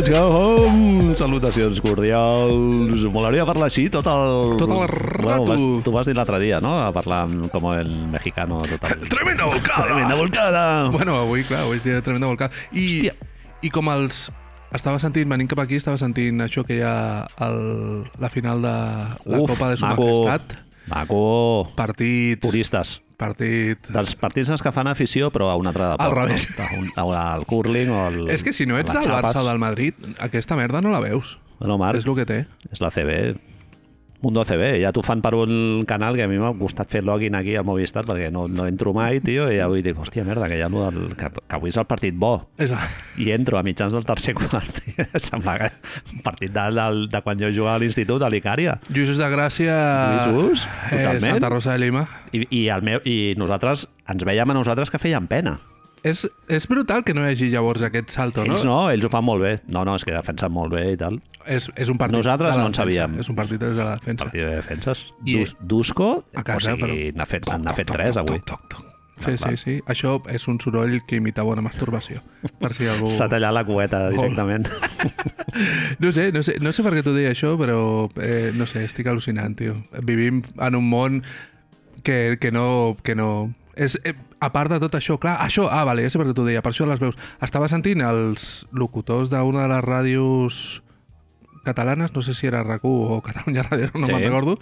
Let's go home! Salutacions cordials. Molaria parlar així tot el... Tot el rato. vas, tu vas dir l'altre dia, no?, a parlar com el mexicano. Tot el... Tremenda volcada! Tremenda volcada! Bueno, avui, clar, avui és dia de tremenda volcada. I, Hòstia. I com els... Estava sentint, venint cap aquí, estava sentint això que hi ha el, la final de la Uf, Copa de Su maco. Majestat. Maco. Partit... Puristes. Partit... Dels partits els que fan afició, però a un altre de Al revés. No? El curling o el... És que si no ets del. Barça o del Madrid, aquesta merda no la veus. Bueno, Marc, És el que té. és la CB. Mundo CB. Ja t'ho fan per un canal que a mi m'ha costat fer login aquí al Movistar perquè no, no entro mai, tio, i avui dic, hòstia, merda, que, ja no del, que, que avui és el partit bo. És... I entro a mitjans del tercer quart. Sembla que un partit de, de, de quan jo jugava a l'institut, a l'Icària. Lluís de Gràcia... Lluís, eh, totalment. Santa Rosa de Lima. I, i, el meu, I nosaltres ens veiem a nosaltres que feien pena. És, és brutal que no hi hagi llavors aquest salto, no? Ells no, ells ho fan molt bé. No, no, és que defensen molt bé i tal. És, és un partit Nosaltres de la no en sabíem. És un partit de la defensa. Partit de defenses. I- Dus, Dusko, A casa, o sigui, n'ha fet, n'ha fet tres avui. Toc, toc, toc. Sí, sí, sí. Això és un soroll que imita bona masturbació. Per si algú... S'ha tallat la cueta directament. No sé, no sé, no sé per què t'ho deia això, però eh, no sé, estic al·lucinant, tio. Vivim en un món que, que no... Que no és, eh, a part de tot això, clar, això, ah, vale, ja sé per què t'ho deia, per això les veus. Estava sentint els locutors d'una de les ràdios catalanes, no sé si era rac o Catalunya Ràdio, no Sí. me'n recordo,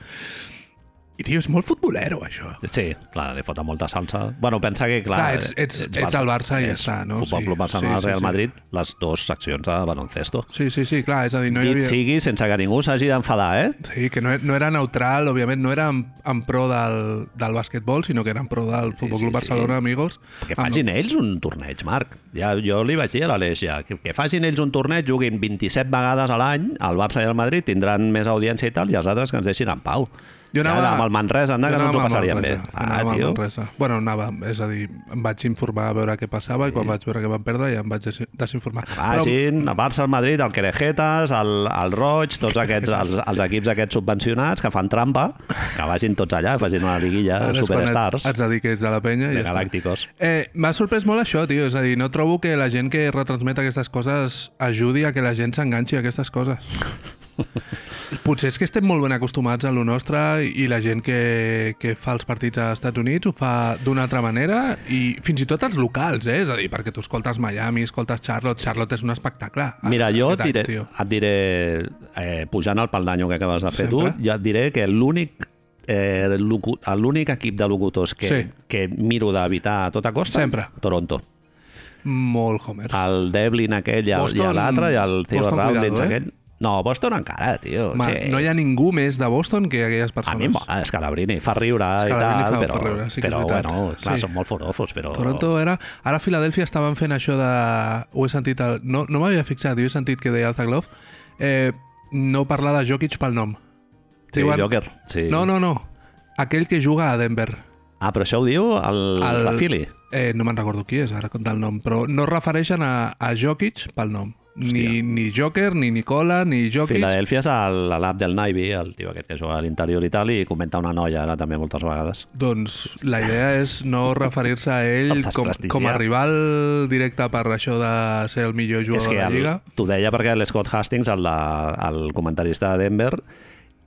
i, tio, és molt futbolero, això. Sí, clar, li fota molta salsa. Bueno, pensa que, clar... Clar, ets- ets- ets el Barça i ja està, no? Futbol Sí, Club Barcelona, sí, sí, Real sí. Madrid, les dues seccions de baloncesto. Sí, sí, sí, clar, és a dir, no hi Dit havia... sigui sense que ningú s'hagi d'enfadar, eh? Sí, que no, no era neutral, òbviament, no era en, en pro del, del bàsquetbol, sinó que era en pro del Futbol sí, Club sí. Barcelona, amigos. Que Ah, facin ells un torneig, Marc. Ja, jo li vaig dir a l'Aleix ja, que, que facin ells un torneig, juguin 27 vegades a l'any, el Barça i el Madrid tindran més audiència i tal, i els altres que ens deixin en pau. Jo anava- ja, amb el Manresa, anda, que no ens ho anava amb passaríem bé. Ah, tio. Bueno, anava, és a dir, em vaig informar a veure què passava i quan vaig veure que van perdre ja em vaig des- desinformar. Vagin, el Barça, el Madrid, el Querejetas, el, el Roig, tots aquests, els, els equips aquests subvencionats que fan trampa, que vagin tots allà, facin una liguilla, Ara superstars, Et, et dediques a la penya de ja galàcticos. Eh, M'ha sorprès molt això, tio. És a dir, no trobo que la gent que retransmet aquestes coses ajudi a que la gent s'enganxi a aquestes coses. Potser és que estem molt ben acostumats a lo nostre i la gent que, que fa els partits als Estats Units ho fa d'una altra manera i fins i tot els locals, eh? És a dir, perquè tu escoltes Miami, escoltes Charlotte, Charlotte és un espectacle. Mira, jo et diré, tio. et diré eh, pujant al paldanyo que acabes de fer Sempre. tu, jo et diré que l'únic eh, l'únic equip de locutors que, Sí. que miro d'evitar a tota costa, Sempre. Toronto. Molt Homer. El Devlin aquell i l'altre, i el Theo cuidado, eh? aquell. No, Boston encara, tio. Ma, sí. No hi ha ningú més de Boston que aquelles A persones. mi em mola Scalabrini, fa riure i Scalabrini tal, fa- però, fa riure, sí però bueno, clar, Sí. són molt forofos, però... Toronto era... Ara a Filadèlfia estaven fent això de... Ho he sentit... El... No, no m'havia fixat, jo he sentit que deia Alzaglov. Eh, no parlar de Jokic pel nom. Sí, Joker, sí. No, no, no. Aquell que juga a Denver. Ah, però això ho diu el, el... El- la Philly. Eh, no me'n recordo qui és, ara compta el nom, però no es refereixen a, a Jokic pel nom. Ni, ni Joker, ni Nicola, ni Jokic. Filadèlfia és a l'app del Navy, el tio aquest que juga a l'interior i tal, i comenta una noia ara també moltes vegades. Doncs la idea és no referir-se a ell El com, com a rival directe per això de ser el millor jugador és que de la Lliga. t'ho deia perquè l'Scott Hastings, el, de, el comentarista de Denver,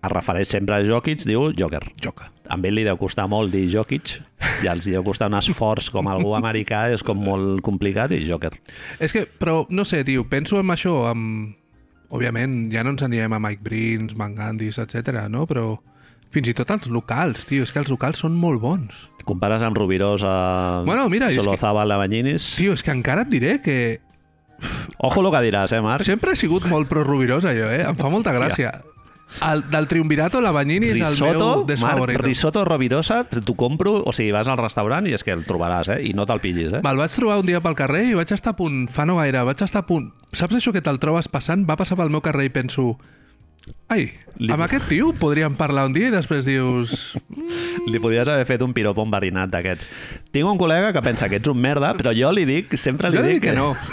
es refereix sempre a Jokic, diu Joker. Joker. Ell li deu costar molt dir Jokic, i els deu costar un esforç com algú americà, és com molt complicat, i Joker. És que, però, no sé, tio, penso en això, amb... Òbviament, ja no ens en diem a Mike Brins, Van Gandhis, etc, no? Però fins i tot els locals, tio, és que els locals són molt bons. Compares amb Rubirós a Bueno, mira, és que- Solozábal a Banyinis. Tio, és que encara et diré que Ojo lo que diràs, eh, Marc? sempre he sigut molt pro-rubirosa, jo, eh? Em fa molta gràcia. El, del triumvirato, la Banyini és el meu Risotto, Marc, desfavorit. risotto Rovirosa, t'ho compro, o sigui, vas al restaurant i és que el trobaràs, eh? I no te'l pillis, eh? Me'l vaig trobar un dia pel carrer i vaig estar a punt, fa no gaire, vaig estar a punt... Saps això que te'l trobes passant? Va passar pel meu carrer i penso... Ai, Li- amb aquest tio podríem parlar un dia i després dius... Li podries haver fet un piropo enverinat d'aquests. Tinc un col·lega que pensa que ets un merda, però jo li dic, sempre li Jo dic dic que no.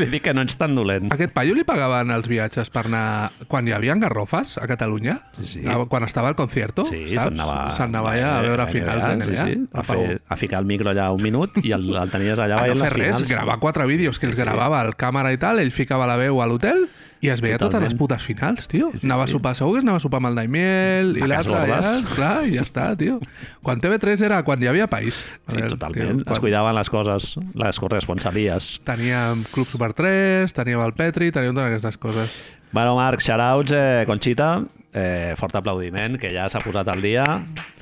Li dic que no ets tan dolent. Aquest paio li pagaven els viatges per anar... Quan hi havia garrofes a Catalunya? Sí, sí. A- Quan estava al concierto? Sí, saps? se'n anava... Se'n anava allà a veure finals de NBA. Sí, sí. A, fer, a ficar el micro allà un minut i el, el tenies allà a no veient fer res, finals. gravar quatre vídeos que Sí, els sí. gravava el càmera i tal, ell ficava la veu a l'hotel i es veia totes Totalment. les putes finals, tio. Sí, sí, anava sí. Sopar, segur que anava a sopar amb el Daimiel i l'altre allà, clar, i ja està, tio. Quan TV3 era quan hi havia país. A Sí, veure, totalment. tio, Es cuidaven les coses, les corresponsalies. Teníem Club Super 3, teníem el Petri, teníem totes aquestes coses. Bueno, Marc, shoutouts, eh, Conxita, eh, fort aplaudiment, que ja s'ha posat al dia.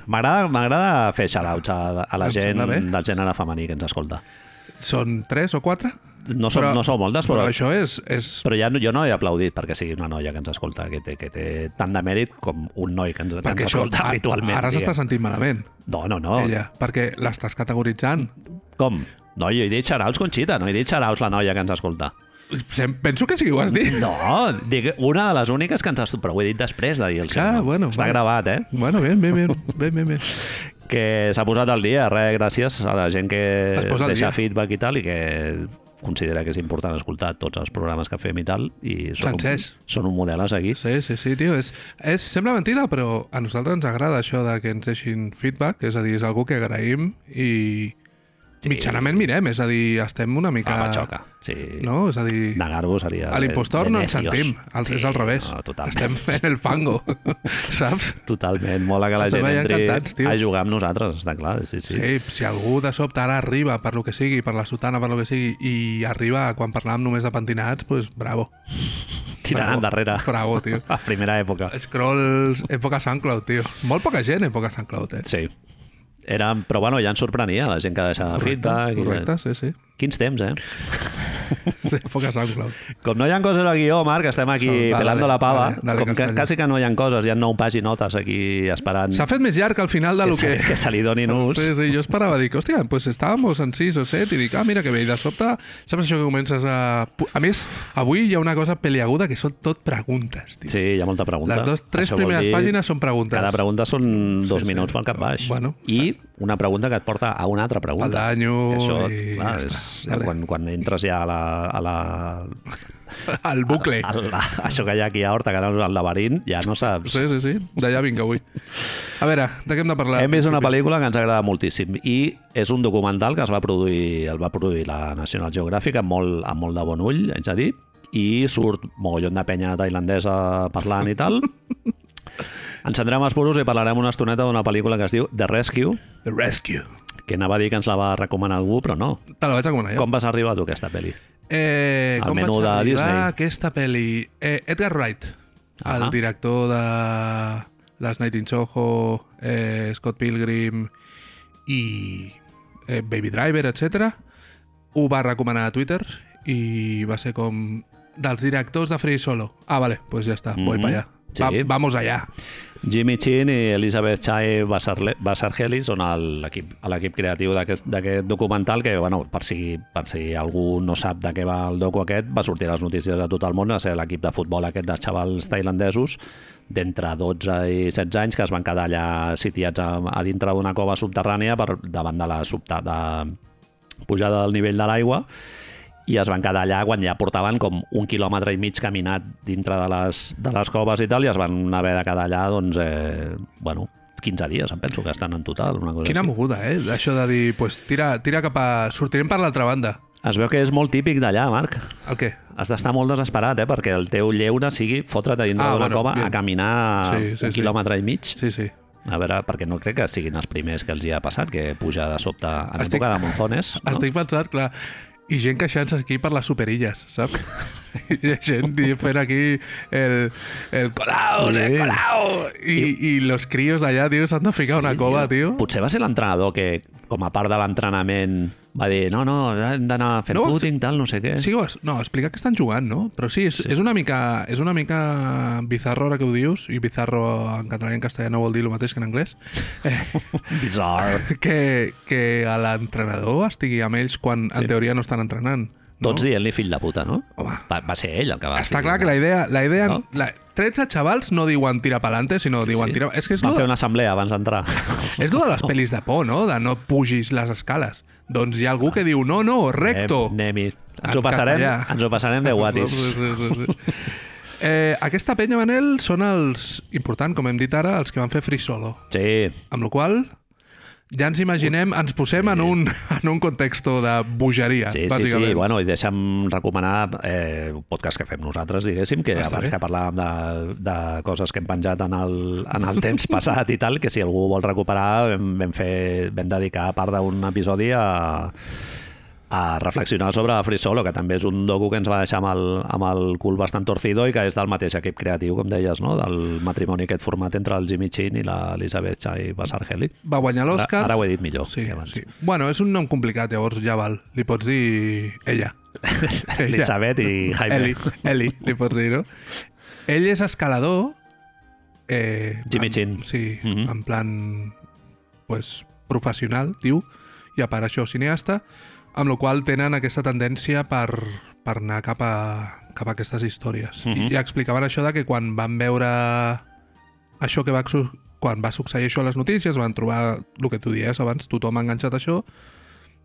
M'agrada fer shoutouts a, a la Em gent del gènere femení que ens escolta. Són tres o quatre? No som, no som moltes, però, però això és... és... però ja no, jo no he aplaudit perquè sigui una noia que ens escolta, que té, que té tant de mèrit com un noi que ens, que ens això, escolta a- habitualment. ara s'està sentint malament, No, no, no. ella, perquè l'estàs categoritzant. Com? No, jo he dit xarauts, Conxita, no he dit xarauts la noia que ens escolta. Penso que sí que ho has dit. No, dic, una de les úniques que ens escolta, però ho he dit després de dir el seu Ah, nom. bueno, Està vale. gravat, eh? Bueno, bien, bien, bien, bien, bien, bien. que s'ha posat al dia, res, gràcies a la gent que deixa dia. feedback i tal i que considera que és important escoltar tots els programes que fem i tal i són, un, són un model a seguir. Sí, sí, sí, tio. És, és, sembla mentida, però a nosaltres ens agrada això de que ens deixin feedback, és a dir, és algú que agraïm i Sí. mitjanament mirem, és a dir, estem una mica... Ah, xoca. Sí. No? És a dir, Negar-ho seria... a l'impostor no ens sentim, al, Sí, és al revés. No, totalment. Estem en el fango, saps? Totalment. Mola que la Estem gent entri encantats, tio. a jugar amb nosaltres, està clar. Sí, sí. Sí. si algú de sobte ara arriba per lo que sigui, per la sotana, per lo que sigui, i arriba quan parlàvem només de pentinats, pues bravo. Tirant Bravo. endarrere. Bravo, tio. A primera època. Scrolls, època SoundCloud, tio. Molt poca gent, època SoundCloud, eh? Sí. Era, però bueno, ja ens sorprenia la gent que deixava feedback. i- correcte, sí, sí. Quins temps, eh? Sí, època SoundCloud. Com no hi ha coses al guió, Marc, estem aquí Som- va, pelando la pava. dale, dale, com que quasi que no hi ha coses, hi ha nou paginotes aquí esperant S'ha fet més llarg al final de lo que, que... que se li donin ús. Sí, sí, jo esperava, dic, hòstia, pues estàvamos en 6 o 7 i dic, ah, mira que bé, i de sobte, saps això que comences a... A més, avui hi ha una cosa peliaguda que són tot preguntes, tio. Sí, hi ha molta pregunta. Les dos, tres Això primeres dir- pàgines són preguntes. Cada pregunta són dos Sí, sí. minuts pel cap baix. Bueno, I una pregunta que et porta a una altra pregunta. Daño Que Això, i clar, ja és, Dale. quan, quan entres ja a la, a la, El bucle. a la, això que hi ha aquí a Horta, que ara el laberint, ja no saps. Sí, sí, sí. D'allà vinc avui. A veure, de què hem de parlar? Hem vist una pel·lícula que ens agrada moltíssim i és un documental que es va produir, el va produir la National Geographic amb molt, amb molt de bon ull, haig de dir, i surt mogollon de penya tailandesa parlant i tal. Encendrem els puros i parlarem una estoneta d'una pel·lícula que es diu The Rescue, The Rescue. que anava a dir que ens la va recomanar algú, però no. Te la vaig recomanar jo. Com vas arribar tu a aquesta pel·li? Eh, El com menú vaig de Disney. aquesta pel·li? Eh, Edgar Wright, el Ahà. director de Last Night in Soho, eh, Scott Pilgrim i eh, Baby Driver, etc. Ho va recomanar a Twitter i va ser com dels directors de Free Solo. Ah, vale, pues ja està, voy Mhm. para allá. Sí. Va, vamos allá. Jimmy Chin i Elizabeth Chai Basarle- Basargeli són l'equip creatiu d'aquest documental que, bueno, per si, per si algú no sap de què va el docu aquest, va sortir a les notícies de tot el món, va ser l'equip de futbol aquest dels xavals tailandesos d'entre 12 i 16 anys que es van quedar allà sitiats a, a dintre d'una cova subterrània per, davant de la sobtada pujada del nivell de l'aigua i es van quedar allà quan ja portaven com un quilòmetre i mig caminat dintre de les, de les coves i tal, i es van haver de quedar allà, doncs, eh, bueno, 15 dies, em penso que estan en total. Una cosa Quina així. moguda, eh? Això de dir, pues, tira, tira cap a... Sortirem per l'altra banda. Es veu que és molt típic d'allà, Marc. El què? Has d'estar molt desesperat, eh? perquè el teu lleure sigui fotre't a dintre Ah, d'una bueno, cova bien. a caminar Sí, sí, un sí. quilòmetre i mig. Sí, sí. A veure, perquè no crec que siguin els primers que els hi ha passat, que puja de sobte en Estic- època de monzones. No? Estic pensant, clar, i gent queixant-se aquí per les superilles, saps? I gent di- fent aquí el, el colao, el Sí. colao. I, I los críos d'allà, tio, s'han de ficar a una cova, tio. Potser va ser l'entrenador que, com a part de l'entrenament, va dir no, no, hem d'anar fent No, footing, tal, no sé què. Sí, no, explica que estan jugant, no? Però sí, és, sí. és, una mica, és una mica bizarro ara que ho dius, i bizarro en català i en castellà no vol dir el mateix que en anglès, eh, Bizarre. que, que l'entrenador estigui amb ells quan sí. en teoria no estan entrenant. No? Tots dient-li fill de puta, no? Home. Va, va ser ell el que va Està decidir, clar que no? la idea... La idea No? no? la, 13 xavals no diuen tira pa'lante, sinó sí, diuen tira... És que és Van lo, fer una assemblea abans d'entrar. és lo de les pel·lis de por, no? De no pugis les escales. Doncs hi ha algú que diu, no, no, recto. Anem-hi. Ens En ho passarem, castellà. ens ho passarem de guatis. Sí, sí, sí, sí. Eh, aquesta penya, Manel, són els, important, com hem dit ara, els que van fer Free Solo. Sí, Amb la qual ja ens imaginem, ens posem en, un, en un context de bogeria, Sí, sí, bàsicament. sí. Bueno, i deixa'm recomanar eh, un podcast que fem nosaltres, diguéssim, que Està abans bé. que parlàvem de, de coses que hem penjat en el, en el temps passat i tal, que si algú vol recuperar vam, vam, fer, vam dedicar part d'un episodi a, a reflexionar sobre Free Solo, que també és un docu que ens va deixar amb el, amb el cul bastant torcido i que és del mateix equip creatiu, com deies, no? del matrimoni aquest format entre el Jimmy Chin i l'Elisabeth Chai Basargeli. Va guanyar Ara, l'Òscar. ara ho he dit millor. Sí, sí. Bueno, és un nom complicat, llavors ja val. Li pots dir ella. Ella. Elisabet i Jaime. Eli, Eli, li pots dir, no? Ell és escalador... Eh, Jimmy en- Chin. Sí, Mhm. en plan pues, professional, diu, i a part això cineasta, amb la qual tenen aquesta tendència per, per anar cap a, cap a aquestes històries. Mhm. I ja explicaven això de que quan van veure això que va, quan va succeir això a les notícies, van trobar el que tu dies abans, tothom ha enganxat això,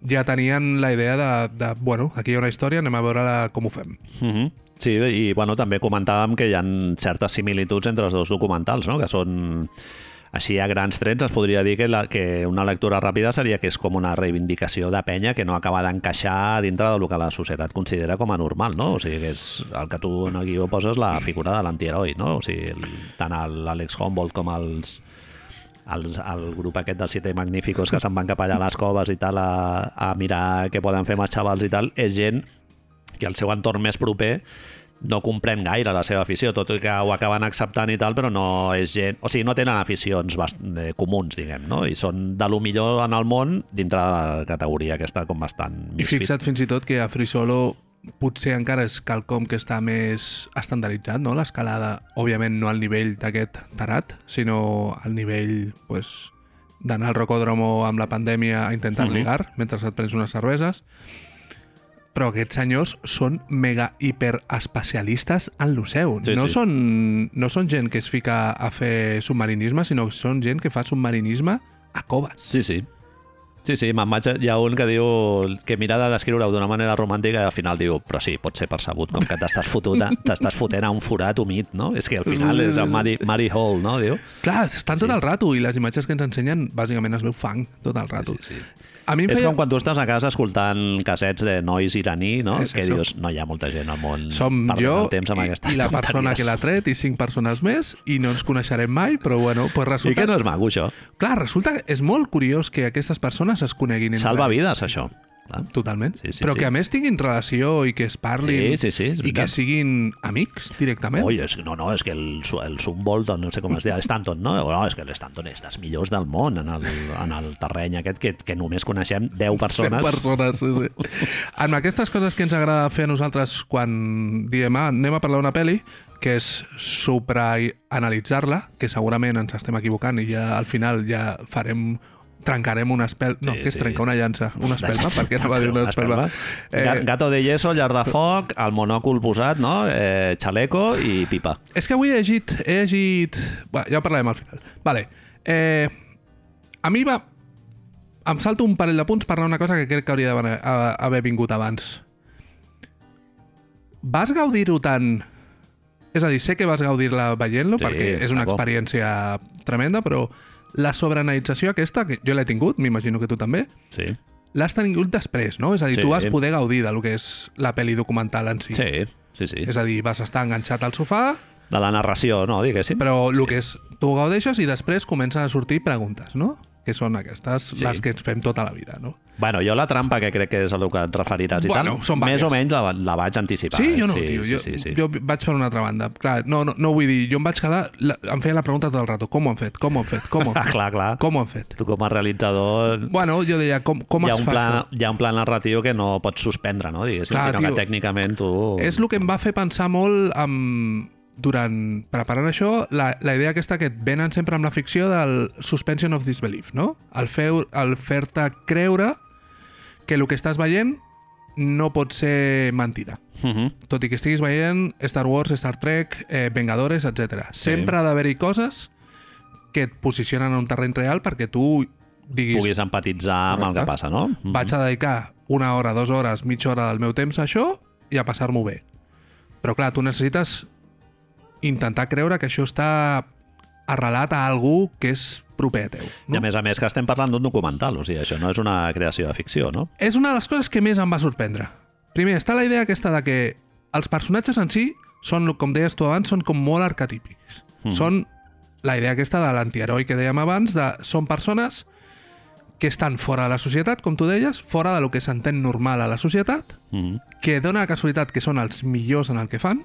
ja tenien la idea de, de bueno, aquí hi ha una història, anem a veure la, com ho fem. Mhm. Sí, i bueno, també comentàvem que hi ha certes similituds entre els dos documentals, no? que són així a grans trets es podria dir que, la, que una lectura ràpida seria que és com una reivindicació de penya que no acaba d'encaixar dintre del que la societat considera com a normal, no? O sigui, que és el que tu en el guió poses la figura de l'antiheroi, no? O sigui, tant l'Àlex Humboldt com els, els, el grup aquest dels Siete Magníficos que se'n van cap allà a les coves i tal a, a mirar què poden fer amb els xavals i tal, és gent que el seu entorn més proper no comprèn gaire la seva afició, tot i que ho acaben acceptant i tal, però no és gent... O sigui, no tenen aficions bast... eh, comuns, diguem, no? I són de lo millor en el món dintre de la categoria aquesta com bastant I fixa't fins i tot que a Free Solo potser encara és quelcom que està més estandarditzat, no? L'escalada, òbviament, no al nivell d'aquest tarat, sinó al nivell, pues, d'anar al rocòdromo amb la pandèmia a intentar Mhm. ligar mentre et prens unes cerveses. Però aquests senyors són mega hiper especialistes en lo seu. Sí, no, sí. Són, no són gent que es fica a fer submarinisme, sinó que són gent que fa submarinisme a coves. Sí, sí. Sí, sí, me'n vaig... Hi ha un que diu que mira de descriure-ho d'una manera romàntica i al final diu, però sí, pot ser percebut, com que t'estàs fotuta, t'estàs fotent a un forat humit, no? És que al final és el Muddy, Muddy Hole, no? Diu. Clar, estan tot Sí. el rato i les imatges que ens ensenyen bàsicament es veu fang tot el rato. Sí, sí. A mi em És feia... com quan tu estàs a casa escoltant cassets de nois iraní, no? És que això. dius, no hi ha molta gent al món Som jo el temps amb i, aquestes i la persona tonteries. que l'ha tret i cinc persones més i no ens coneixerem mai, però bueno, pues I resulta... que no és maco, això. Clar, resulta que és molt curiós que aquestes persones es coneguin Salva vides, això. Clar. Totalment. Sí, sí, però sí. que a més tinguin relació i que es parlin Sí, sí, sí, és i que siguin amics directament. Oi, és, no, no, és que el, el Sumbolt, no sé com es diu, Stanton, no? No, és que l'Stanton és dels millors del món en el, en el terreny aquest que, que només coneixem 10 persones. persones, sí, sí. Amb aquestes coses que ens agrada fer a nosaltres quan diem, ah, anem a parlar d'una pel·li, que és supraanalitzar-la, que segurament ens estem equivocant i ja al final ja farem trencarem una espelma... No, Sí, què és sí. trencar una llança? Una espelma? Per què anava a dir una espelma? Eh... Gato de yeso, llar de foc, el monòcul posat, no? Eh, xaleco i pipa. És que avui he llegit... He llegit... Bé, ja ho parlarem al final. Vale. Eh, a mi va... Em salto un parell de punts per anar una cosa que crec que hauria d'haver vingut abans. Vas gaudir-ho tant... És a dir, sé que vas gaudir-la veient-lo Sí, perquè és una experiència tremenda, però la sobreanalització aquesta, que jo l'he tingut, m'imagino que tu també, Sí, l'has tingut després, no? És a dir, Sí. tu vas poder gaudir del que és la pel·li documental en si. sí, sí. sí. És a dir, vas estar enganxat al sofà, De la narració, no? Diguéssim. però el que és, tu gaudeixes i després comencen a sortir preguntes, no? Que són aquestes, Sí. les que ens fem tota la vida, no? Bueno, jo la trampa, que crec que és el que et referiràs i Bueno, són més o menys la, la vaig anticipar. Sí, eh? jo no, sí, tio. Sí, jo, sí, sí. jo vaig per una altra banda. Clar, no, no, no vull dir, jo em vaig quedar... La, em feia la pregunta tot el rato, com ho han fet? Com ho han fet? Com ho han fet? clar, clar. Com ho han fet? Tu com a realitzador Bueno, jo deia, com, com es un fa pla, això? hi ha un pla narratiu que no pots suspendre, no? Diguéssim, Clar, sinó tio. que tècnicament tu... És el que em va fer pensar molt amb, durant preparant això, la, la idea aquesta que et venen sempre amb la ficció del suspension of disbelief, no? El fer- fer-te creure que el que estàs veient no pot ser mentida. Uh -huh. Tot i que estiguis veient Star Wars, Star Trek, eh, Vengadores, etc. Sempre ha d'haver-hi coses que et posicionen en un terreny real perquè tu diguis, puguis empatitzar amb el que passa, no? Mhm. vaig a dedicar una hora, dues hores, mitja hora del meu temps a això i a passar-m'ho bé. Però clar, tu necessites intentar creure que això està arrelat a algú que és proper a teu. I a més a més que estem parlant d'un documental, o sigui, això no és una creació de ficció, no? És una de les coses que més em va sorprendre. Primer, està la idea aquesta de que els personatges en si són, com deies tu abans, són com molt arquetípics. Mhm. Són la idea aquesta de l'antiheroi que dèiem abans, de són persones que estan fora de la societat, com tu deies, fora de lo que s'entén normal a la societat, Mm que dona la casualitat que són els millors en el que fan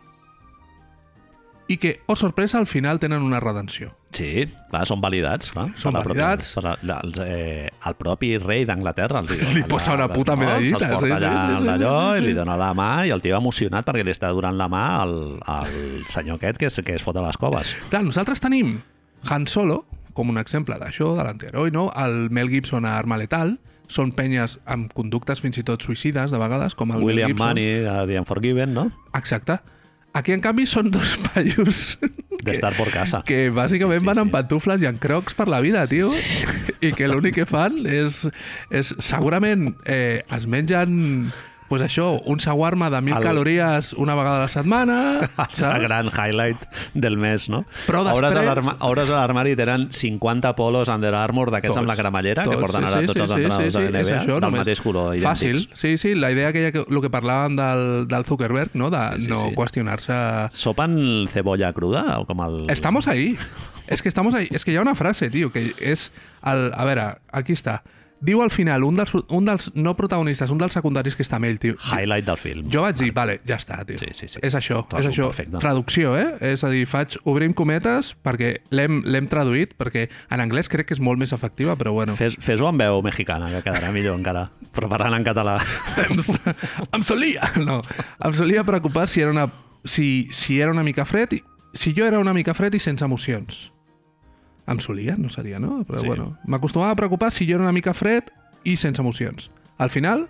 i que, oh sorpresa, al final tenen una redenció. Sí, clar, són validats. Clar, Són per validats. Per la, la, els, eh, el propi rei d'Anglaterra diu, Li posa una puta medallita, Se'ls porta sí, sí, allà sí, sí, allò sí, sí, i li sí. dona la mà i el tio emocionat perquè li està donant la mà al, al senyor aquest que es, que es fot a les coves. Clar, nosaltres tenim Han Solo, com un exemple d'això, de l'antiheroi, no? El Mel Gibson a Arma Letal, són penyes amb conductes fins i tot suïcides, de vegades, com el Mel William Gibson. Money, a The Unforgiven, no? Exacte. Aquí, en canvi, són dos paios D'estar por casa. que bàsicament Sí, sí, van sí. amb pantufles i en crocs per la vida, tio, i que l'únic que fan és, és segurament eh, es mengen pues això, un shawarma de 1.000 El- calories una vegada a la setmana, El saps? gran highlight del mes, no? Però després- Hores a l'armari tenen 50 polos Under Armour d'aquests amb la Tots, cremallera que tots, porten sí, ara sí, tots sí, els sí, entrenadors sí, de sí, la és NBA això, del només. mateix color, Fàcil, idèntics. sí, sí, la idea aquella que, el que parlàvem del, del Zuckerberg, no? de Sí, sí, no sí. qüestionar-se... Sopen cebolla cruda o com el... Estamos ahí. Es que estamos ahí. Es que hi ha una frase, tio, que és... El, a veure, aquí està. Diu al final un dels, un dels no protagonistes, un dels secundaris que està amb ell, tio. Highlight del film. Jo vaig dir, vale, ja està, tio. Sí, sí, sí. És això, Resum és això. perfecte. Traducció, eh? És a dir, faig, obrim cometes perquè l'hem traduït, perquè en anglès crec que és molt més efectiva, però bueno. Fes- Fes-ho amb veu mexicana, que quedarà millor encara. Però parlant en català. em, em solia, no, em solia preocupar si era una, si, si era una mica fred, i, si jo era una mica fred i sense emocions. Em solia, no seria, no? Però Sí. sí. bueno, m'acostumava a preocupar si jo era una mica fred i sense emocions. Al final,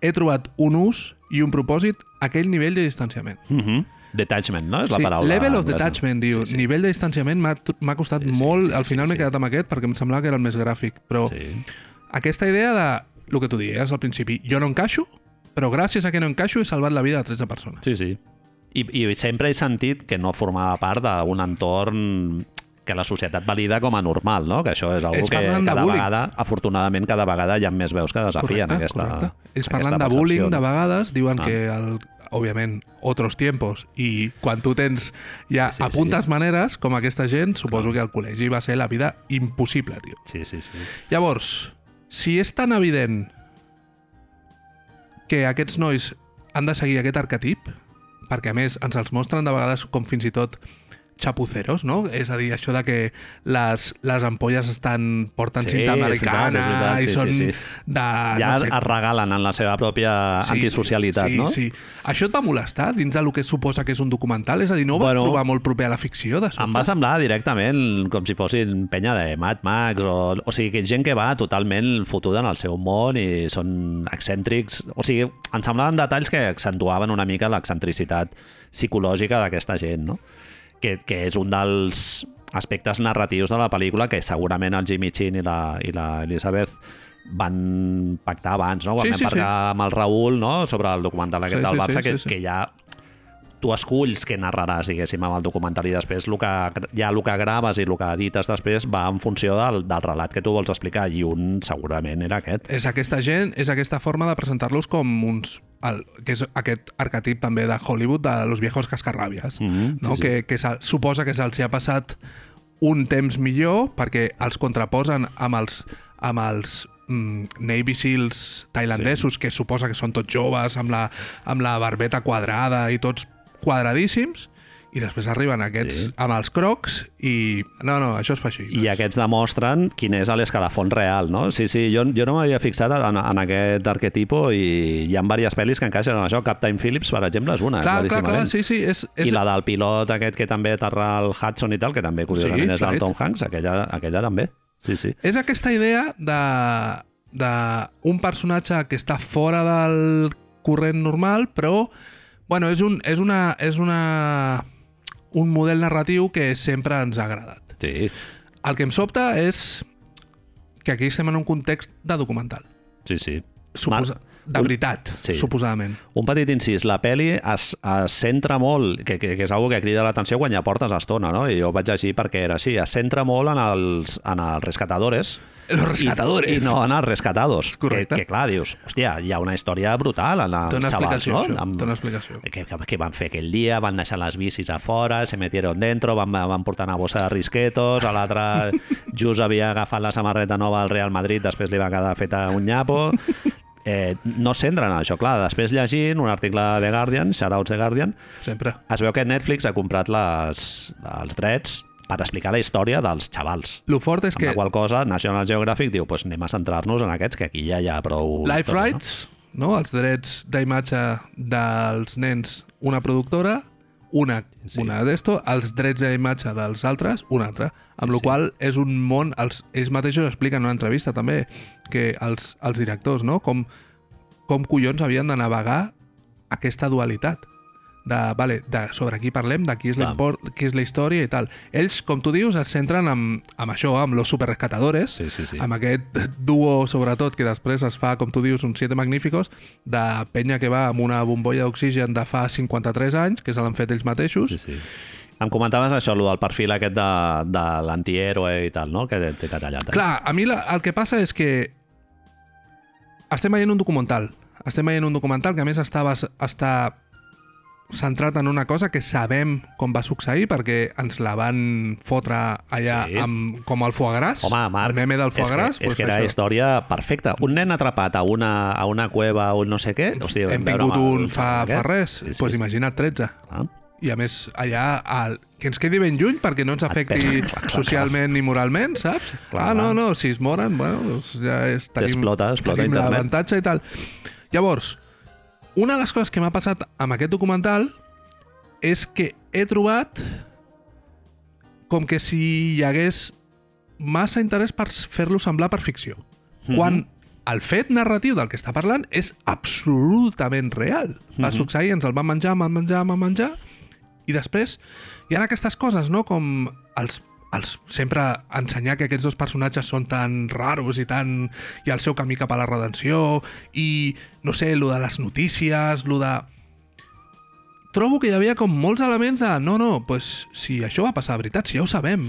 he trobat un ús i un propòsit a aquell nivell de distanciament. Mm -hmm. Detachment, no? És la sí, paraula. level of detachment, diu. Sí, sí. Nivell de distanciament m'ha costat Sí, sí, molt. sí, Al sí, final m'he sí. quedat amb aquest perquè em semblava que era el més gràfic. Però Sí. aquesta idea de el que tu dies al principi, jo no encaixo, però gràcies a que no encaixo he salvat la vida de 13 persones. Sí, sí. I, I sempre he sentit que no formava part d'un entorn que la societat valida com a normal, no? Que això és algo Ells que de cada vegada, afortunadament, cada vegada hi ha més veus que desafien aquesta Ells aquesta parlen de percepció, bullying de vegades, diuen Ah. que, el, òbviament, otros tiempos, i quan tu tens ja Sí, sí, apuntes maneres, com aquesta gent, suposo que al col·legi va ser la vida impossible, tio. Sí, sí, sí. Llavors, si és tan evident que aquests nois han de seguir aquest arquetip, perquè a més ens els mostren de vegades com fins i tot chapuceros, no? És a dir, això de que les, les ampolles estan porten Sí, cinta és americana veritat, és veritat, i sí, són sí, sí. de... ja no sé, es regalen en la seva pròpia antisocialitat, sí, no? Sí, Això et va molestar dins del que suposa que és un documental? És a dir, no ho vas Bueno, trobar molt proper a la ficció? De sobte? Em va semblar directament com si fossin penya de Mad Max o, o sigui, que gent que va totalment fotuda en el seu món i són excèntrics. O sigui, em semblaven detalls que accentuaven una mica l'excentricitat psicològica d'aquesta gent, no? Que, que és un dels aspectes narratius de la pel·lícula que segurament el Jimmy Chin i la, i la Elizabeth van pactar abans, no? Quan Sí, vam sí, parlar amb el Raül no? sobre el documental aquest Sí, del sí, Barça, sí, que, sí, sí. que ja tu esculls què narraràs, diguéssim, amb el documental i després el que, ja el que graves i el que edites després va en funció del, del relat que tu vols explicar i un segurament era aquest. és aquesta gent, és aquesta forma de presentar-los com uns... El, que és aquest arquetip també de Hollywood de los viejos cascarràbies, Mhm, no? sí, sí. que, que suposa que se'ls ha passat un temps millor perquè els contraposen amb els, amb els mm, Navy Seals tailandesos, sí. que suposa que són tots joves, amb la, amb la barbeta quadrada i tots quadradíssims, i després arriben aquests Sí. amb els crocs i... No, no, això es fa així. I aquests demostren quin és l'escalafon real, no? Sí, sí, jo, jo no m'havia fixat en, en aquest arquetipo i hi ha diverses pel·lis que encaixen en això. Captain Phillips, per exemple, és una, clar, clar, clar, sí, sí. És, és... I la del pilot aquest que també aterra el Hudson i tal, que també curiosament Sí, és del. Tom Hanks, aquella, aquella també. Sí, sí. És aquesta idea de, de un personatge que està fora del corrent normal, però bueno, és, un, és, una, és una, un model narratiu que sempre ens ha agradat. Sí, El que em sobta és que aquí estem en un context de documental. Sí, sí. Suposa... De un- veritat, sí. suposadament. Un petit incís, la pel·li es, es centra molt, que, que, que és una que crida l'atenció quan ja portes estona, no? I jo vaig llegir perquè era així, es centra molt en els, en els rescatadores, Los rescatadores. I, i no en els rescatados. Correcte. Que, que clar, dius, hòstia, hi ha una història brutal en els una xavals, explicació, no? això. Té una explicació. que, que, que van fer aquell dia, van deixar les bicis a fora, se metieron dentro, van, van portar una bossa de risquetos, a l'altre just havia agafat la samarreta nova al Real Madrid, després li va quedar feta un nyapo. Eh, no centren en això, clar. Després llegint un article de The Guardian, shoutouts The Guardian, Sempre. es veu que Netflix ha comprat les, els drets per explicar la història dels xavals. Lo fort és Amb que la qual cosa National Geographic diu pues anem a centrar-nos en aquests, que aquí ja hi ha prou... Life història, Rights, no? els drets d'imatge dels nens, una productora, una, Sí. una d'esto, els drets d'imatge dels altres, una altra. Amb Sí, sí, sí. la qual és un món... Els, ells mateixos expliquen en una entrevista també que els, els directors, no? Com, com collons havien de navegar aquesta dualitat de, vale, de sobre qui parlem, de qui és, l'import, qui és la història i tal. Ells, com tu dius, es centren en, en això, amb los superrescatadores, Sí, sí, sí. amb aquest duo, sobretot, que després es fa, com tu dius, uns siete magníficos, de penya que va amb una bombolla d'oxigen de fa 53 anys, que se l'han fet ells mateixos. Sí, sí. Em comentaves això, el del perfil aquest de, de l'antihéroe i tal, no? Que t'he tallat. Eh? Clar, a mi la, el que passa és que estem veient un documental. Estem veient un documental que, a més, està, està centrat en una cosa que sabem com va succeir perquè ens la van fotre allà Sí. sí. amb, com el foie gras. Home, Marc, el meme del foie és que, gras. és pues que era això. història perfecta. Un nen atrapat a una, a una cueva o no sé què... Hòstia, Hem vam veure tingut un fa, fa res, Sí, doncs sí, pues sí. imagina't 13. Ah, I a més, allà, al, que ens quedi ben lluny perquè no ens afecti Clar, clar, clar. socialment ni moralment, saps? Clar, ah, no, clar. no, si es moren, bueno, doncs ja és... T'explota, explota tenim internet. l'avantatge i tal. Llavors, una de les coses que m'ha passat amb aquest documental és que he trobat com que si hi hagués massa interès per fer-lo semblar per ficció. Mhm. Quan el fet narratiu del que està parlant és absolutament real. Va Mhm. succeir, ens el van menjar, van menjar, van menjar, i després hi ha aquestes coses, no?, com els els, sempre ensenyar que aquests dos personatges són tan raros i tan... i el seu camí cap a la redenció i, no sé, lo de les notícies, lo de... Trobo que hi havia com molts elements de no, no, pues, si això va passar de veritat, si ja ho sabem.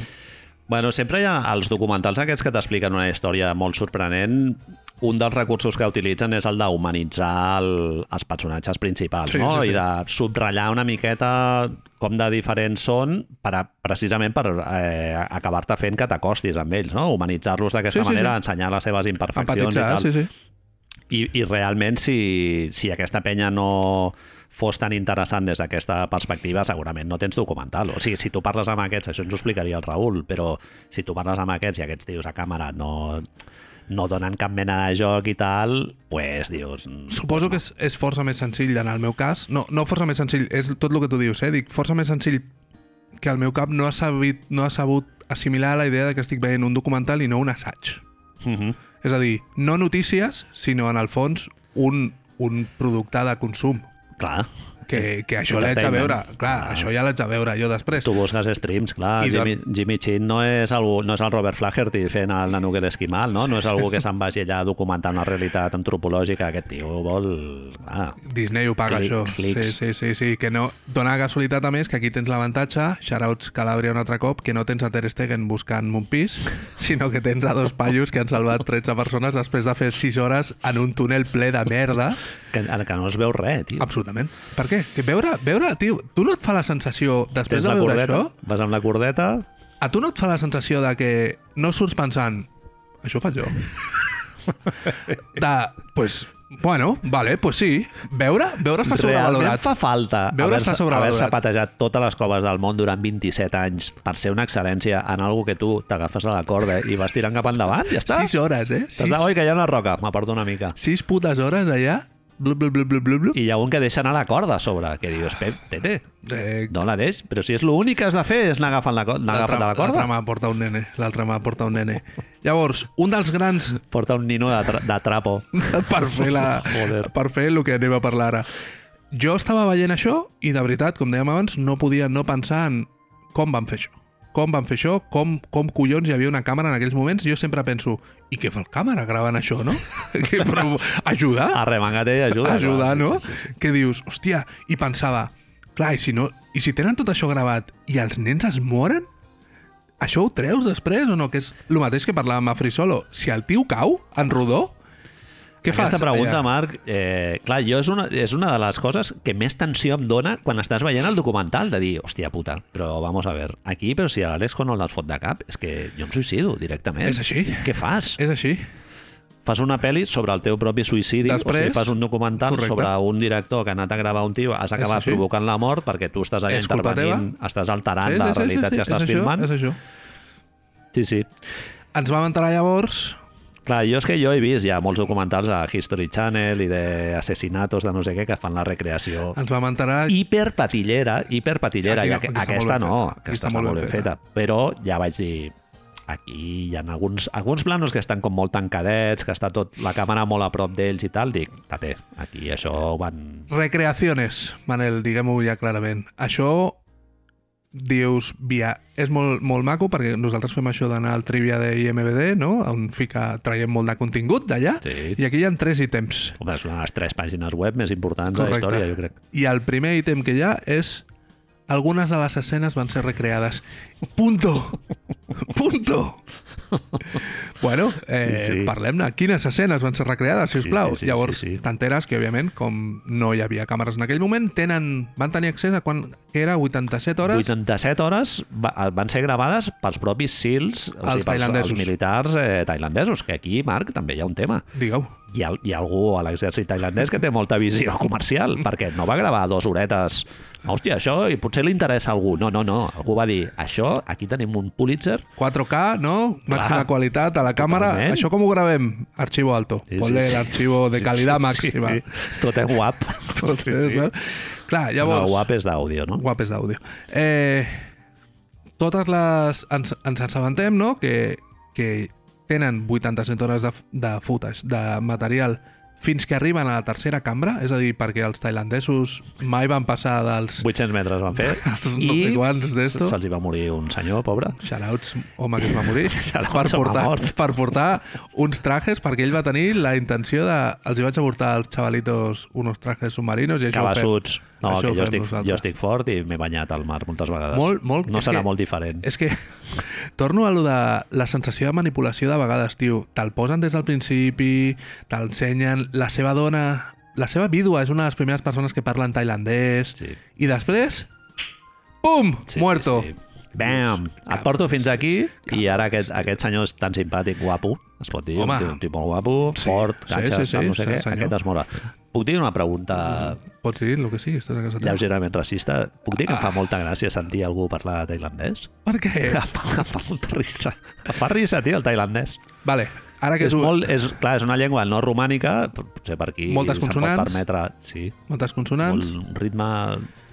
Bueno, sempre hi ha els documentals aquests que t'expliquen una història molt sorprenent. Un dels recursos que utilitzen és el d'humanitzar el, els personatges principals, Sí, no? sí, sí. I de subratllar una miqueta com de diferents són per a, precisament per eh, acabar-te fent que t'acostis amb ells, no? Humanitzar-los d'aquesta Sí, sí, manera, sí. ensenyar les seves imperfeccions i Empatitzar, tal. sí, sí. I, i realment, si, si aquesta penya no fos tan interessant des d'aquesta perspectiva, segurament no tens documental. O sigui, si tu parles amb aquests, això ens ho explicaria el Raül, però si tu parles amb aquests i aquests tios a càmera no, no donen cap mena de joc i tal, pues dius... mm, Suposo que és, és força més senzill en el meu cas. No, no força més senzill, és tot el que tu dius, eh? Dic, força més senzill que el meu cap no ha sabut, no ha sabut assimilar la idea de que estic veient un documental i no un assaig. Mhm. És a dir, no notícies, sinó en el fons un, un producte de consum. Clar. Que, que això l'haig de veure. Clar, Ah. això ja l'haig de veure jo després. Tu busques streams, clar. I de- Jimmy, Jimmy Chin no és, algú, no és el Robert Flaherty fent el nano que l'esquimal, no? No és algú que se'n vagi allà a documentar una realitat antropològica. Aquest tio vol... Clar, Disney ho paga, Clic- això. clics. Sí, sí, sí, sí, que no... Dona casualitat, a més, que aquí tens l'avantatge, shoutouts Calàbria un altre cop, que no tens a Ter Stegen buscant un pis, sinó que tens a dos paios que han salvat 13 persones després de fer 6 hores en un túnel ple de merda. Que, que no es veu res, tio. Absolutament. Per què? Que veure, veure, tio, tu no et fa la sensació, després Tens de veure cordeta, això, vas amb la cordeta... a tu no et fa la sensació de que no surts pensant això ho faig jo? De, pues, bueno, vale, pues sí. Veure, veure està Realment sobrevalorat. fa falta haver-se sobrevalorat. haver patejat totes les coves del món durant 27 anys per ser una excel·lència en algo que tu t'agafes a la corda i vas tirant cap endavant, ja està. 6 hores, eh? Sis, oi, que hi ha una roca, m'aporto una mica. sis putes hores allà. Blu, blu, blu, blu, blu, blu. I hi ha un que deixa anar la corda a sobre, que dius, Pep, tete, Eh, no la deix, però si és l'únic que has de fer és anar agafant, la, anar agafant la L'altre corda. mà porta un nene. L'altre mà porta un nene. Llavors, un dels grans Porta un nino de, tra de trapo. per fer, la, Joder. per fer el que anem a parlar ara. Jo estava veient això i, de veritat, com dèiem abans, no podia no pensar en com van fer això. Com van fer això, com, com collons hi havia una càmera en aquells moments, jo sempre penso, i què fa el càmera gravant això, no? que, però, ajudar? Arremangate i ajuda. ajudar, clar, no? Sí, sí, sí. Que dius, hòstia, i pensava, clar, i si, no, i si tenen tot això gravat i els nens es moren, això ho treus després o no? Que és el mateix que parlàvem a Free Solo. Si el tio cau en rodó, què fas? Aquesta pregunta? Marc, eh, clar, jo és una, és una de les coses que més tensió em dona quan estàs veient el documental, de dir, hòstia puta, però vamos a ver, aquí, però si a l'Àlex no els fot de cap, és que jo em suïcido directament. És així. Què fas? És així. Fas una pel·li sobre el teu propi suïcidi, Després, o sigui, fas un documental correcte. sobre un director que ha anat a gravar un tio, has acabat provocant la mort perquè tu estàs allà És intervenint, estàs alterant Sí, la sí, sí, realitat sí, que sí, estàs és això, filmant. És això. Sí, sí. Ens vam entrar llavors... Clar, jo és que jo he vist ja molts documentals a History Channel i d'assassinatos de no sé què que fan la recreació Ens vam enterar... hiperpatillera, hiperpatillera, aqu aquí aquesta ben no, feta. Aquesta està està molt ben feta. Però ja vaig dir, aquí hi ha alguns, alguns planos que estan com molt tancadets, que està tot la càmera molt a prop d'ells i tal, dic, tate, aquí això van... Recreaciones, Manel, diguem-ho ja clarament. Això, dius, via... és molt, molt maco perquè nosaltres fem això d'anar al trivia de IMBD, no? on fica, traiem molt de contingut d'allà, Sí. i aquí hi ha tres ítems. Home, són les tres pàgines web més importants de la història, jo crec. I el primer ítem que hi ha és algunes de les escenes van ser recreades. Punto! Punto! bueno, eh, Sí, sí. parlem-ne. Quines escenes van ser recreades, si us plau? sí, sí, Llavors, sí, sí. t'enteres que, òbviament, com no hi havia càmeres en aquell moment, tenen, van tenir accés a quan que era 87 hores 87 hores va, van ser gravades pels propis SEALs, o Els sigui, pels, els militars eh, tailandesos, que aquí, Marc, també hi ha un tema. Digueu. hi ha, hi ha algú a l'exèrcit tailandès que té molta visió comercial, perquè no va gravar dues horetes hòstia, això potser li interessa a algú. No, no, no. Algú va dir, això, aquí tenim un Pulitzer 4K, no? Màxima Clar. qualitat a la càmera. Totalment. Això com ho gravem? Arxivo alto. Sí, Ponle sí, sí. l'arxivo de Sí, qualitat sí, màxima. Sí, Tot és guap. Tot sí, és, sí. eh? Clar, llavors... No, guap és d'àudio, no? Guapes d'àudio. Eh, totes les... Ens, ens assabentem, no?, que, que tenen 87 hores de, de footage, de material, fins que arriben a la tercera cambra, és a dir, perquè els tailandesos mai van passar dels 800 metres van fer Els no sé quants d'esto. se'ls va morir un senyor, pobre. shoutouts, home que es va morir, per portar, per portar uns trajes, perquè ell va tenir la intenció de... Els hi vaig aportar als xavalitos unos trajes submarinos i això ho fem. No, Això que jo estic, nosaltres. jo estic fort i m'he banyat al mar moltes vegades. Molt, molt. No serà que- molt diferent. És que torno a lo de la sensació de manipulació de vegades, tio. Te'l posen des del principi, t'ensenyen... La seva dona... La seva vídua és una de les primeres persones que parla en tailandès. Sí. I després... Pum! Sí, muerto. Sí, sí. Bam! Et porto fins aquí i ara aquest, aquest senyor és tan simpàtic, guapo, es pot dir, Home. un tio, un molt guapo, Sí. fort, Sí, catxes, sí, sí, tal, no sé sí, què, senyor. aquest es mora. Puc dir una pregunta Pots dir el que sigui, estàs a casa teva. lleugerament racista? Puc dir que em Ah. fa molta gràcia sentir algú parlar tailandès? Per què? Em fa, em fa molta risa. Em fa risa, tio, el tailandès. Vale, ara que És, tu... molt, és, clar, és una llengua no romànica, potser per aquí Moltes se'n pot consonants. permetre... Sí, Moltes consonants. molt, un ritme...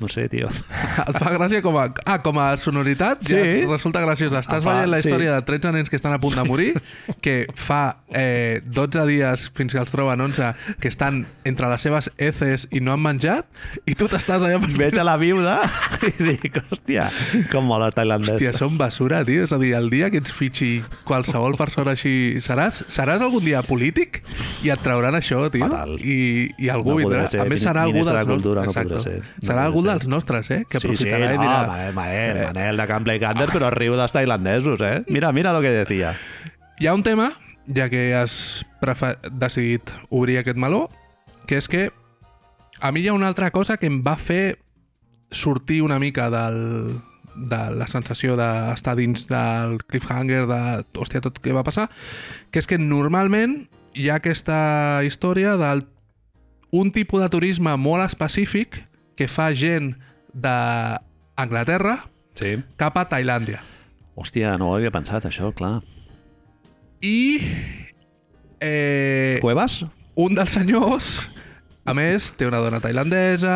No sé, tio. Et fa gràcia com a... Ah, com a sonoritat? Sí. Ja resulta graciosa. Estàs veient la sí. història de 13 nens que estan a punt de morir, que fa eh, 12 dies fins que els troben 11, que estan entre les seves heces i no han menjat, i tu t'estàs allà... Veig a la viuda i dic, hòstia, com mola el tailandès. Hòstia, són basura, tio. És a dir, el dia que ens fitxi qualsevol persona així... Seràs, seràs algun dia polític i et trauran això, tio. Fatal. I, i algú No vindrà. ser a més, serà algú dels de Cultura, nostres. no. No serà algú. Dels nostres, eh? Que sí, sí, aprofitarà no, i dirà... Manel, Manel, Manel de Camp Gander, però riu dels tailandesos, eh? Mira, mira lo que decía. Hi ha un tema, ja que has prefer... decidit obrir aquest meló, que és que a mi hi ha una altra cosa que em va fer sortir una mica del, de la sensació d'estar dins del cliffhanger, de, hòstia, tot què va passar, que és que normalment hi ha aquesta història del un tipus de turisme molt específic que fa gent d'Anglaterra Sí. cap a Tailàndia. Hòstia, no ho havia pensat, això, clar. I eh, Cuevas? un dels senyors, a més, té una dona tailandesa...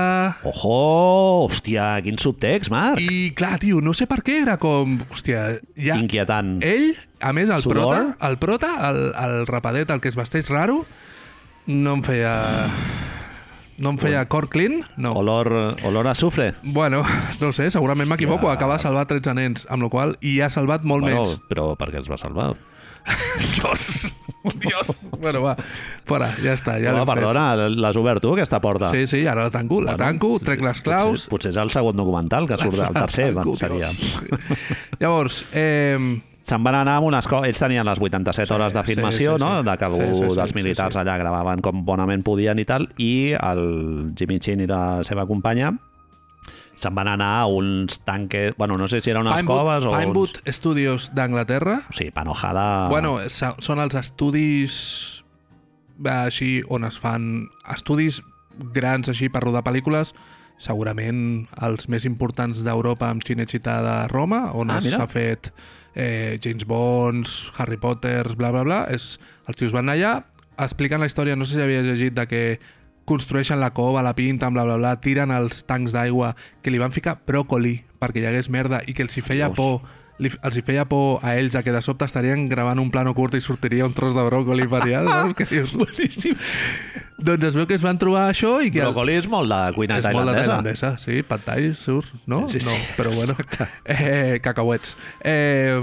Ojo! Hòstia, quin subtext, Marc! I, clar, tio, no sé per què era com... Hòstia, ja... Inquietant. Ell, a més, el Sudor? prota, el prota, el, el rapadet, el que es vesteix raro, no em feia... No em feia cor clean? No. Olor, olor a sufre. Bueno, no sé, segurament m'equivoco. Acaba de salvar 13 nens, amb la qual i ha salvat molt Bueno, menys. però per què els va salvar? Dios, Dios. Bueno, va, fora, ja està. Ja fet. perdona, l'has obert tu, aquesta porta? Sí, sí, ara la tanco, la tanco, trec les claus... Potser, potser és el segon documental que surt, el tercer, Tanco, van, seria. Dios. Llavors, eh, Se'n van anar amb unes coses... Ells tenien les 87 hores de sí, sí, sí. no? De que algú Sí, sí, sí, dels sí, militars sí. allà gravaven com bonament podien i tal, i el Jimmy Chin i la seva companya se'n van anar a uns tanques... Bueno, no sé si eren unes coves o... Pinewood Studios d'Anglaterra. Uns... Sí, panojada... Bueno, són els estudis així on es fan estudis grans així per rodar pel·lícules segurament els més importants d'Europa amb Cinecittà de Roma on Ah, s'ha fet eh, James Bonds, Harry Potter, bla bla bla és, els tios van allà expliquen la història, no sé si havies llegit de que construeixen la cova, la pinten, bla bla bla tiren els tancs d'aigua que li van ficar bròcoli perquè hi hagués merda i que els hi feia Dios. por li, els hi feia por a ells a que de sobte estarien gravant un plano curt i sortiria un tros de bròcoli allà, saps? Que dius, boníssim. doncs es veu que es van trobar això i que... el- Brocoli és molt de cuina és molt de tailandesa. tailandesa, sí, pad thai surt, no? Sí, sí, no, però bueno, eh, cacauets. Eh,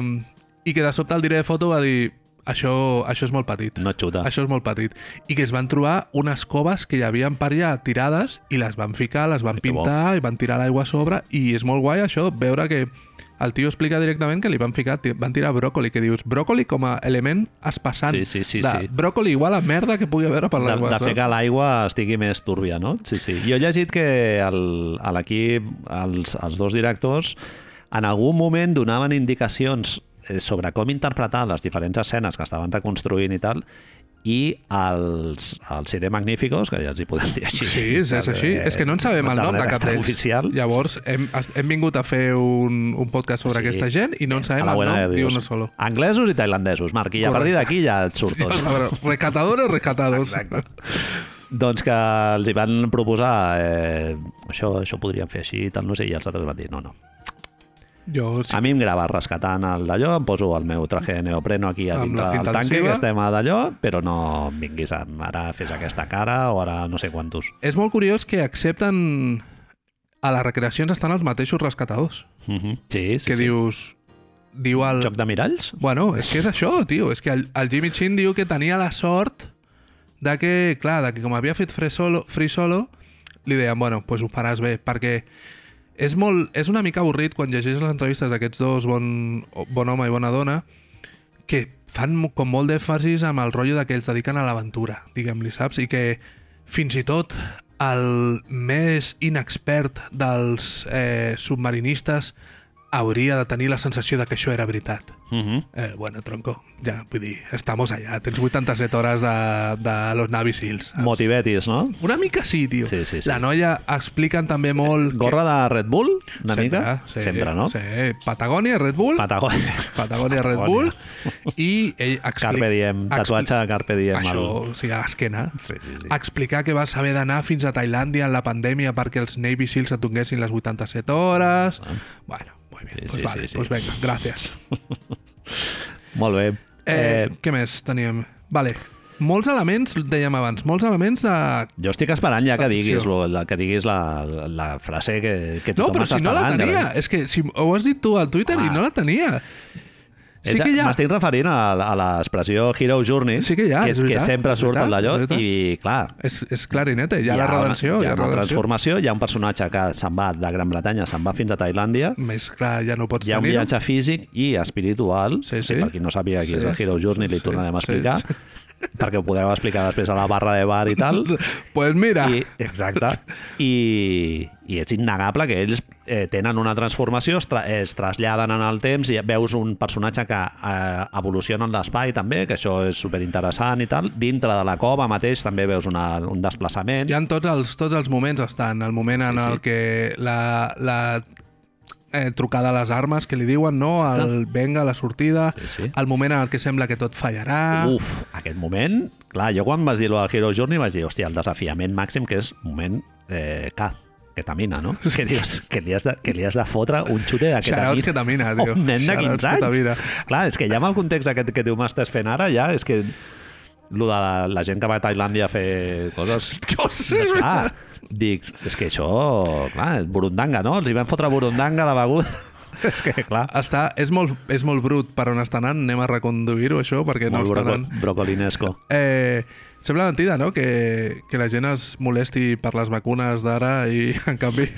I que de sobte el diré de foto va dir això, això és molt petit. No xuta. Això és molt petit. I que es van trobar unes coves que hi havien per allà tirades i les van ficar, les van pintar i van tirar l'aigua a sobre i és molt guai això, veure que el tio explica directament que li van ficar, van tirar bròcoli, que dius bròcoli com a element espassant. Sí, sí, sí, de sí. Bròcoli igual a merda que pugui haver per de, l'aigua. de fer saps? que l'aigua estigui més túrbia, no? Sí, sí. Jo he llegit que el- a l'equip, els, els dos directors, en algun moment donaven indicacions eh, sobre com interpretar les diferents escenes que estaven reconstruint i tal, i els, els CD Magníficos, que ja els hi podem dir així. Sí, és, és així. És que no en sabem el nom de cap d'ells. Oficial. Llavors, hem, hem vingut a fer un, un podcast sobre Sí. aquesta gent i no en sabem el nom ni Dios. uno solo. Anglesos i tailandesos, Marc, i a partir d'aquí ja et surt tot. Dios, a veure, rescatadores, rescatados. Exacte. Doncs que els hi van proposar eh, això, això ho podríem fer així i tal, no sé, i els altres van dir no, no. Jo, sí, A mi em grava rescatant el d'allò, em poso el meu traje de neopreno aquí a Amb dintre del tanque, que estem a d'allò, però no vinguis a ara fes aquesta cara o ara no sé quantos. és molt curiós que accepten a les recreacions estan els mateixos rescatadors. Uh -huh. Sí, sí, que sí. dius... Diu el... Joc de miralls? Bueno, és que és això, tio. És que el, el Jimmy Chin diu que tenia la sort de que, clar, de que com havia fet free solo, free solo li deien, bueno, pues ho faràs bé, perquè és, molt, és una mica avorrit quan llegeixes les entrevistes d'aquests dos, bon, bon home i bona dona, que fan com molt d'èmfasis amb el rotllo que ells dediquen a l'aventura, diguem-li, saps? I que fins i tot el més inexpert dels eh, submarinistes hauria de tenir la sensació de que això era veritat. Uh -huh. Eh, bueno, tronco, ja, vull dir, estamos allà. Tens 87 hores de, de los Navy Seals. saps? Motivetis, no? Una mica sí, tio. Sí, sí, sí. La noia expliquen també molt... Gorra de Red Bull, una Sempre, mica? sí, Sempre, no? Sí, Patagònia, Red Bull, Patagònia. Patagònia, Red Bull, i ell explica... Carpe diem, tatuatge de Carpe diem. Això, al- o sigui, a l'esquena. Sí, sí, sí. Explicar que vas haver d'anar fins a Tailàndia en la pandèmia perquè els Navy Seals et donguessin les 87 hores... Bueno, muy bien. Sí, pues sí, vale, sí, sí. pues venga, gracias. Molt bé. Eh, què més teníem? Vale. Molts elements, dèiem abans, molts elements de... Jo estic esperant ja que diguis, lo, la, que diguis la, la frase que, que No, tothom però està si no la esperant. tenia. És que si ho has dit tu al Twitter Home. i no la tenia. Sí que hi ha... M'estic referint a, a l'expressió Hero Journey, Sí que hi ha, que, veritat, que sempre surt veritat, al d'allò, i clar, És, és clarinete, hi ha, la redenció. Una, hi ha una redenció. transformació, hi ha un personatge que se'n va de Gran Bretanya, se'n va fins a Tailàndia, Més clar, ja no pots hi ha un tenir viatge físic i espiritual, Sí, sí, sí. per qui no sabia qui Sí. és el Hero Journey, li Sí, tornarem a sí. explicar, perquè ho podeu explicar després a la barra de bar i tal. Pues mira, I, exacte. I, I és innegable que ells eh, tenen una transformació, es, tra es traslladen en el temps i veus un personatge que eh, evoluciona en l'espai també, que això és superinteressant i tal. Dintre de la cova mateix també veus una, un desplaçament. hi ha tots els, tots els moments estan. El moment en Sí, sí. el que la, la eh, trucada a les armes que li diuen, no? El venga, la sortida, Sí, sí. el moment en el que sembla que tot fallarà... Uf, aquest moment... Clar, jo quan vas dir-lo a Hero Journey vaig dir, hòstia, el desafiament màxim que és moment eh, K, ketamina, no? Que dius que li has de, que li has de fotre un xute de ketamina. Shoutouts ketamina, tio. Un nen de Shoutouts 15 anys. ketamina. Clar, és que ja amb el context aquest que tu m'estàs fent ara, ja és que lo de la, la gent que va a Tailàndia a fer coses... Dios, És clar, dic, és que això, clar, és burundanga, no? Els hi vam fotre burundanga a la beguda. és que, clar, Està, és, molt, és molt brut per on està anant. Anem a reconduir-ho, això, perquè no molt està broco, anant... brocolinesco. Eh, sembla mentida, no?, que, que la gent es molesti per les vacunes d'ara i, en canvi,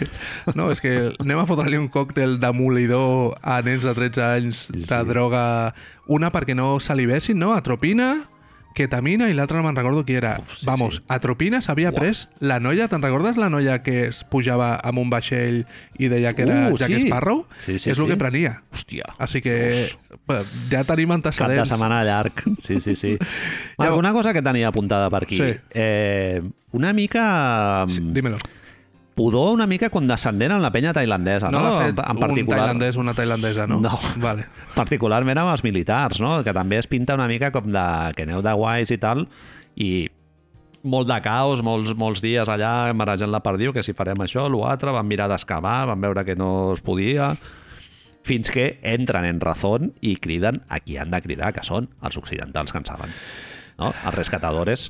no, és que anem a fotre-li un còctel demolidor a nens de 13 anys de sí. droga, una perquè no salivessin, no?, atropina, ketamina i l'altra no me'n recordo qui era. Uf, sí, Vamos, sí. atropina s'havia pres la noia, te'n recordes la noia que es pujava amb un vaixell i deia que era Uh, Jack sí. Sparrow? Sí, sí, és el sí. que prenia. Hòstia. Així que bé, ja tenim Cap de antecedents. setmana llarg. Sí, sí, sí. Marc, una cosa que tenia apuntada per aquí. Sí. Eh, una mica... Sí, dímelo. Pudor una mica condescendent en la penya tailandesa, no? No l'ha fet en un particular, tailandès o una tailandesa, no? No. Vale. particularment amb els militars, no? Que també es pinta una mica com de que aneu de guais i tal, i molt de caos, molts, molts dies allà marejant la perdiu, que si farem això, l'altre, van mirar d'excavar, van veure que no es podia, fins que entren en razón i criden a qui han de cridar, que són els occidentals que en saben. No? Els rescatadores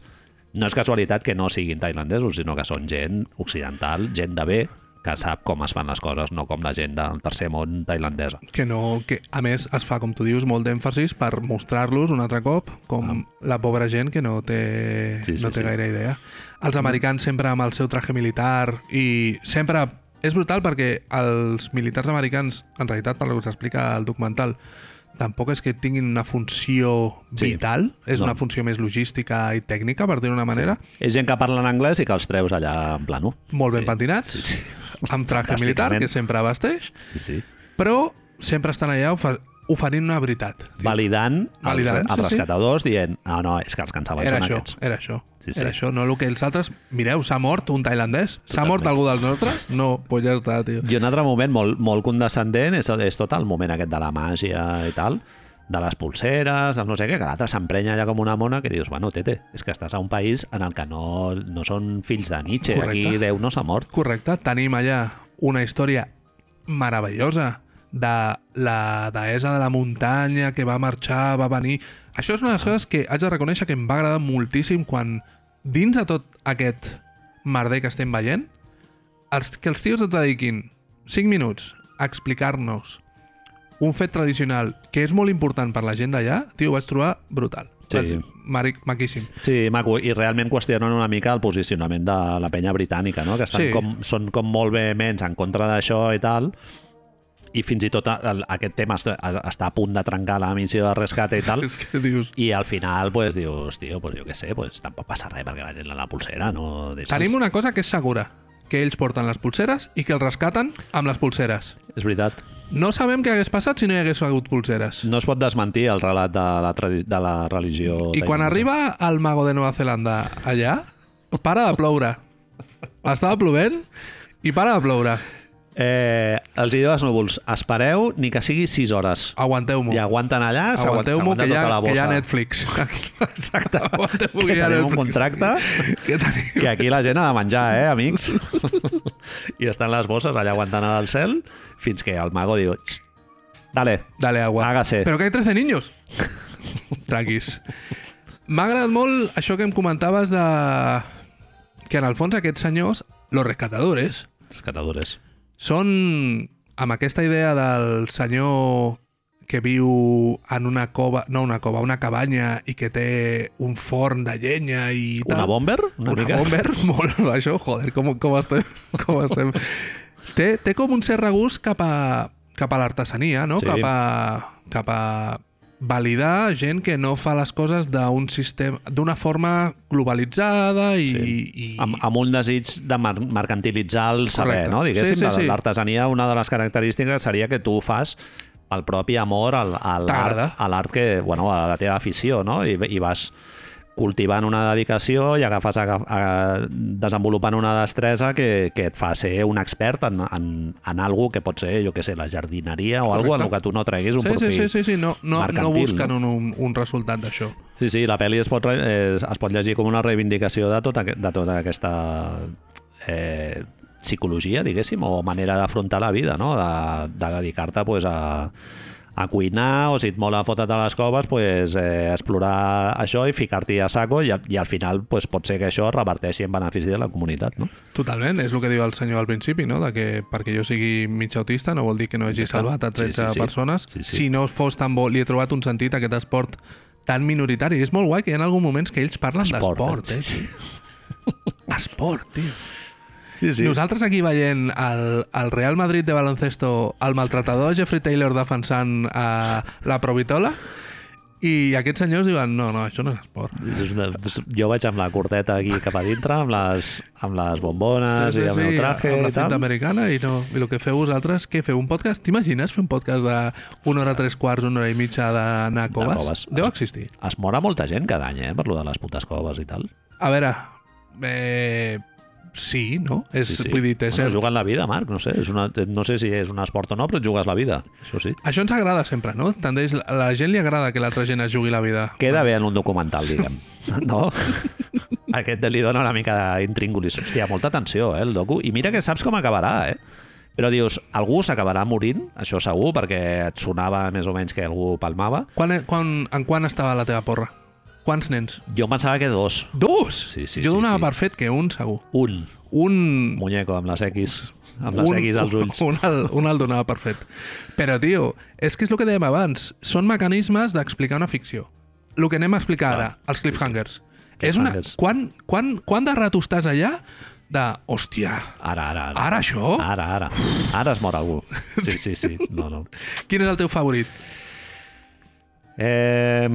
no és casualitat que no siguin tailandesos, sinó que són gent occidental, gent de bé, que sap com es fan les coses, no com la gent del tercer món tailandesa. Que no, que a més es fa, com tu dius, molt d'èmfasis per mostrar-los un altre cop com la pobra gent que no té, Sí, sí, no té sí. gaire idea. Els americans sempre amb el seu traje militar i sempre... És brutal perquè els militars americans, en realitat, per lo que s'explica al documental, tampoc és que tinguin una funció Sí. vital, és No. una funció més logística i tècnica, per dir-ho d'una manera. És gent que parla en anglès i que els treus allà en plano. molt ben Sí. pentinats, Sí, sí. amb traje militar, que sempre vesteix, Sí, sí. però sempre estan allà oferint una veritat. tio. Validant, Validant, els, sí, els sí. rescatadors dient ah, no, és que els saben Era són això, aquests. era això. Sí, sí. Era això, no el que els altres... Mireu, s'ha mort un tailandès? S'ha mort algú dels nostres? No, doncs pues ja està, tio. I un altre moment molt, molt condescendent és, és tot el moment aquest de la màgia i tal, de les pulseres, del no sé què, que l'altre s'emprenya allà com una mona que dius, bueno, tete, és que estàs a un país en el que no, no són fills de Nietzsche, Correcte. aquí Déu no s'ha mort. Correcte, tenim allà una història meravellosa de la deessa de la muntanya que va marxar, va venir... Això és una de les coses que haig de reconèixer que em va agradar moltíssim quan, dins de tot aquest merder que estem veient, els, que els tios et dediquin 5 minuts a explicar-nos un fet tradicional que és molt important per la gent d'allà, tio, ho vaig trobar brutal. Sí. Maric, maquíssim. Sí, maco, i realment qüestionen una mica el posicionament de la penya britànica, no? que estan Sí. com, són com molt vehements en contra d'això i tal, i fins i tot el, aquest tema està, està a punt de trencar la missió de rescate i tal, És que dius... i al final pues, dius, tio, pues, jo què sé, pues, tampoc passa res perquè vagin a la pulsera, no? Deixa'ls. Tenim una cosa que és segura, que ells porten les pulseres i que els rescaten amb les pulseres. És veritat. No sabem què hagués passat si no hi hagués hagut pulseres. No es pot desmentir el relat de la, de la religió. I quan arriba el mago de Nova Zelanda allà, para de ploure. Estava plovent i para de ploure. Eh, els diu als núvols, espereu ni que sigui 6 hores. Aguanteu-m'ho. I aguanten allà, Aguanteu-m'ho, s'aguanta que, hi ha, la que hi ha. Netflix. Exacte. Aguanteu-m'ho, que hi ha tenim un Netflix. contracte Que tenim... que aquí la gent ha de menjar, eh, amics? I estan les bosses allà aguantant al cel fins que el mago diu "Xt, dale, Dale, agua. Hágase. Però que hay 13 niños. Tranquis. M'ha agradat molt això que em comentaves de... Que en el fons aquests senyors, los rescatadores, rescatadores. Són amb aquesta idea del senyor que viu en una cova, no una cova, una cabanya i que té un forn de llenya i tal. Una bomber? Una, Una, mica? bomber, molt, això, joder, com, com estem. Com estem. té, té com un cert regust cap a, cap a l'artesania, no? Sí. Cap, a, cap a validar gent que no fa les coses d'un sistema d'una forma globalitzada i, Sí. i Amb, amb un desig de mar mercantilitzar el saber, Correcte. no? Diguéssim, Sí, sí, sí. l'artesania, una de les característiques seria que tu fas pel propi amor al, a l'art que, bueno, a la teva afició, no? I, i vas cultivant una dedicació i agafes a, a, desenvolupant una destresa que, que et fa ser un expert en, en, en algo que pot ser, jo què sé, la jardineria o Correcte. algo en el que tu no treguis un Sí, sí, profit. sí, sí, sí, no, no, no mercantil, busquen no? Un, un, resultat d'això. Sí, sí, la pel·li es pot, eh, es pot llegir com una reivindicació de tota, de tota aquesta eh, psicologia, diguéssim, o manera d'afrontar la vida, no? de, de dedicar-te pues, a, a cuinar o si et mola fotre't a les coves, pues, eh, explorar això i ficar-t'hi a saco i, i al final pues, pot ser que això reverteixi en benefici de la comunitat. No? Totalment, és el que diu el senyor al principi, no? de que perquè jo sigui mig autista no vol dir que no hagi Exacte. salvat a 13 Sí, sí, sí. persones. Sí, sí. Si no fos tan bo, li he trobat un sentit a aquest esport tan minoritari. És molt guai que hi ha alguns moments que ells parlen Esport, d'esport. Eh? Sí, Esport, tio. Sí, Sí. Nosaltres aquí veient el, el Real Madrid de baloncesto, el maltratador Jeffrey Taylor defensant uh, la Provitola, i aquests senyors diuen, no, no, això no és esport. És una, jo vaig amb la corteta aquí cap a dintre, amb les, amb les bombones i el meu traje amb la i tal. cinta americana i, no, i el que feu vosaltres, què feu? Un podcast? T'imagines fer un podcast d'una hora, tres quarts, una hora i mitja d'anar a coves? coves. Deu existir. Es mora molta gent cada any, eh, per lo de les putes coves i tal. A veure, eh, sí, no? És, Sí, sí. Vull dir, té bueno, cert. juguen la vida, Marc, no sé, és una, no sé si és un esport o no, però jugues la vida, això sí. Això ens agrada sempre, no? Tendeix, a la gent li agrada que l'altra gent es jugui la vida. Queda bé en un documental, diguem. No? Aquest li dona una mica d'intríngulis. Hòstia, molta tensió, eh, el docu. I mira que saps com acabarà, eh? Però dius, algú s'acabarà morint, això segur, perquè et sonava més o menys que algú palmava. Quan, quan, en quan estava la teva porra? Quants nens? Jo em pensava que dos. Dos? Sí, sí, jo sí, donava sí. per fet que un, segur. Un Un... muñeco amb les X, amb les un, X als ulls. Un, el, un el donava per fet. Però, tio, és que és el que dèiem abans. Són mecanismes d'explicar una ficció. El que anem a explicar ara, Clar, els cliffhangers. sí. És una... Quan, quan, quan de rato estàs allà de... Hòstia, Ara, ara, ara. ara això? Ara, ara. Ara es mor algú. Sí, sí, sí. No, no. Quin és el teu favorit? Eh,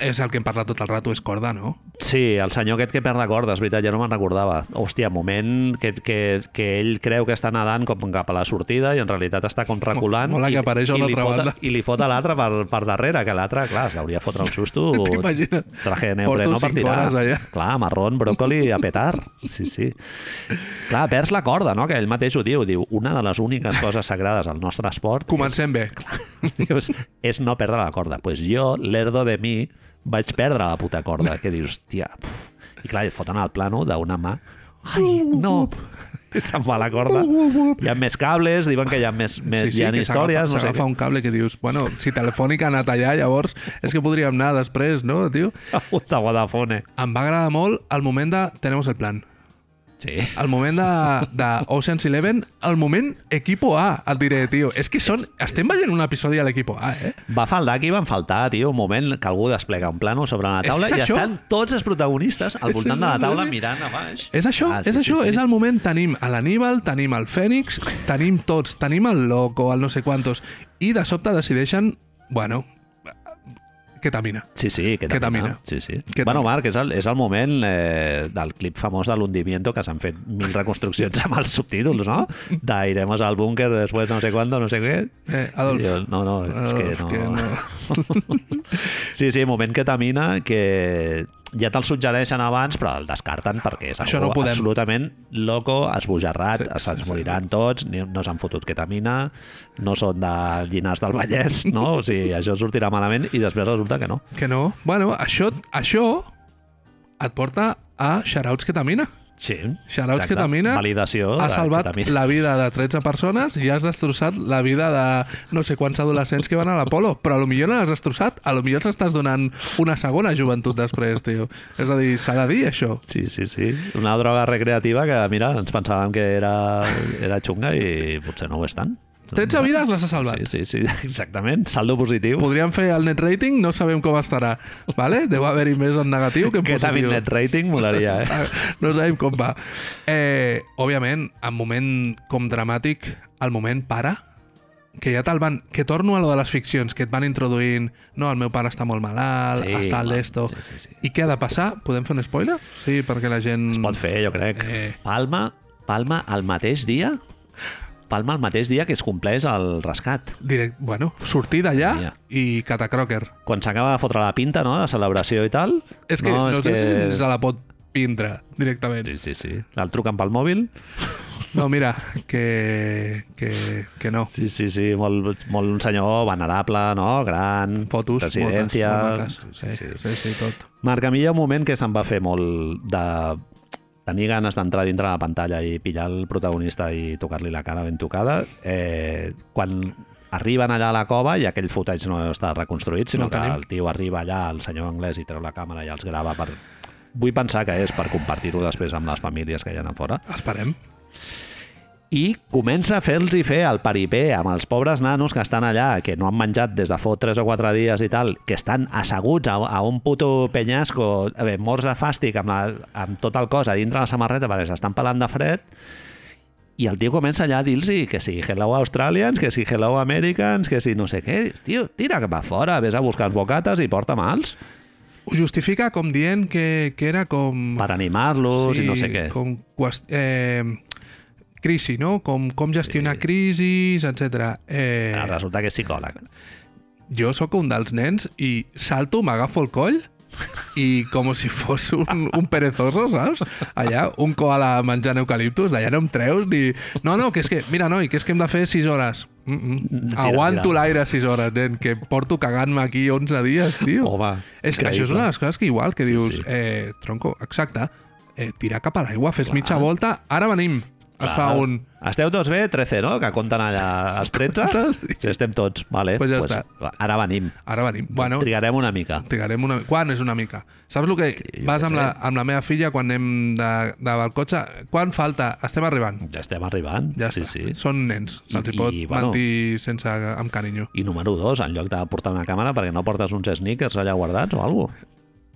És el que hem parlat tot el rato, és corda, no? sí, el senyor aquest que perd la corda, és veritat, ja no me'n recordava. Hòstia, moment que, que, que ell creu que està nedant com cap a la sortida i en realitat està com reculant Mola que i, apareix a i, una li i li fot a l'altre per, per darrere, que l'altre, clar, s'hauria de fotre un susto. T'imagines? Traje de Porto neopreno per tirar. allà. Clar, marrón, bròcoli a petar. Sí, sí. Clar, perds la corda, no? Que ell mateix ho diu. Diu, una de les úniques coses sagrades al nostre esport Comencem bé. dius, és no perdre la corda. Pues jo, l'erdo de mi, vaig perdre la puta corda. Que dius, tia... Puf. I clar, et foten al plano d'una mà. Ai, no! Se'n va la corda. Hi ha més cables, diuen que hi ha més, més hi ha que històries, no sé s'agafa un cable que dius, bueno, si Telefònica ha anat allà, llavors és que podríem anar després, no, tio? Puta Vodafone. Em va agradar molt el moment de Tenemos el plan. Sí. El moment de, de Ocean's Eleven, el moment equipo A, et diré, tio. És que són... Estem veient un episodi a l'equipo A, eh? Va faltar aquí, van faltar, tio, un moment que algú desplega un plano sobre la És taula que i això- estan tots els protagonistes al És- voltant és- de la és- taula és- mirant a baix. És això, Ah, és sí, això, sí, sí. és el moment, tenim a l'Aníbal, tenim el Fènix, tenim tots, tenim el Loco, el no sé quantos, i de sobte decideixen, bueno, ketamina. Sí, sí, que Ketamina. Sí, sí. Ketamina. Bueno, Marc, és el, és el moment eh, del clip famós de l'hundimiento que s'han fet mil reconstruccions amb els subtítols, no? D'Iremos al búnquer después no sé cuándo, no sé què. Eh, Adolf, jo, no, no, és que Adolf, no. que no. Sí, sí, moment ketamina que ja te'l suggereixen abans, però el descarten perquè és Això no podem. absolutament loco, esbojarrat, Sí, sí, sí, se'ns sí. moriran tots, ni, no s'han fotut ketamina, no són de Llinars del Vallès, no? O sigui, això sortirà malament i després resulta que no. Que no. Bueno, això, això et porta a Shoutouts Ketamina. Sí, Shoutouts exacte. Ketamina Validació ha salvat ketamina. la vida de 13 persones i has destrossat la vida de no sé quants adolescents que van a l'Apolo, però a lo millor no l'has destrossat, a lo millor s'estàs donant una segona joventut després, tio. És a dir, s'ha de dir això. Sí, sí, sí. Una droga recreativa que, mira, ens pensàvem que era, era xunga i potser no ho és tant. 13 vides les ha salvat. Sí, sí, sí, exactament. Saldo positiu. Podríem fer el net rating, no sabem com estarà. Vale? Deu haver-hi més en negatiu que en positiu. net rating molaria, eh? No sabem com va. Eh, òbviament, en moment com dramàtic, el moment pare, que ja te'l van... Que torno a lo de les ficcions, que et van introduint... No, el meu pare està molt malalt, Sí, està al d'esto... sí, sí, sí. I què ha de passar? Podem fer un spoiler? Sí, perquè la gent... Es pot fer, jo crec. Eh. Palma, Palma el mateix dia Palma el mateix dia que es compleix el rescat. Direct, bueno, sortir d'allà Ja. i catacroker. Quan s'acaba de fotre la pinta, no?, de celebració i tal. És que no, no és sé que... si se la pot pindre directament. Sí, sí, sí. El truquen pel mòbil. No, mira, que, que, que no. Sí, sí, sí. Molt, molt un senyor venerable, no?, gran. Fotos, Residència. moltes, molt maques. Sí, sí, sí, sí, tot. Marc, a mi hi ha un moment que se'm va fer molt de tenir ganes d'entrar dintre la pantalla i pillar el protagonista i tocar-li la cara ben tocada. Eh, quan arriben allà a la cova i aquell footage no està reconstruït, sinó No que el tio arriba allà, el senyor anglès, i treu la càmera i els grava per... Vull pensar que és per compartir-ho després amb les famílies que hi ha a fora. Esperem. I comença a fer-los fer el paripé amb els pobres nanos que estan allà, que no han menjat des de fot 3 o 4 dies i tal, que estan asseguts a, a un puto penyasco, eh, morts de fàstic, amb, la, amb tot el cos a dintre la samarreta perquè s'estan pelant de fred, i el tio comença allà a dir-los que si hello Australians, que si hello Americans, que si no sé què. Tio, tira cap a fora, vés a buscar els bocates i porta mals Ho justifica com dient que, que era com... per animar-los i no sé què. Com eh, crisi, no? Com, com gestionar Sí. crisis, etc. Eh, Ara Resulta que és psicòleg. jo sóc un dels nens i salto, m'agafo el coll i com si fos un, un perezoso, saps? Allà, un koala menjant eucaliptus, d'allà no em treus ni... No, no, que és que, mira, noi, que és que hem de fer 6 hores. Mm -mm. Tira, Aguanto l'aire 6 hores, nen, que porto cagant-me aquí 11 dies, tio. Home, És que això és increïble. una de les coses que igual, que Sí, dius, sí. eh, tronco, exacte, eh, tirar cap a l'aigua, fes Clar. mitja volta, ara venim. Es Clar. fa un... Esteu tots bé? 13, no? Que compten allà els 13? Comptes? Sí, estem tots. Vale, Pues ja està. Ara venim. Ara venim. Bueno, Trigarem una mica. trigarem una... Quan és una mica? Saps el que jo vas amb sé. la, amb la meva filla quan anem de, de al cotxe? Quan falta? Estem arribant. Ja estem arribant. Ja sí, està. sí. Són nens. Se'ls pot i, bueno, mentir sense, amb carinyo. I número dos, en lloc de portar una càmera, perquè no portes uns sneakers allà guardats o alguna cosa.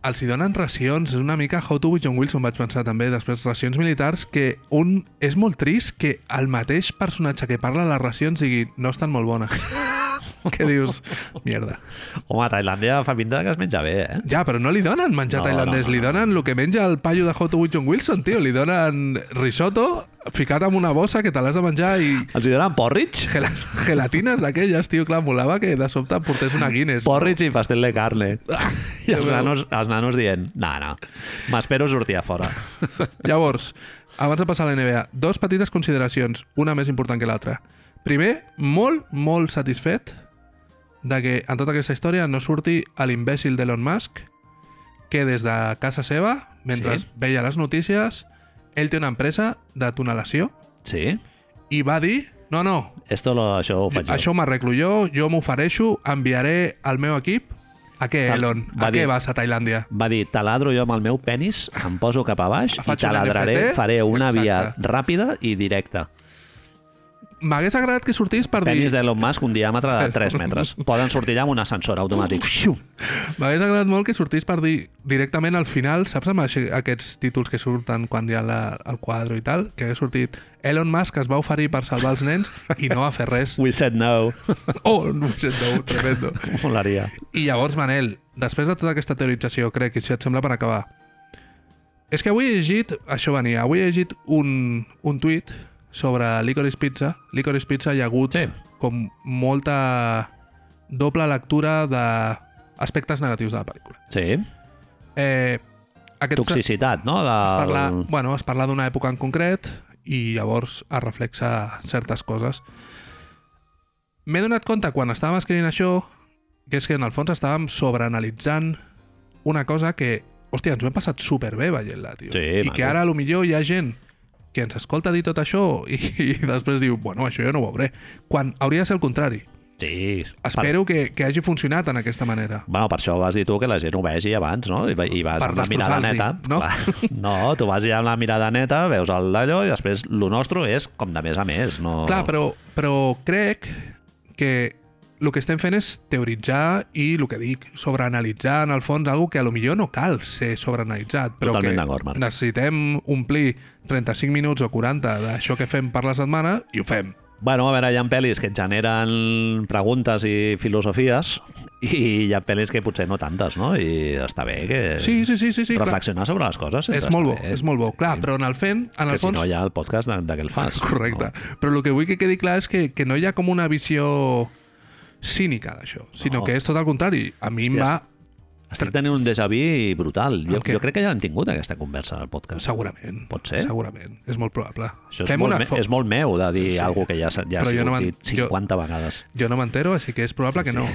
Els hi donen racions, és una mica How to John Wilson, vaig pensar també, després racions militars, que un és molt trist que el mateix personatge que parla les racions digui no estan molt bones. que dius, mierda. Home, a Tailàndia fa pinta que es menja bé, eh? Ja, però no li donen menjar No, tailandès, no, no, li no. donen el que menja el paio de with John Wilson, tio. Li donen risotto ficat en una bossa que te l'has de menjar i Els hi donen porridge? gela gelatines d'aquelles, tio. Clar, molava que de sobte portés una Guinness. Porridge i pastel de carne. I els nanos, els nanos dient, no, no, m'espero sortir a fora. Llavors, abans de passar a la NBA, dos petites consideracions, una més important que l'altra. Primer, molt, molt satisfet de que en tota aquesta història no surti l'imbècil d'Elon Musk que des de casa seva, mentre Sí. veia les notícies, ell té una empresa de tunelació Sí? i va dir no, no, Esto lo, això ho faig jo. això m'arreglo jo, jo m'ofereixo, enviaré el meu equip a què, Tal- Elon? va A dir- què vas a Tailàndia? Va dir, taladro jo amb el meu penis, em poso cap a baix i taladraré, faré una via Exacte. ràpida i directa. M'hagués agradat que sortís per dir... Penis d'Elon Musk, un diàmetre de 3 metres. Poden sortir allà amb un ascensor automàtic. M'hagués agradat molt que sortís per dir directament al final, saps amb aquests títols que surten quan hi ha la, el quadre i tal, que hagués sortit Elon Musk es va oferir per salvar els nens i no va fer res. We said no. Oh, no ho sento, tremendo. Molaria. I llavors, Manel, després de tota aquesta teorització, crec, i si et sembla per acabar, és que avui he llegit, això venia, avui he llegit un, un tuit sobre Licorice Pizza. Licorice Pizza hi ha hagut Sí. com molta doble lectura d'aspectes negatius de la pel·lícula. Sí. Eh, aquest Toxicitat, no? De... es parla, bueno, es parla d'una època en concret i llavors es reflexa certes coses. M'he donat compte quan estàvem escrivint això que és que en el fons estàvem sobreanalitzant una cosa que, hòstia, ens ho hem passat superbé veient-la, tio. Sí, I maco. que ara, a lo millor, hi ha gent que ens escolta dir tot això i, i després diu, bueno, això jo no ho veuré. Quan hauria de ser el contrari. Sí. Espero que, que hagi funcionat en aquesta manera. Bueno, per això vas dir tu que la gent ho vegi abans, no? I, va- i vas Per amb la mirada neta. no? Clar. No, tu vas ja amb la mirada neta, veus el d'allò i després lo nostre és com de més a més. No... Clar, però, però crec que el que estem fent és teoritzar i el que dic, sobreanalitzar en el fons algo que a lo millor no cal ser sobreanalitzat, però Totalment que necessitem omplir 35 minuts o 40 d'això que fem per la setmana i ho fem. Bueno, a veure, hi ha pel·lis que et generen preguntes i filosofies i hi ha pel·lis que potser no tantes, no? I està bé que Sí, sí, sí, sí, sí clar. reflexionar sobre les coses. És molt bo, bé. és molt bo. Clar, però en el fent, en Que el si fons... no hi ha el podcast de, de què el fas. Correcte. Però el que vull que quedi clar és que, que no hi ha com una visió cínica d'això, sinó No. que és tot el contrari. A mi em va Estic tenint un déjà vu brutal. Jo, jo crec que ja hem tingut aquesta conversa al podcast. Segurament. Pot ser? Segurament. És molt probable. Això és Fem molt, una me, és molt meu de dir Sí. sí. alguna que ja, ja ha jo sigut no dit 50 vegades. Jo no m'entero, així que és probable Sí, que no.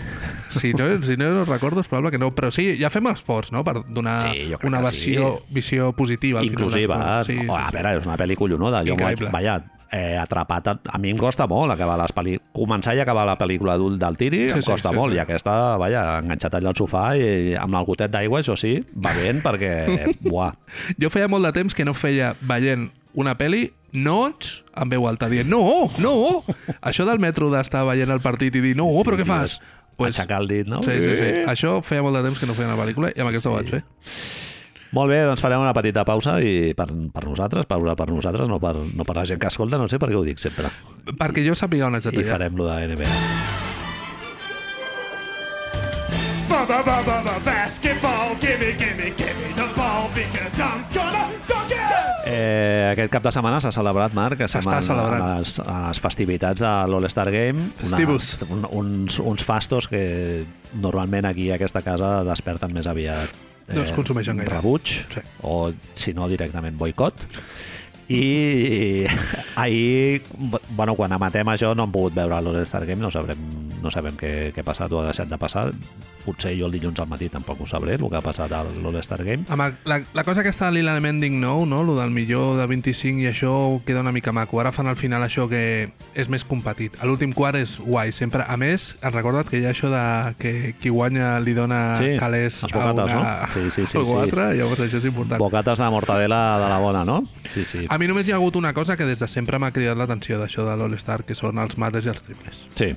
sí. Si no, si no ho recordo, és probable que no. Però sí, ja fem l'esforç, no?, per donar Sí, jo una visió, visió positiva. al final Inclusiva. coses. Sí, oh, sí, a sí. veure, és una pel·li collonuda. Jo vaig, vaja, eh, atrapat. A, a mi em costa molt acabar les pel·li... començar i acabar la pel·lícula adult del Tiri, Sí, em sí, costa sí, molt. sí. I aquesta, vaja, enganxat allà al sofà i amb el gotet d'aigua, això sí, va bé perquè... Buah. Jo feia molt de temps que no feia veient una peli nots amb veu alta dient no, no! Això del metro d'estar veient el partit i dir no, Sí, sí, però què fas? Aixecar el dit, no? Sí, sí, sí. Eh. Això feia molt de temps que no feia una pel·lícula i amb aquesta ho sí. vaig fer. Molt bé, doncs farem una petita pausa i per, per nosaltres, pausa per nosaltres, no per, no per la gent que escolta, no sé per què ho dic sempre. Perquè jo sàpiga on haig de I farem lo de NBA. Ba ba ba ba ba basketball, gimme, gimme, gimme the ball because I'm gonna dunk it! Eh, aquest cap de setmana s'ha celebrat, Marc, S'està celebrant. a les, a les festivitats de l'All-Star Game. Festivus. un, uns, uns fastos que normalment aquí a aquesta casa desperten més aviat No es consumeixen gaire. rebuig Sí. o, si no, directament boicot. I ahir, bueno, quan amatem això no hem pogut veure l'All-Star Game, no sabrem, no sabem què, què ha passat o ha deixat de passar. Potser jo el dilluns al matí tampoc ho sabré, el que ha passat a l'All-Star Game. Amb el- la, la cosa que està a Mending nou, no? Lo del millor de 25 i això queda una mica maco. Ara fan al final això que és més competit. A l'últim quart és guai, sempre. A més, has recordat que hi ha això de que qui guanya li dona Sí, calés els a bocates, una... no? Sí, sí, sí, algú sí. altre, llavors això és important. Bocates de mortadela de la bona, no? Sí, sí. A mi només hi ha hagut una cosa que des de sempre m'ha cridat l'atenció d'això de l'All-Star, que són els mates i els triples. Sí.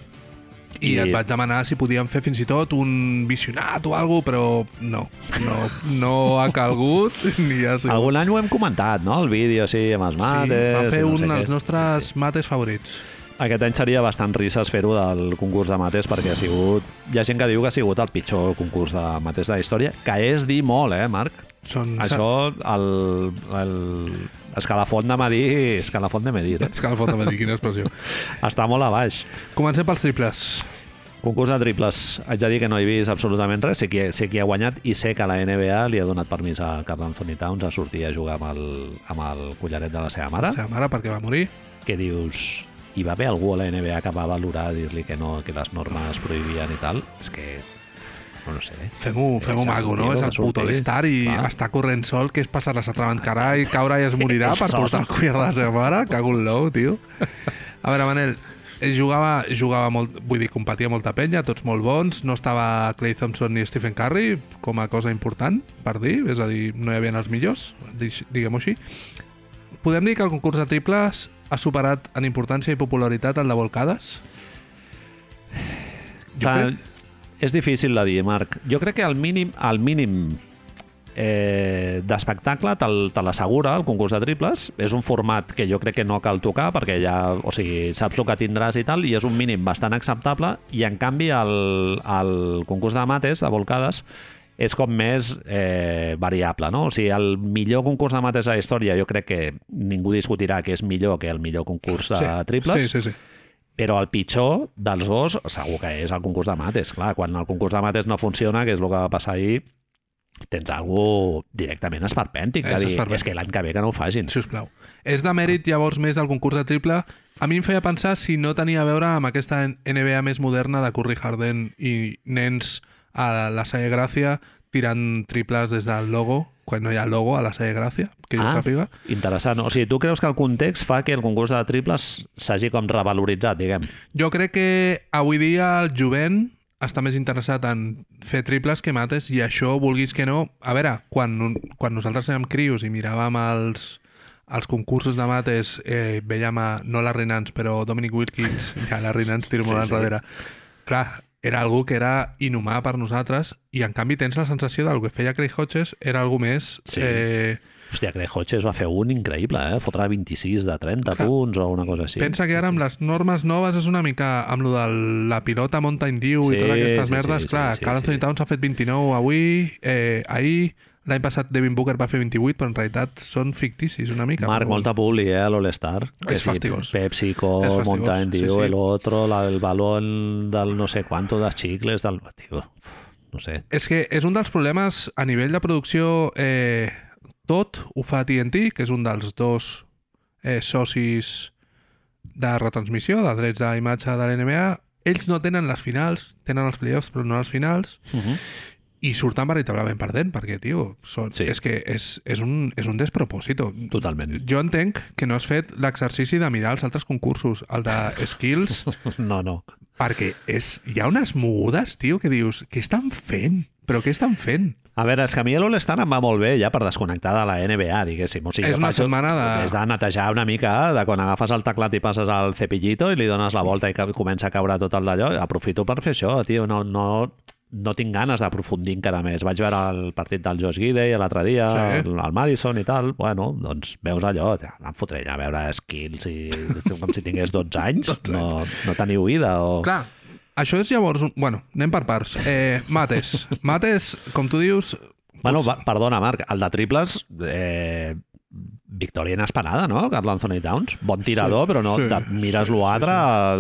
I, I- et vaig demanar si podíem fer fins i tot un visionat o alguna però no, no, no ha calgut ni ha sigut. Algun any ho hem comentat, no? El vídeo, sí, amb els mates... sí, vam fer no un dels què. nostres Sí, sí. mates favorits. Aquest any seria bastant risses fer-ho del concurs de mates perquè ha sigut... Hi ha gent que diu que ha sigut el pitjor concurs de mates de la història, que és dir molt, eh, Marc? Són Això, el, el escalafont de medir, escalafont de medir, eh? És que la foto me dir quina expressió. està molt a baix. Comencem pels triples. Concurs de triples. Haig de dir que no he vist absolutament res. Sé qui, sé qui ha guanyat i sé que la NBA li ha donat permís a Carl Anthony Towns a sortir a jugar amb el, amb el collaret de la seva mare. La seva mare, perquè va morir. que dius hi va haver algú a la NBA que va valorar dir-li que no, que les normes prohibien i tal, és que no, no sé. Fem-ho fem És el maco, no? És el puto l'estar i Clar. està corrent sol, que és passar la s'ha cara i caure i es morirà per portar el collar de la seva mare. Cago en l'ou, tio. A veure, Manel, ell jugava, jugava molt, vull dir, competia molta penya, tots molt bons, no estava Clay Thompson ni Stephen Curry com a cosa important, per dir, és a dir, no hi havia els millors, diguem-ho així. Podem dir que el concurs de triples ha superat en importància i popularitat el de volcades? Jo Clar, crec- És difícil de dir, Marc. Jo crec que al mínim, al mínim eh, d'espectacle te'l te l'assegura el concurs de triples. És un format que jo crec que no cal tocar perquè ja, o sigui, saps el que tindràs i tal, i és un mínim bastant acceptable, i en canvi el, el concurs de mates, de volcades, és com més eh, variable, no? O sigui, el millor concurs de mates a la història jo crec que ningú discutirà que és millor que el millor concurs de triples, Sí, sí, sí. Però el pitjor dels dos segur que és el concurs de mates. Clar, quan el concurs de mates no funciona, que és el que va passar ahir, tens algú directament esperpèntic, És dir, és que l'any que ve que no ho facin. Si us plau. És de mèrit, llavors, més del concurs de triple. A mi em feia pensar si no tenia a veure amb aquesta NBA més moderna de Curry Harden i nens a la Salle Gràcia tirant triples des del logo, quan no hi ha logo a la Salle Gràcia, que jo Ah. sàpiga. Interessant. O sigui, tu creus que el context fa que el concurs de triples s'hagi com revaloritzat, diguem? Jo crec que avui dia el jovent està més interessat en fer triples que mates i això, vulguis que no... A veure, quan, quan nosaltres érem crios i miràvem els, els concursos de mates, eh, veiem a, no la Renans, però Dominic Wilkins, ja la Renans tiro molt Sí, sí. enrere. Clar, era algú que era inhumà per nosaltres i en canvi tens la sensació del que feia Craig Hodges era algú més... Sí. Eh, Hòstia, Craig Hodges va fer un increïble, eh? Fotrà 26 de 30 Clar. punts o una cosa així. Pensa que ara amb les normes noves és una mica amb lo de la pilota Mountain Dew Sí, i totes aquestes sí, merdes, sí, clar, sí, sí, Carl Anthony sí. Towns ha fet 29 avui, eh, ahir, l'any passat Devin Booker va fer 28, però en realitat són ficticis una mica. Marc, però- molta publi, eh, a l'All-Star. És fastigós. PepsiCo, fastigós, Mountain sí, Dew, sí. el otro, la, el balón del no sé quanto, dels xicles, del... Tio, no sé. És que és un dels problemes a nivell de producció eh, tot ho fa TNT, que és un dels dos eh, socis de retransmissió, de drets d'imatge de l'NBA. Ells no tenen les finals, tenen els playoffs, però no les finals. Uh -huh. I surten veritablement perdent, perquè, tio, són, Sí. és que és, és, un, és un despropòsito. Totalment. Jo entenc que no has fet l'exercici de mirar els altres concursos, el de skills, No, no. perquè és, hi ha unes mogudes, tio, que dius, què estan fent? Però què estan fent? A veure, és que a mi l'All-Star em va molt bé ja per desconnectar de la NBA, diguéssim. O sigui, És una faig- setmana de- És de netejar una mica, de quan agafes el teclat i passes al cepillito i li dones la volta i comença a caure tot el d'allò. Aprofito per fer això, tio. No, no, no tinc ganes d'aprofundir encara més. Vaig veure el partit del Josh Gidey l'altre dia, Sí. el, el Madison i tal. Bueno, doncs veus allò, em fotré a veure skills i com si tingués 12 anys. No, no teniu vida o... Clar, això és llavors... un- Bueno, anem per parts. Eh, mates. Mates, com tu dius... Bueno, va, perdona, Marc, el de triples, eh, victòria inesperada, no? Carl Anthony Towns, bon tirador, Sí, però no, sí, mires sí, l'altre,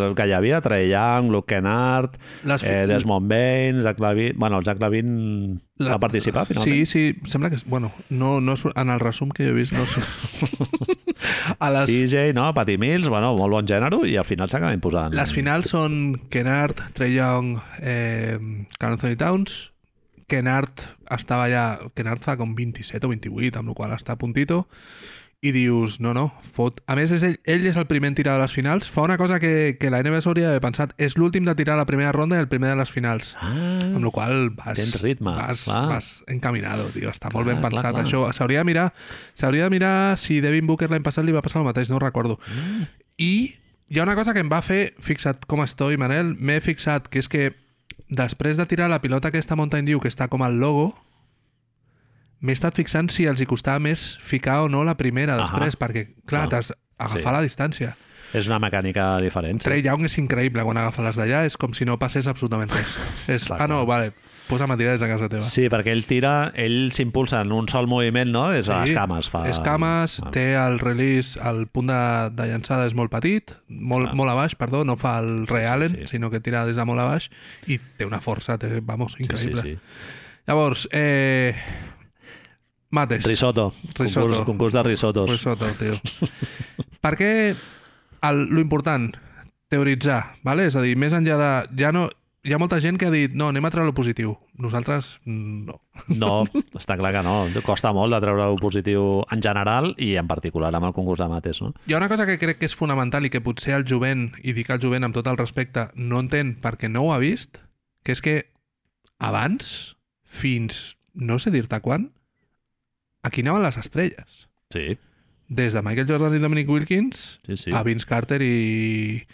el que hi havia, Trey Young, Luke Kennard, Les eh, Desmond Bain, Zach Lavin... Bueno, el Zach Lavin va participar, finalment. Sí, sí, sembla que... Bueno, no, no, en el resum que jo he vist no. A les, CJ, no? Patty Mills, bueno, molt bon gènere, i al final s'acaba imposant. les finals són Kennard, Trey Young, eh, Carl Anthony Towns. Kennard estava ja... Kennard fa com 27 o 28, amb la qual està a puntito. I dius, no, no, fot... A més, és ell, ell és el primer en tirar de les finals. Fa una cosa que, que la NBA s'hauria d'haver pensat. És l'últim de tirar a la primera ronda i el primer de les finals. Ah, Amb la qual vas, Tens ritme, vas, clar. vas encaminado, tio. Està molt Clar, ben clar, pensat clar. això. S'hauria de mirar s'hauria de mirar si Devin Booker l'any passat li va passar el mateix, no ho recordo. Mm. I hi ha una cosa que em va fer, fixa't com estoy, Manel, m'he fixat que és que després de tirar la pilota aquesta Mountain Dew que està com al logo, m'he estat fixant si els hi costava més ficar o no la primera Ahà. després, perquè, clar, Ah. t'has agafar Sí. la distància. és una mecànica diferent. sí. Trey Young és increïble quan agafa les d'allà, és com si no passés absolutament res. És, Clar, ah, no, vale, posa'm a tirar des de casa teva. Sí, perquè ell tira, ell s'impulsa en un sol moviment, no? Des de les cames. Fa... Escames, Ah. té el release, el punt de, de llançada és molt petit, molt, Ah. molt a baix, perdó, no fa el Sí, Ray sí, sí. sinó que tira des de molt a baix i té una força, té, vamos, Sí, sí, increïble. sí. Llavors, eh, mates. Risotto. Risotto. Concurs, concurs de risotos. Risotto, tio. per què el, lo important, teoritzar, vale? és a dir, més enllà de... Ja no, hi ha molta gent que ha dit no, anem a treure lo positiu. Nosaltres, no. No, està clar que no. Costa molt de treure el positiu en general i en particular amb el concurs de mates, no? Hi ha una cosa que crec que és fonamental i que potser el jovent, i dic el jovent amb tot el respecte, no entén perquè no ho ha vist, que és que abans, fins no sé dir-te quan, aquí anaven les estrelles. Sí, Des de Michael Jordan i Dominic Wilkins sí, sí. a Vince Carter i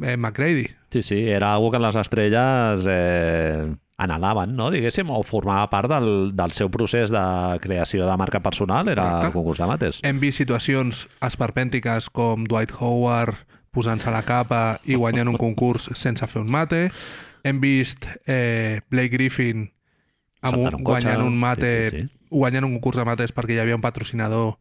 eh, McGrady. Sí, sí, era algo que les estrelles eh, anhelaven, no? Diguéssim, o formava part del, del seu procés de creació de marca personal, era Correcte. el concurs de mates. Hem vist situacions esperpèntiques com Dwight Howard posant-se la capa i guanyant un concurs sense fer un mate. Hem vist eh, Blake Griffin amb un, un guanyant un mate, Sí, sí, sí. Guanyant un concurs de mates perquè hi havia un patrocinador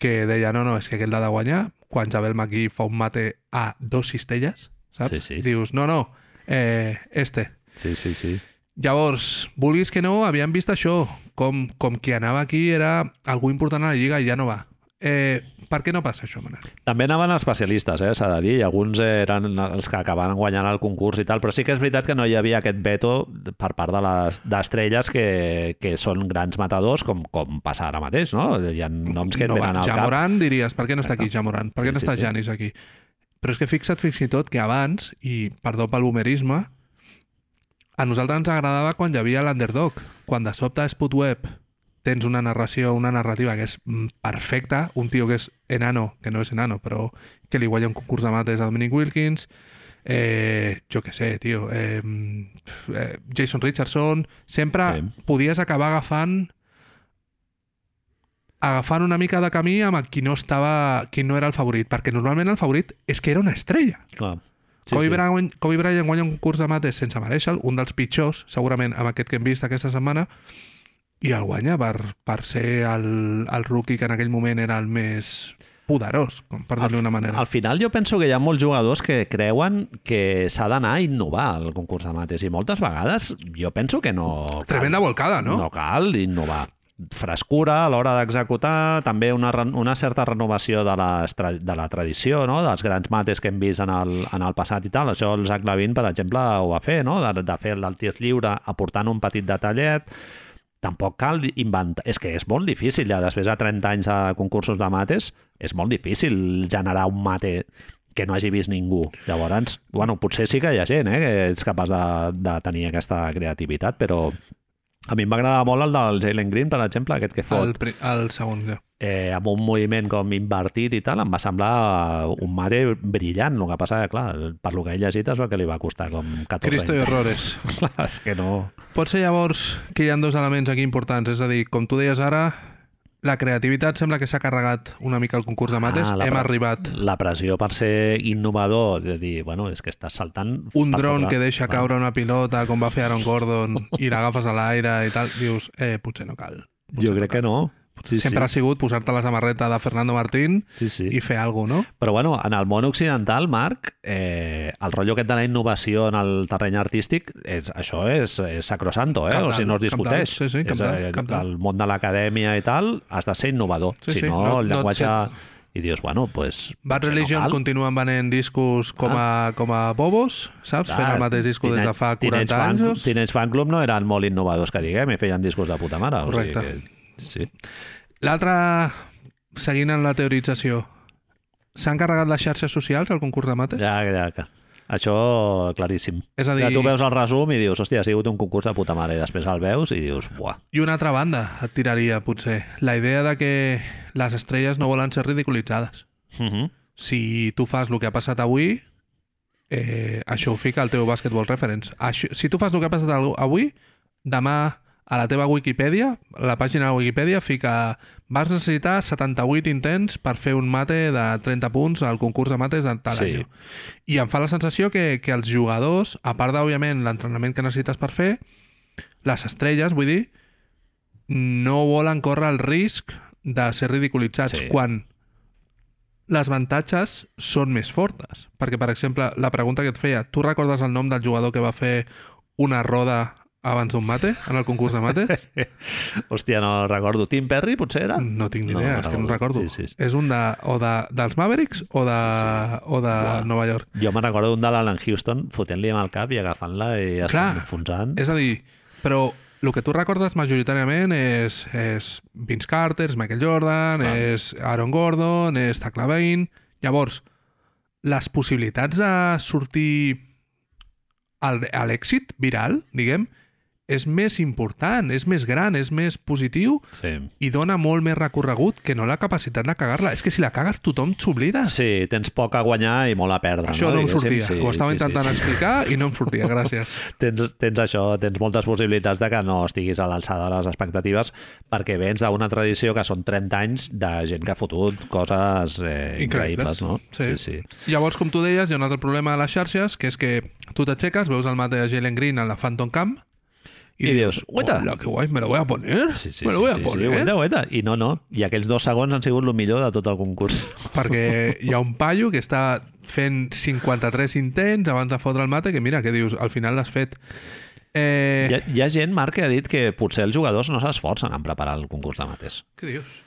que deia no, no, és que aquest l'ha de guanyar. Quan Javel McGee fa un mate a dos cistelles, saps? Sí, sí. Dius, no, no, eh, este. Sí, sí, sí. Llavors, vulguis que no, havíem vist això, com, com qui anava aquí era algú important a la Lliga i ja no va. Eh, per què no passa això, Manel? També anaven especialistes, eh, s'ha de dir, i alguns eren els que acabaven guanyant el concurs i tal, però sí que és veritat que no hi havia aquest veto per part de les d'estrelles que, que són grans matadors, com, com passa ara mateix, no? Hi ha noms que et no va. venen al cap. Jamoran diries, per què no està aquí Jamoran? Per Sí, què no sí, està sí. Janis aquí? Però és que fixa't fins i tot que abans, i perdó pel boomerisme, a nosaltres ens agradava quan hi havia l'underdog. Quan de sobte a Sputweb tens una narració, una narrativa que és mm, perfecta, un tio que és enano, que no és enano, però que li guanya un concurs de mates a Dominic Wilkins, eh, jo què sé, tio, eh, eh, Jason Richardson, sempre Sí. sí. podies acabar agafant agafant una mica de camí amb qui no estava qui no era el favorit, perquè normalment el favorit és que era una estrella. Clar. Sí, Kobe, sí. Bryant, Kobe Bryant guanya un concurs de mates sense mereixer un dels pitjors, segurament, amb aquest que hem vist aquesta setmana, i el guanya per, per ser el, el rookie que en aquell moment era el més poderós, per dir-li una manera. Al final jo penso que hi ha molts jugadors que creuen que s'ha d'anar a innovar al concurs de mates i moltes vegades jo penso que no... cal. Tremenda volcada, no? No cal innovar. frescura a l'hora d'executar, també una, una certa renovació de, tra- de la tradició, no? dels grans mates que hem vist en el, en el passat i tal. Això el Zach Lavin, per exemple, ho va fer, no? de, de fer el tir lliure aportant un petit detallet, tampoc cal inventar... És que és molt difícil, ja després de 30 anys de concursos de mates, és molt difícil generar un mate que no hagi vist ningú. Llavors, bueno, potser sí que hi ha gent eh, que és capaç de, de tenir aquesta creativitat, però a mi m'agrada molt el del Jalen Green, per exemple, aquest que El, fot pri- el segon, ja. eh, amb un moviment com invertit i tal, em va semblar un mate brillant. El que passa clar, per lo que he llegit es veu que li va costar com 14 Cristo anys. errores. Clar, és que no... Pot ser llavors que hi ha dos elements aquí importants, és a dir, com tu deies ara, la creativitat sembla que s'ha carregat una mica el concurs de mates, Ah, hem arribat. La pressió per ser innovador, de dir, bueno, és que estàs saltant... Un dron que deixa Clar. caure una pilota, com va fer Aaron Gordon, i l'agafes a l'aire i tal, dius, eh, potser no cal. Potser Jo crec que cal. no. Sí, Sempre ha sí. sigut posar-te la samarreta de Fernando Martín Sí, sí. i fer alguna cosa, no? Però bueno, en el món occidental, Marc, eh, el rotllo aquest de la innovació en el terreny artístic, és, això és, és sacrosanto, eh? Cap o sigui, no es discuteix. dalt, sí, sí, cap és, eh, cap dalt. el món de l'acadèmia i tal, has de ser innovador. Sí, si sí, no, no- el no et llenguatge... set- I dius, bueno, pues, Bad Religion no continuen venent discos com a, com a bobos, saps? Fent el mateix disco des de fa 40 Teenage Fan, anys. Teenage Fan Club no eren molt innovadors, que diguem, i feien discos de puta mare. Correcte. O sigui que, sí. L'altre, seguint en la teorització, s'han carregat les xarxes socials al concurs de mates? Ja, ja, que... Això, claríssim. És a dir- Ja, tu veus el resum i dius, hòstia, ha sigut un concurs de puta mare, i després el veus i dius, buah, I una altra banda et tiraria, potser, la idea de que les estrelles no volen ser ridiculitzades. uh -huh. Si tu fas el que ha passat avui, eh, això ho fica al teu Basketball Reference. Això, si tu fas el que ha passat avui, demà a la teva Wikipedia, la pàgina de Wikipedia, fica vas necessitar 78 intents per fer un mate de 30 punts al concurs de mates de tal Sí. any. I em fa la sensació que, que els jugadors, a part d'òbviament l'entrenament que necessites per fer, les estrelles, vull dir, no volen córrer el risc de ser ridiculitzats Sí. quan les avantatges són més fortes. Perquè, per exemple, la pregunta que et feia, tu recordes el nom del jugador que va fer una roda abans d'un mate, en el concurs de mates? Hòstia, no recordo. Tim Perry, potser era? No tinc ni idea, no és que no recordo. Sí, sí, sí. És un de, o de, dels Mavericks o de, Sí, sí. o de Buah. Nova York. Jo me'n recordo d'un de l'Alan Houston fotent-li amb el cap i agafant-la i Clar. enfonsant. És a dir, però el que tu recordes majoritàriament és, és Vince Carter, és Michael Jordan, Clar. és Aaron Gordon, és Zach Lavine... Llavors, les possibilitats de sortir al- a l'èxit viral, diguem, és més important, és més gran, és més positiu Sí. i dona molt més recorregut que no la capacitat de cagar-la. És que si la cagues tothom s'oblida. sí, tens poc a guanyar i molt a perdre. Això no, no, em sortia. Ho estava intentant explicar i no em sortia. Gràcies. tens, tens això, tens moltes possibilitats de que no estiguis a l'alçada de les expectatives perquè vens d'una tradició que són 30 anys de gent que ha fotut coses eh, increïbles, no? Sí. sí, sí. Llavors, com tu deies, hi ha un altre problema a les xarxes, que és que tu t'aixeques, veus el mate de Jalen Green a la Phantom Camp I dius, "Guaita". hola, que guai, me lo voy a poner, Sí, sí, me lo sí, voy a sí, poner. sí, guaita, guaita. I no, no. I aquells dos segons han sigut el millor de tot el concurs. Perquè hi ha un paio que està fent 53 intents abans de fotre el mate, que mira, que dius, al final l'has fet. Eh, Hi ha, hi ha gent, Marc, que ha dit que potser els jugadors no s'esforcen en preparar el concurs de mates. Què dius?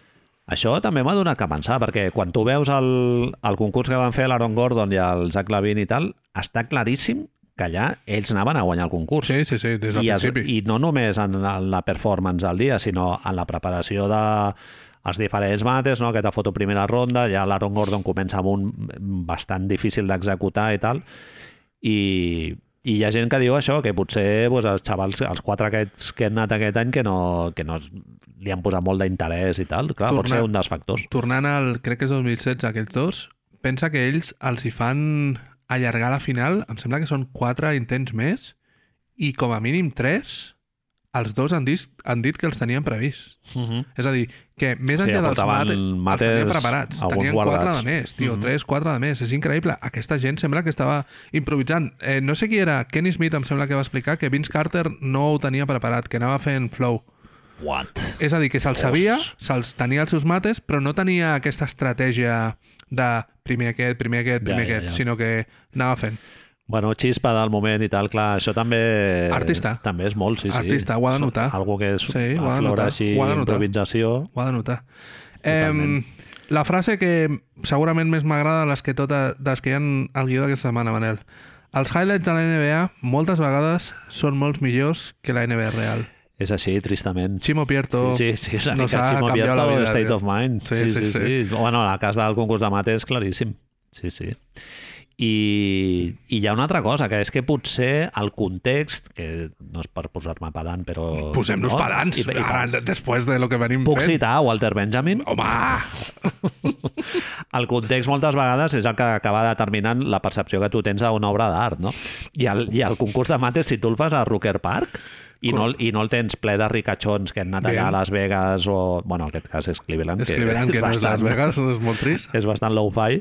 Això també m'ha donat que pensar, perquè quan tu veus el, el concurs que van fer l'Aaron Gordon i el Zach Lavin i tal, està claríssim que allà ells anaven a guanyar el concurs. Sí, sí, sí, des del I, es, principi. I no només en la, performance del dia, sinó en la preparació de els diferents mates, no? aquesta foto primera ronda, ja l'Aaron Gordon comença amb un bastant difícil d'executar i tal, i, i hi ha gent que diu això, que potser pues, els xavals, els quatre aquests que han anat aquest any que no, que no es- li han posat molt d'interès i tal, clar, pot Tornar- ser un dels factors. Tornant al, crec que és 2016, aquells dos, pensa que ells els hi fan allargar la final, em sembla que són quatre intents més, i com a mínim tres, els dos han dit, han dit que els tenien previst. Uh -huh. És a dir, que més Sí, enllà dels portaven mates, els tenien preparats. Tenien quatre guardats. de més, tio, Mhm. tres, quatre de més. És increïble. Aquesta gent sembla que estava improvisant. Eh, no sé qui era, Kenny Smith em sembla que va explicar que Vince Carter no ho tenia preparat, que anava fent flow. What? És a dir, que se'ls sabia, se'ls tenia els seus mates, però no tenia aquesta estratègia de primer aquest, primer aquest, primer Ja, ja, aquest, ja. sinó que anava fent. Bueno, xispa del moment i tal, clar, això també... Artista. També és molt, sí, sí. Artista, ho ha de notar. Algo que és Sí, ho ha de notar, així, ho ha de notar. improvisació. Ho ha de notar. Eh, la frase que segurament més m'agrada de les que, tota, de les que hi ha al guió d'aquesta setmana, Manel. Els highlights de la NBA moltes vegades són molts millors que la NBA real. És així, tristament. Chimo Pierto Sí, sí, és una mica la Pierto, State of Mind. Sí, sí, sí. Bueno, el cas del concurs de mate és claríssim. Sí, sí. I, I hi ha una altra cosa, que és que potser el context, que no és per posar-me pedant, però... Posem-nos no? pedants, I, i, ara, després de lo que venim Puc fent. citar Walter Benjamin? Home! El context moltes vegades és el que acaba determinant la percepció que tu tens d'una obra d'art, no? I el, I el concurs de mates, si tu el fas a Rooker Park i no, i no el tens ple de ricachons que han anat allà a. Las Vegas o... Bueno, en aquest cas és Cleveland, És Cleveland, que no és Las Vegas, és molt trist. és bastant low-fi,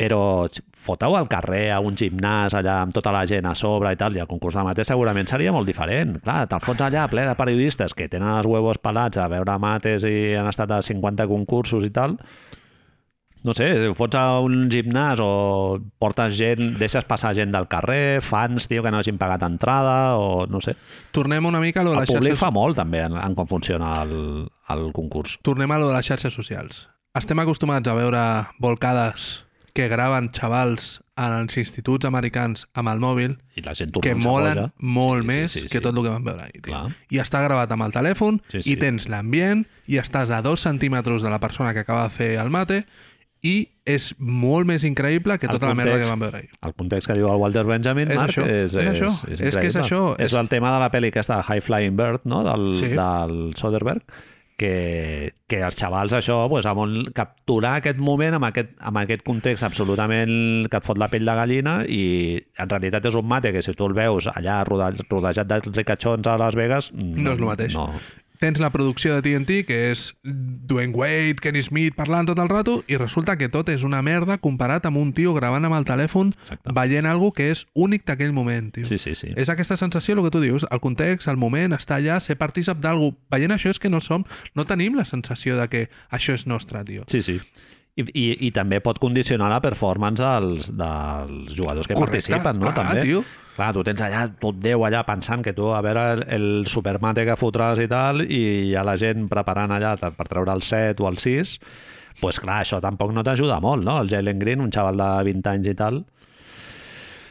però foteu al carrer a un gimnàs allà amb tota la gent a sobre i tal, i el concurs de mates segurament seria molt diferent. Clar, te'l fots allà ple de periodistes que tenen els huevos pelats a veure mates i han estat a 50 concursos i tal, no sé, ho fots a un gimnàs o portes gent, deixes passar gent del carrer, fans, tio, que no hagin pagat entrada, o no sé. Tornem una mica a lo de El les públic xarxes... fa molt també en, en com funciona el, el concurs. Tornem a lo de les xarxes socials. Estem acostumats a veure volcades que graven xavals als instituts americans amb el mòbil I la gent que molen boja. molt Sí, sí, més sí, sí. que tot el que vam veure ahir. Clar. I està gravat amb el telèfon Sí, sí. i tens l'ambient i estàs a dos centímetres de la persona que acaba de fer el mate i és molt més increïble que El tota la merda que context- vam veure ahir. El context que diu el Walter Benjamin, És Marc, això, és, és això. és, És que és això, És, és- el tema de la pel·li aquesta High Flying Bird, no? del, Sí. del Soderbergh, que, que els xavals això, pues, amb un, capturar aquest moment amb aquest, amb aquest context absolutament que et fot la pell de gallina i en realitat és un mate que si tu el veus allà rodejat de ricachons a Las Vegas No és el mateix. no. Tens la producció de TNT, que és Dwayne Wade, Kenny Smith parlant tot el rato, i resulta que tot és una merda comparat amb un tio gravant amb el telèfon Exacte. veient algo que és únic d'aquell moment, tio. Sí, sí, sí. És aquesta sensació, el que tu dius, el context, el moment, estar allà, ser partícip d'algú. Veient això és que no som, no tenim la sensació de que això és nostre, tio. Sí, sí. I, i, I també pot condicionar la performance dels, dels jugadors que Correcte. participen, no? Clar, també. tio. Clar, tu tens allà tot Déu allà pensant que tu a veure el, supermate que fotràs i tal i hi ha la gent preparant allà per treure el 7 o el 6 pues clar, això tampoc no t'ajuda molt, no? El Jalen Green, un xaval de 20 anys i tal.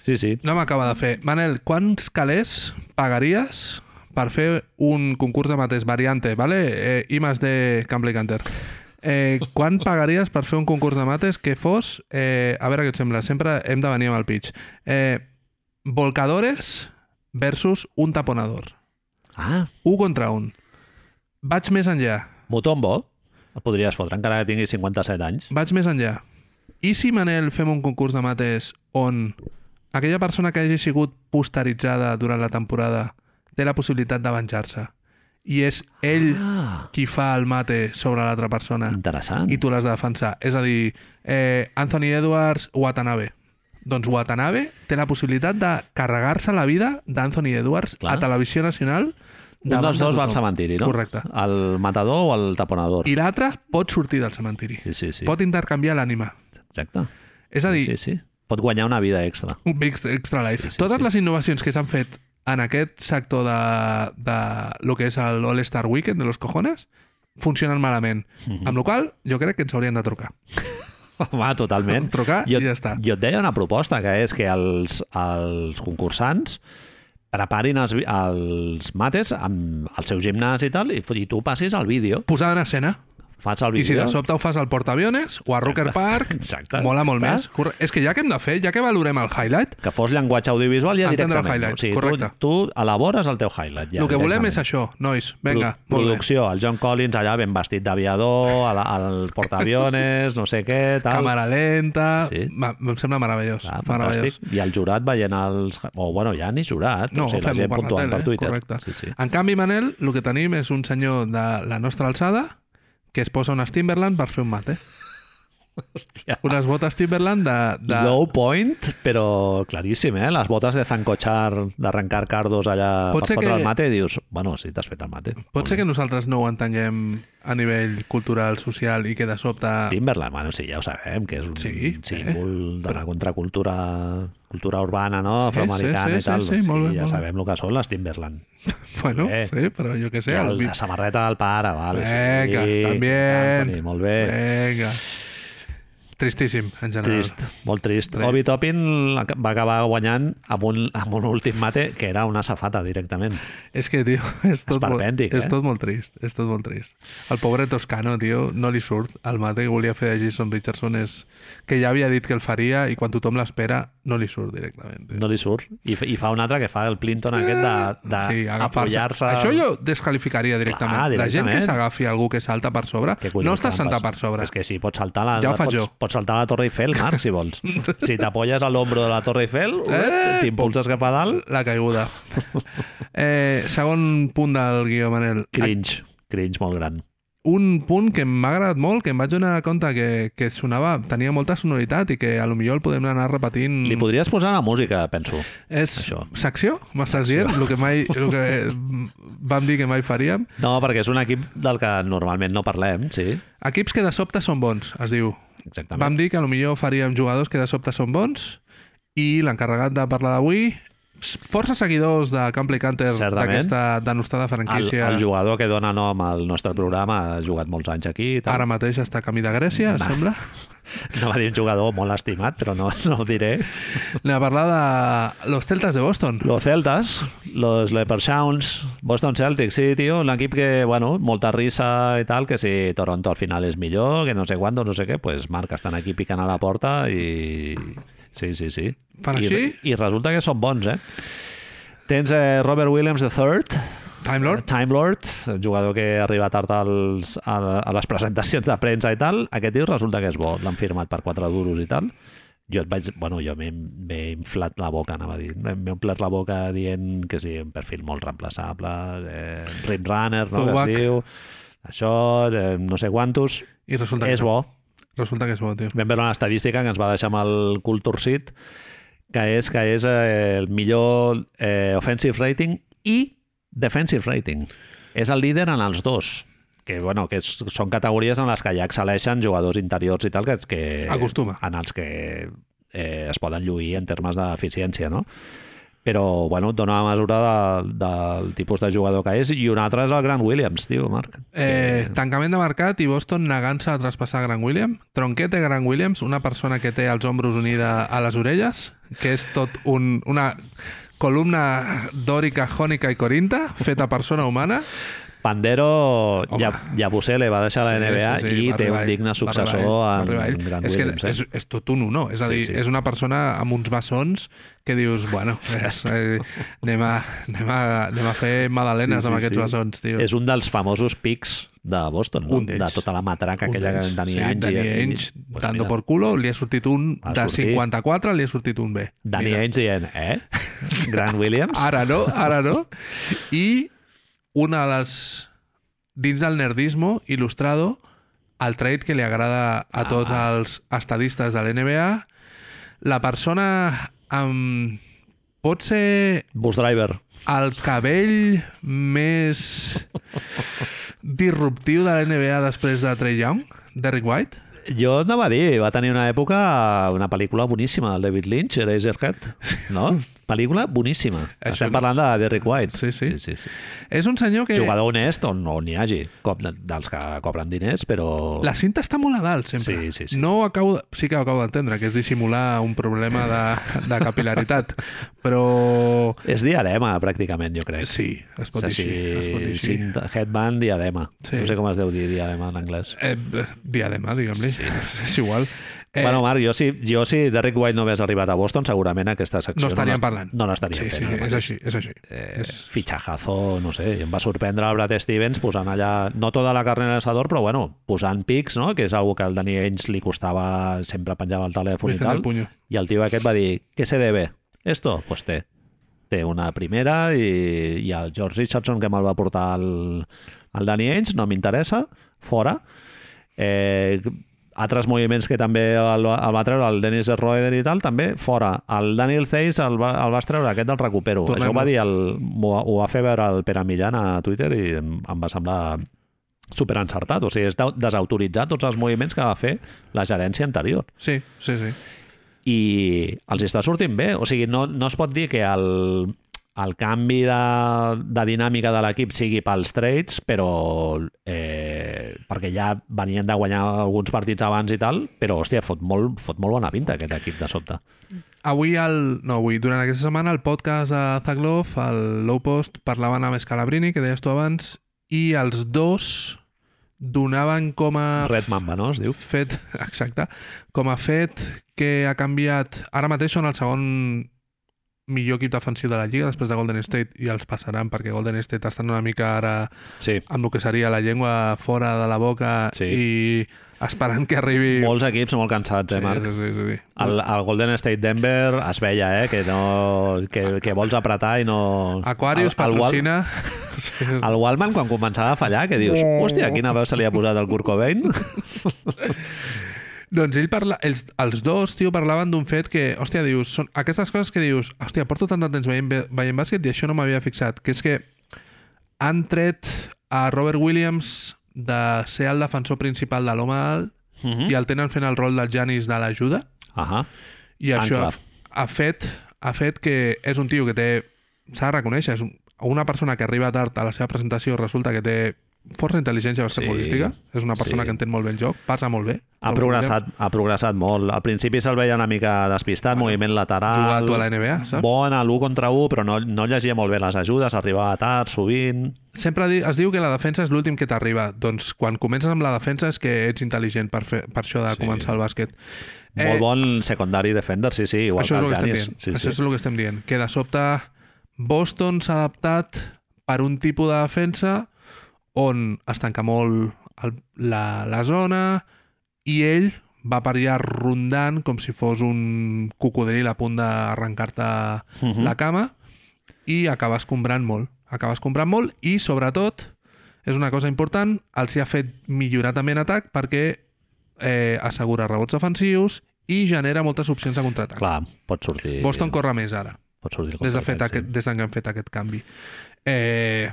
Sí, sí. No m'acaba de fer. Manel, quants calés pagaries per fer un concurs de mates variante, vale? Eh, I més de Camp Canter. Eh, quan pagaries per fer un concurs de mates que fos... Eh, a veure què et sembla, sempre hem de venir amb el pitch. Eh, volcadores versus un taponador. Ah, Un contra un. Vaig més enllà. Mutombo, el podries fotre encara que tingui 57 anys. Vaig més enllà. I si, Manel, fem un concurs de mates on aquella persona que hagi sigut posteritzada durant la temporada té la possibilitat de venjar-se i és ell Ah, qui fa el mate sobre l'altra persona interessant. i tu l'has de defensar. És a dir, eh, Anthony Edwards, Watanabe. Doncs Watanabe té la possibilitat de carregar-se la vida d'Anthony Edwards Clar. a Televisió Nacional Un dels de dos va al cementiri, no? Correcte. El matador o el taponador. I l'altre pot sortir del cementiri. Sí, sí, sí. Pot intercanviar l'ànima. Exacte. És a dir, Sí, sí. Pot guanyar una vida extra. un Big Extra Life. Sí, sí, Totes sí. les innovacions que s'han fet en aquest sector de, de lo que és el All-Star Weekend de los cojones funcionen malament. Mhm. Amb la qual jo crec que ens haurien de trucar. Va, totalment. Trucar jo, i ja està. Jo et deia una proposta, que és que els, els concursants preparin els, els mates amb el seu gimnàs i tal, i, i tu passis el vídeo. Posada en escena. Fas el I si vídeo. de sobte ho fas al portaaviones o a Rocker Park, Exacte. mola molt Clar. més. Corre- És que ja que hem de fer, ja que valorem el highlight, Que fos llenguatge audiovisual ja Entendre el directament. highlight, o sigui, correcte. Tu, tu elabores el teu highlight. Ja, el que volem és això, nois. Vinga, Pro- molt bé. producció, el John Collins allà ben vestit d'aviador, al, al portaaviones, no sé què, tal. Càmera lenta... Sí. Ma- Em sembla meravellós. Ah, meravellós. fantàstic. I el jurat veient els... O, bueno, ja ni jurat. No, o sigui, la gent per la puntuant tele, per Twitter. correcte. Sí, sí. En canvi, Manel, el que tenim és un senyor de la nostra alçada que es posa unes Timberland per un mate. Hòstia. Unes botes Timberland de... de... Low point, però claríssim, eh? Les botes de zancochar, d'arrencar cardos allà Pot per fotre que- el mate i dius, bueno, sí, t'has fet el mate. Pot ser que nosaltres no ho entenguem a nivell cultural, social i que de sobte... Timberland, bueno, sí, ja ho sabem, que és un Sí, símbol eh? de la contracultura cultura urbana, no? Afroamericana sí, i tal. sí, sí, molt bé, ja molt bé. sabem el que són les Timberland. Bueno, Eh. sí, però jo què sé... El el, la samarreta del pare, vale. Vinga, sí. també. Anthony, molt bé. Vinga. Tristíssim, en general. Trist, molt trist. Trist. Obi Toppin va acabar guanyant amb un, amb un últim mate que era una safata directament. És que, tio, és tot, molt, Esperpèntic, és eh? tot molt trist. És tot molt trist. El pobre Toscano, tio, no li surt. El mate que volia fer de Jason Richardson és que ja havia dit que el faria i quan tothom l'espera no li surt directament. Tio. No li surt. I, fa- i fa un altre que fa el Plinton aquest de, de sí, apoyar-se... Això jo descalificaria directament. Clar, La gent que directament. s'agafi algú que salta per sobre, no està sentat per sobre. És que sí, pots saltar la, Ja ho faig pots, jo. pots saltar la Torre Eiffel, Marc, si vols. si t'apoyes a l'ombro de la Torre Eiffel, Eh, t'impulses cap a dalt, La caiguda. eh, segon punt del guió, Manel. cringe. Cringe molt gran. un punt que m'ha agradat molt, que em vaig donar compte que, que sonava, tenia molta sonoritat i que a lo millor el podem anar repetint. Li podries posar la música, penso. És això. secció? M'estàs dient? El que, mai, el que vam dir que mai faríem. No, perquè és un equip del que normalment no parlem, sí. Equips que de sobte són bons, es diu. Exactament. Vam dir que millor faríem jugadors que de sobte són bons i l'encarregat de parlar d'avui força seguidors de Camp Play Canter d'aquesta denostada El, franquícia el jugador que dona nom al nostre programa ha jugat molts anys aquí. Tal. ara mateix està a camí de Grècia, Va. sembla. No va dir un jugador molt estimat, però no, no ho diré. Anem a parlar de los Celtas de Boston. Los Celtas, los Leprechauns, Boston Celtics, sí, tio, un equip que, bueno, molta risa i tal, que si Toronto al final és millor, que no sé quant, no sé què, pues Marc, estan aquí picant a la porta i... Sí, sí, sí. Fan I, així? I resulta que són bons, eh? Tens eh, Robert Williams III, Time Lord. Time Lord, jugador que arriba tard als, a, a les presentacions de premsa i tal. Aquest tio resulta que és bo. L'han firmat per 4 duros i tal. Jo et vaig... Bueno, jo m'he inflat la boca, anava a dir. M'he omplert la boca dient que sí, un perfil molt reemplaçable, eh, Rim Runner, no, que es diu. Això, eh, no sé quantos. I resulta És que bo. Resulta que és bo, tio. Vam veure una estadística que ens va deixar amb el cul torcit, que és que és eh, el millor eh, offensive rating i defensive rating. És el líder en els dos que, bueno, que és, són categories en les que ja excel·leixen jugadors interiors i tal, que, que Acostuma. en els que eh, es poden lluir en termes d'eficiència, no? Però, bueno, et dona una mesura de, del tipus de jugador que és i un altre és el Grant Williams, tio, Marc. Eh, tancament de mercat i Boston negant-se a traspassar Grant Williams. Tronquete Grant Williams, una persona que té els ombros unida a les orelles, que és tot un, una columna dòrica, jònica i corinta, feta persona humana. Pandero ja, Yabusele va deixar la NBA Sí, sí, sí, i té un digne successor en, en Grant és Williams. Que és, eh? és tot un honor, és a Sí, dir, sí. és una persona amb uns bessons que dius, bueno, és, eh, anem, a, anem, a, anem a fer magdalenes Sí, sí, amb aquests sí. bessons, tio. És un dels famosos pics de Boston, no? Un d'ells. de tota la matraca Un aquella que tenia sí, anys. Danny Ainge, pues dando mira, por culo, li ha sortit un Va de sortir. 54, li ha sortit un B. Danny Mira. Ainge dient, eh? Grant Williams? Ara no, ara no. I una de les... Dins del nerdismo, il·lustrado, el trade que li agrada a tots Ah. els estadistes de l'NBA, la persona amb... Pot ser Bus driver. el cabell més disruptiu de l'NBA després de Trey Young, Derrick White? Jo anava a dir, va tenir una època, una pel·lícula boníssima del David Lynch, Eraserhead, no? pel·lícula boníssima. Això Estem no. parlant de Derrick White. Sí, sí. sí, sí, sí. És un senyor que... Jugador honest on no n'hi hagi, cop de, dels que cobren diners, però... La cinta està molt a dalt, sempre. Sí, sí, sí. No acabo, de- sí que acabo d'entendre, que és dissimular un problema de, de capilaritat, però És diadema, pràcticament, jo crec. sí, es pot dir És així. Es pot dir així. cinta, headband, diadema. Sí. No sé com es deu dir diadema en anglès. Eh, diadema, diguem-li. Sí. És igual. Eh, bueno, Marc, jo si, jo si Derrick White no hagués arribat a Boston, segurament aquesta secció no estaríem l'est- parlant. No l'estaríem sí, fent. Sí, és així, és així. Eh, és... fitxajazo, no sé, i em va sorprendre el Brad Stevens posant allà, no tota la carne en l'assador, però bueno, posant pics, no? que és algo que al Danny Ainge li costava, sempre penjava el telèfon i el tal, puño. i el tio aquest va dir, què se debe? Esto? Pues té. Té una primera i, i el George Richardson que me'l va portar el, el Danny Ainge, no m'interessa, fora. Eh, altres moviments que també el, el va treure el Dennis Roeder i tal, també fora. El Daniel Zeiss el, va, el vas treure, aquest del recupero. Tornem-ho. Això ho va dir, el, ho, va fer veure el Pere Millán a Twitter i em, em va semblar super encertat. O sigui, és de- desautoritzar tots els moviments que va fer la gerència anterior Sí, sí, sí. i els està sortint bé. O sigui, no, no es pot dir que el, el canvi de, de dinàmica de l'equip sigui pels trades, però eh, perquè ja venien de guanyar alguns partits abans i tal, però, hòstia, fot molt, fot molt bona pinta aquest equip de sobte. Avui, el, no, avui, durant aquesta setmana, el podcast de Zaglov, el Low Post, parlaven amb Scalabrini, que deies tu abans, i els dos donaven com a Red Mamba, no? Es diu. fet, exacte, com a fet que ha canviat... Ara mateix són el segon millor equip defensiu de la Lliga després de Golden State i els passaran perquè Golden State estan una mica ara Sí. amb el que seria la llengua fora de la boca Sí. i esperant que arribi... Molts equips molt cansats, eh, Marc? Sí, sí, sí, sí. El, el Golden State Denver es veia, eh? Que, no, que, que vols apretar i no... Aquarius El- el patrocina... Sí, El Wallman, quan començava a fallar, que dius, hòstia, quina veu se li ha posat al Kurt Cobain? Doncs ell parla, els, els dos, tio, parlaven d'un fet que, hòstia, dius, són aquestes coses que dius, hòstia, porto tant de temps veient, veient bàsquet i això no m'havia fixat, que és que han tret a Robert Williams de ser el defensor principal de l'home alt Mhm. i el tenen fent el rol del Janis de l'ajuda Ahà. i això ha, ha, fet, ha fet que és un tio que té s'ha de reconèixer, és un- una persona que arriba tard a la seva presentació resulta que té força intel·ligència basquetbolística, és una persona sí. que entén molt bé el joc, passa molt bé. Ha progressat, ha progressat molt. Al principi se'l veia una mica despistat, moviment lateral... Jugar tu a la NBA, saps? Bo en l'1 contra 1, però no, no llegia molt bé les ajudes, arribava tard, sovint... Sempre es diu que la defensa és l'últim que t'arriba. Doncs quan comences amb la defensa és que ets intel·ligent per, fer, per això de Sí. començar el bàsquet. Molt bon secondari defender, sí, sí, igual Eh, això és que el dient. Sí, això sí. és el que estem dient. Que de sobte Boston s'ha adaptat per un tipus de defensa on es tanca molt el, la, la zona i ell va per allà rondant com si fos un cocodril a punt d'arrencar-te Mhm. la cama i acabes comprant molt. Acabes comprant molt i, sobretot, és una cosa important, els hi ha fet millorar també en atac perquè eh, assegura rebots defensius i genera moltes opcions de contraatac. Clar, pot sortir... Boston corre més ara, Pot sortir el des de, fet aquest, des de que han fet aquest canvi. Eh,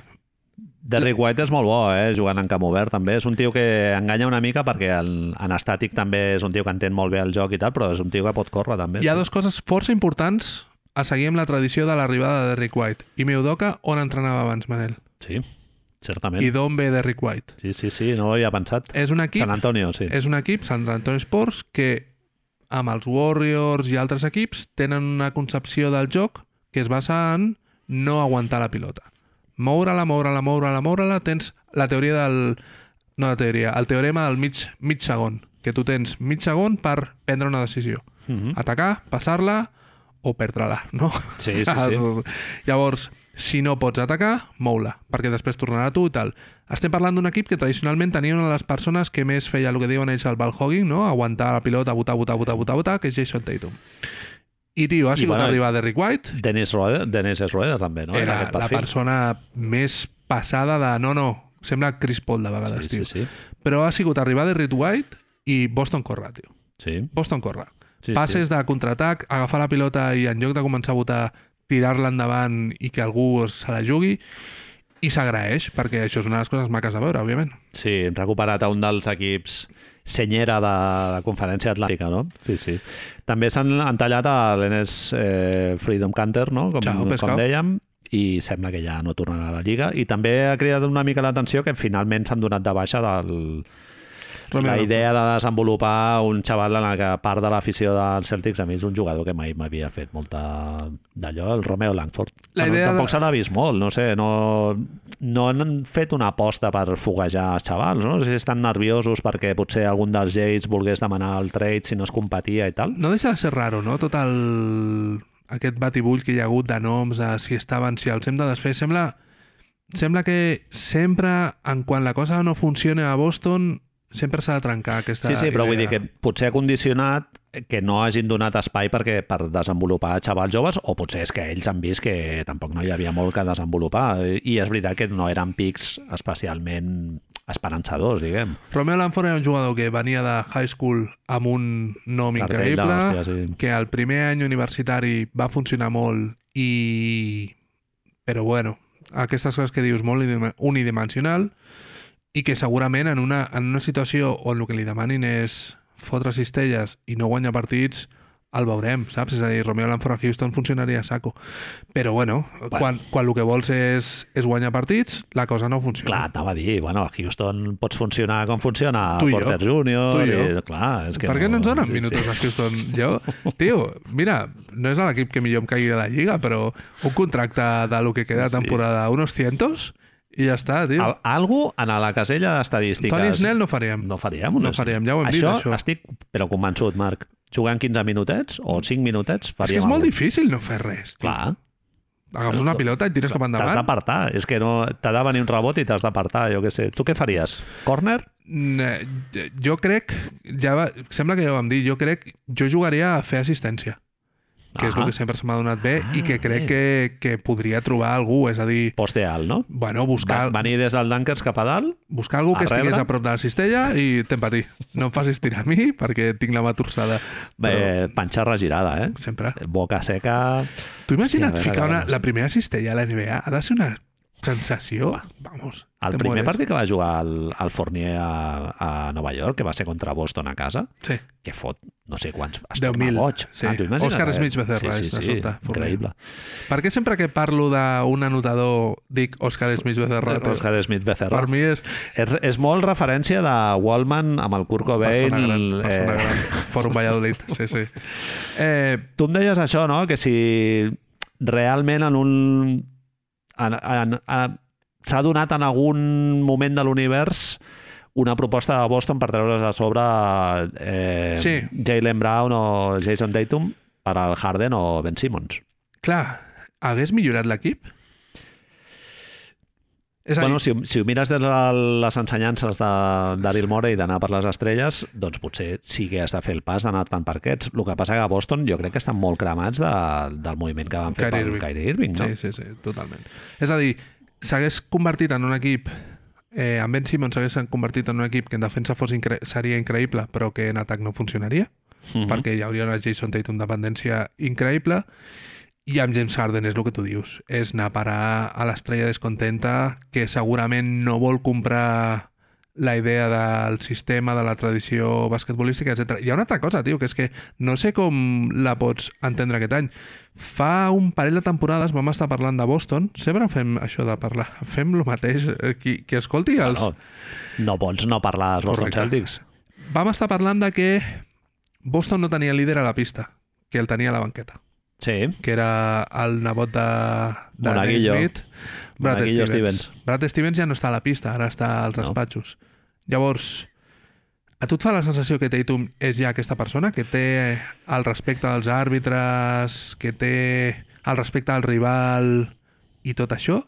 Derrick White és molt bo, eh? jugant en camp obert també. És un tio que enganya una mica perquè el, en estàtic també és un tio que entén molt bé el joc i tal, però és un tio que pot córrer també. hi ha dues coses força importants a seguir amb la tradició de l'arribada de Derrick White. I Meudoka, on entrenava abans, Manel? Sí, certament. I d'on ve Derrick White? Sí, sí, sí, no ho havia pensat. És un equip San Antonio, sí. és un equip, Sant Antonio Sports, que amb els Warriors i altres equips tenen una concepció del joc que es basa en no aguantar la pilota. Moure-la, moure-la, moure-la, moure-la, tens la teoria del... No la teoria, el teorema del mig, mig segon, que tu tens mig segon per prendre una decisió. Mhm. Atacar, passar-la o perdre-la, no? Sí, sí, sí. Llavors, si no pots atacar, mou-la, perquè després tornarà tu i tal. Estem parlant d'un equip que tradicionalment tenia una de les persones que més feia el que diuen ells el ball hogging, no? aguantar la pilota, botar, botar, botar, botar, botar, que és Jason Tatum. I, tio, ha I, sigut bueno, arribar Derrick White, Dennis Roeder, Dennis Schroeder també, no? era la persona més passada de... No, no, sembla Chris Paul de vegades, Sí, tio. sí, sí. Però ha sigut arribar Derrick White i Boston corre, tio. sí. Boston corre. Sí, passes de contraatac, agafar la pilota i en lloc de començar a votar, tirar-la endavant i que algú se la jugui i s'agraeix, perquè això és una de les coses maques de veure, òbviament. Sí, hem recuperat a un dels equips senyera de la conferència atlàntica, no? Sí, sí. També s'han han tallat a l'Enes eh, Freedom Canter, no? Com, Ciao, com dèiem, i sembla que ja no tornarà a la Lliga. I també ha cridat una mica l'atenció que finalment s'han donat de baixa del, Romero. la idea de desenvolupar un xaval en la que part de l'afició dels Celtics a mi és un jugador que mai m'havia fet molta d'allò, el Romeo Langford. La idea tampoc de- se l'ha vist molt, no sé, no, no han fet una aposta per foguejar els xavals, no? no sé si estan nerviosos perquè potser algun dels Jades volgués demanar el trade si no es competia i tal. No deixa de ser raro, no? Tot el... aquest batibull que hi ha hagut de noms, de si estaven, si els hem de desfer, sembla, sembla que sempre, en quan la cosa no funciona a Boston, sempre s'ha de trencar aquesta Sí, sí, però vull dir idea. que potser ha condicionat que no hagin donat espai perquè per desenvolupar xavals joves, o potser és que ells han vist que tampoc no hi havia molt que desenvolupar. I és veritat que no eren pics especialment esperançadors, diguem. Romeo Lanford era un jugador que venia de high school amb un nom Cartell increïble, d'hòstia, sí. que al primer any universitari va funcionar molt i... Però bueno, aquestes coses que dius molt unidimensional i que segurament en una, en una situació on el que li demanin és fotre cistelles i no guanyar partits, el veurem, saps? És a dir, Romeo Lanford a Houston funcionaria a saco. Però bueno, Bueno. quan, quan el que vols és, és guanyar partits, la cosa no funciona. Clar, t'anava a dir, bueno, a Houston pots funcionar com funciona Tu i jo. Porter Junior. Tu i jo. I, clar, és que per què no ens donen sí, minutos sí. a Houston? Jo, tio, mira, no és l'equip que millor em caigui de la Lliga, però un contracte de lo que queda de Sí, sí. temporada, unos cientos, i ja està, tio. Al, algo en la casella d'estadístiques... Toni Snell no faríem. No faríem. No faríem, ja ho hem dit, això, això. estic però convençut, Marc. Jugant 15 minutets o 5 minutets és que faríem és molt alguna difícil no fer res. Tio. Clar, Agafes una pilota i tires cap t'has endavant. d'apartar. És que no, t'ha de venir un rebot i t'has d'apartar, jo què sé. Tu què faries? Corner? Mm, eh, Jo crec, ja va, sembla que ja ho vam dir, jo crec, jo jugaria a fer assistència, que és Ah. el que sempre se m'ha donat bé i que Ah, crec que, que podria trobar algú, és a dir, Poste alt, no? bueno, Va, buscar, venir des del Dunkers cap a dalt? buscar algú que rebre? estigués a prop de la cistella i te'n patir. No em facis tirar a mi perquè tinc la mà torçada. Bé, panxa regirada, eh? Sempre. Boca seca... Tu imagina't Hòstia, ficar una, la primera cistella a la NBA? Ha de ser una sensació. Vamos. El primer mueres. partit que va jugar el, el Fournier a, a Nova York, que va ser contra Boston a casa, Sí. que fot no sé quants... Es 10.000, torna boig. sí. Ah, t'ho imagines? Òscar Eh? Smith Becerra sí, és sí, de sí, sobte, Fournier. increïble. Per què sempre que parlo d'un anotador dic Òscar Smith Becerra? tio? Oscar Smith Becerra. Per mi és És, és molt referència de Wallman amb el Kurt Cobain. persona gran, persona eh, gran. Fòrum Valladolid, sí, sí. Eh, Tu em deies això, no? Que si realment en un... En, s'ha donat en algun moment de l'univers una proposta de Boston per treure's de sobre eh, Sí. Jalen Brown o Jason Tatum per al Harden o Ben Simmons. clar, hagués millorat l'equip? És Bueno, si, si ho mires des de les ensenyances de Daryl Morey d'anar per les estrelles, doncs potser sí que has de fer el pas d'anar tant per aquests. El que passa que a Boston jo crec que estan molt cremats de, del moviment que van fer Kyrie per Irving. Kyrie Irving, no? Sí, sí, sí, totalment. És a dir, s'hagués convertit en un equip eh, amb Ben Simmons s'hagués convertit en un equip que en defensa fos incre seria increïble però que en atac no funcionaria Mhm. perquè hi hauria una Jason Tatum dependència increïble i amb James Harden és el que tu dius és anar a parar a l'estrella descontenta que segurament no vol comprar la idea del sistema, de la tradició basquetbolística, etc. Hi ha una altra cosa, tio, que és que no sé com la pots entendre aquest any. Fa un parell de temporades vam estar parlant de Boston, sempre fem això de parlar, fem el mateix, eh, qui, qui escolti els... No, no pots no parlar dels Boston Correcte. Celtics. Vam estar parlant de que Boston no tenia líder a la pista, que el tenia a la banqueta, Sí, que era el nebot de, de Monaguillo. Naismith, Brad Monaguillo Stevens. Stevens. Brad Stevens ja no està a la pista, ara està als No. despatxos. Llavors, a tu et fa la sensació que Tatum és ja aquesta persona, que té el respecte dels àrbitres, que té el respecte al rival i tot això?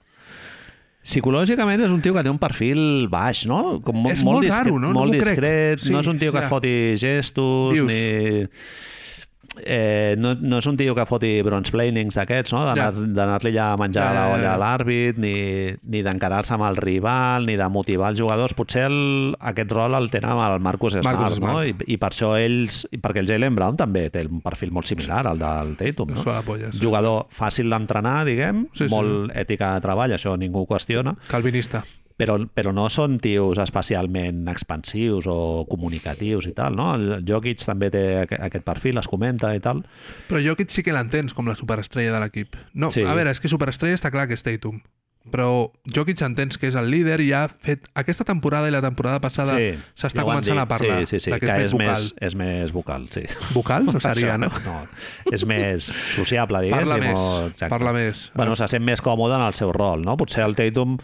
Psicològicament és un tio que té un perfil baix, no? Com És molt discret, raro, no? No Molt crec. discret, Sí, no és un tio que ja. foti gestos, Dius. ni... Eh, no, no és un tio que foti bronze-planings d'aquests, no? Ja. d'anar-li ja a menjar Ja, ja, la ja, olla ja. a l'àrbit, ni, ni d'encarar-se amb el rival, ni de motivar els jugadors. Potser el, aquest rol el tenen el Marcus Smart, Marcus no? I, Smart. I per això ells... Perquè el Jalen Brown també té un perfil molt similar al del Tatum, No? polla. sí. Jugador fàcil d'entrenar, diguem, Sí, sí. molt ètica de treball, això ningú qüestiona, Calvinista. Però, però no són tios especialment expansius o comunicatius i tal, no? El Jokic també té aqu- aquest perfil, es comenta i tal. Però Jokic sí que l'entens com la superestrella de l'equip. No, Sí. a veure, és que superestrella està clar que és Tatum. Però Jokic entens que és el líder i ha fet... Aquesta temporada i la temporada passada s'està ja han començant a parlar sí, sí, sí, que, que és més vocal. més, és més vocal, sí. Vocal? No seria, no? no? És més sociable, diguéssim. Parla més, o- exacte. parla més. Bueno, se sent més còmode en el seu rol, no? Potser el Tatum,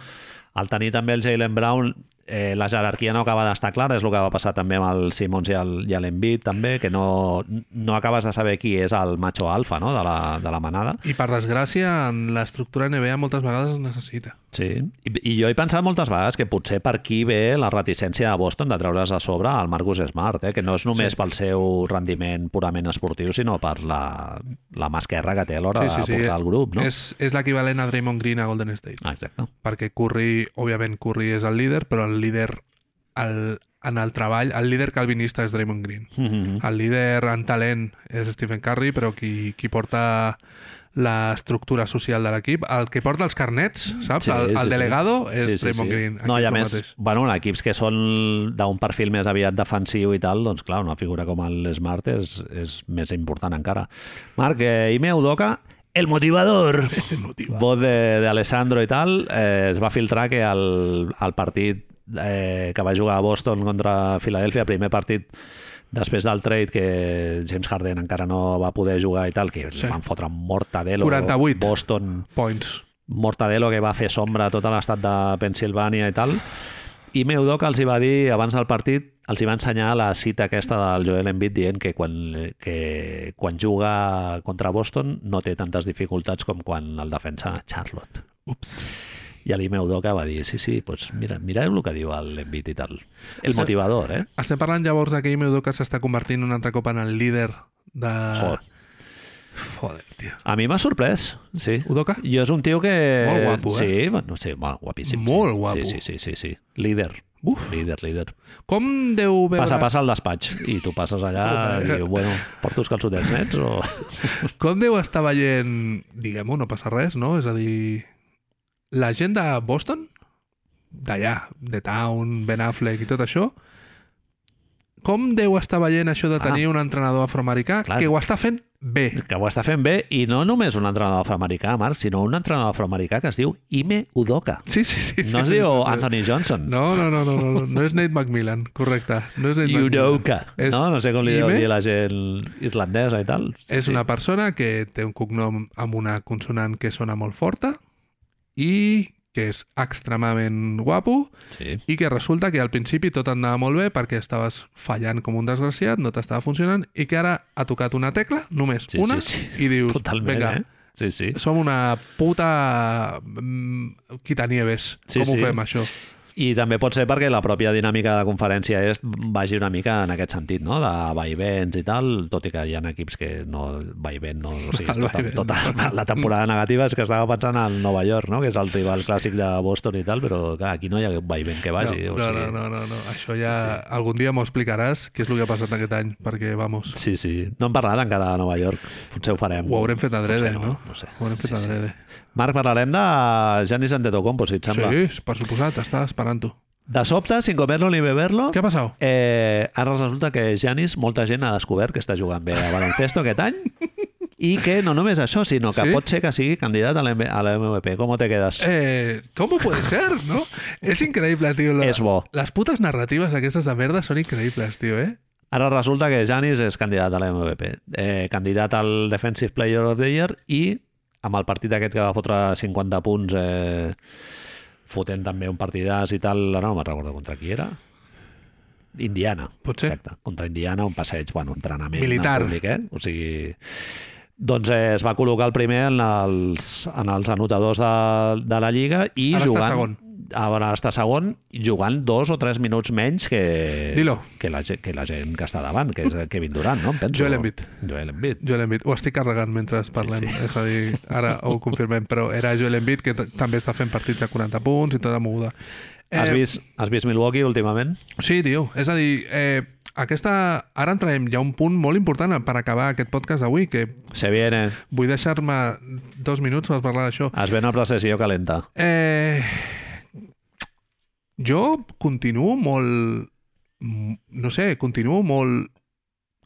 al tenir també el Jalen Brown, eh, la jerarquia no acaba d'estar clara, és el que va passar també amb el Simons i l'Embiid també, que no, no acabes de saber qui és el macho alfa no? de, la, de la manada. I per desgràcia, en l'estructura NBA moltes vegades es necessita. Sí, I, i jo he pensat moltes vegades que potser per aquí ve la reticència de Boston de treure's a sobre el Marcus Smart, eh? que no és només Sí. pel seu rendiment purament esportiu, sinó per la, la mà esquerra que té a l'hora Sí, sí, sí. de portar el grup. No? És, és l'equivalent a Draymond Green a Golden State. Ah, exacte. Perquè Curry, òbviament Curry és el líder, però el el líder el, en el treball, el líder calvinista és Draymond Green. Mhm. El líder en talent és Stephen Curry, però qui, qui porta l'estructura social de l'equip, el que porta els carnets, saps? Sí, el, sí, el sí. delegado és Sí, sí, Draymond sí. Green. No, i a és el més, mateix. bueno, en equips que són d'un perfil més aviat defensiu i tal, doncs clar, una figura com el Smart és, és més important encara. Marc, eh, Ime Udoka, el motivador. Voz de, de Alessandro i tal, eh, es va filtrar que el, el partit eh, que va jugar a Boston contra Filadèlfia, primer partit després del trade que James Harden encara no va poder jugar i tal, que Sí. van fotre mortadelo 48. Boston Points. Mortadelo que va fer sombra a tot l'estat de Pensilvània i tal. I Meudoka els hi va dir, abans del partit, els hi va ensenyar la cita aquesta del Joel Embiid dient que quan, que quan juga contra Boston no té tantes dificultats com quan el defensa Charlotte. Ups. I l'Ime Udoka va dir, sí, sí, pues mira, mireu el que diu l'Embiid i tal. El Està- motivador, eh? Estem parlant llavors que Ime Udoka s'està convertint un altre cop en el líder de... Joder. Joder, tio. A mi m'ha sorprès, sí. Udoka? Jo és un tio que... Molt guapo, eh? Sí, bueno, sí, molt guapíssim. Molt sí. guapo. Sí, sí, sí, sí, sí. Líder. Uf. Líder, líder. Com deu veure... Passa, passa al despatx i tu passes allà i diu, bueno, porto els calçotets nets o... Com deu estar veient, diguem-ho, no passa res, no? És a dir, la gent de Boston, d'allà, de Town, Ben Affleck i tot això, com deu estar veient això de tenir Ah. un entrenador afroamericà Clar. que ho està fent bé? que ho està fent bé i no només un entrenador afroamericà, Marc, sinó un entrenador afroamericà que es diu Ime Udoka. Sí, sí, sí. sí No es sí, diu sí, sí. Anthony Johnson. No, no, no, no, no, no, no és Nate McMillan, correcte. No és Nate Udoka. És No? no sé com li deu Ime. dir la gent irlandesa i tal. És una persona que té un cognom amb una consonant que sona molt forta i que és extremadament guapo Sí. i que resulta que al principi tot anava molt bé perquè estaves fallant com un desgraciat, no t'estava funcionant i que ara ha tocat una tecla, només Sí, una, sí, sí. i dius, Totalment, vinga, eh? Sí, sí. som una puta mm, quitanieves. Sí, Com sí. ho fem, això? I també pot ser perquè la pròpia dinàmica de conferència est vagi una mica en aquest sentit, no? de vaivents i tal, tot i que hi ha equips que no vaivent, no, o sigui, tota, tota la temporada negativa és que estava pensant al Nova York, no? que és el rival clàssic de Boston i tal, però clar, aquí no hi ha vaivent que vagi. no, o no, sigui... no, no, no, no, això ja... Sí, sí. Algun dia m'ho explicaràs què és el que ha passat aquest any, perquè, vamos, Sí, sí. No hem parlat encara de Nova York. Potser ho farem. ho haurem fet adrede, Potser no? No sé. Ho haurem fet Sí, sí. Marc, parlarem de Giannis Antetokounmpo, si et sembla. Sí, per suposat, estava esperant-ho. De sobte, sin comerlo ni beberlo, Què ha passat? Eh, ara resulta que Janis, molta gent ha descobert que està jugant bé a baloncesto aquest any i que no només això, sinó que Sí? pot ser que sigui candidat a l'M- a l'MVP. Com te quedes? Eh, ¿Cómo puede ser, no? Es increíble, tío. La- És bo. Las putas narrativas aquestes de merda són increïbles, tio, eh? Ara resulta que Janis és candidat a l'MVP. Eh, candidat al Defensive Player of the Year i amb el partit aquest que va fotre 50 punts eh, fotent també un partidàs i tal, ara no me'n recordo contra qui era. Indiana. Pot ser. Exacte. Contra Indiana, un passeig, bueno, entrenament Militar. públic, eh? O sigui... Doncs eh, es va col·locar el primer en els, en els anotadors de, de la Lliga i Ara jugant... segon. Ara està segon, jugant dos o tres minuts menys que, Dilo. que, la, que la gent que està davant, que és Kevin Durant, no? Em penso. Joel Embiid. Joel Embiid. Joel Embiid. Ho estic carregant mentre parlem. sí. És a dir, ara ho confirmem, però era Joel Embiid que també està fent partits de 40 punts i tota moguda. Has, vist, has vist Milwaukee últimament? Sí, tio. És a dir, eh, aquesta... Ara entrarem ja a un punt molt important per acabar aquest podcast d'avui, que Se viene. vull deixar-me dos minuts per parlar d'això. Es ve una processió calenta. Eh, jo continuo molt... m- No sé, continuo molt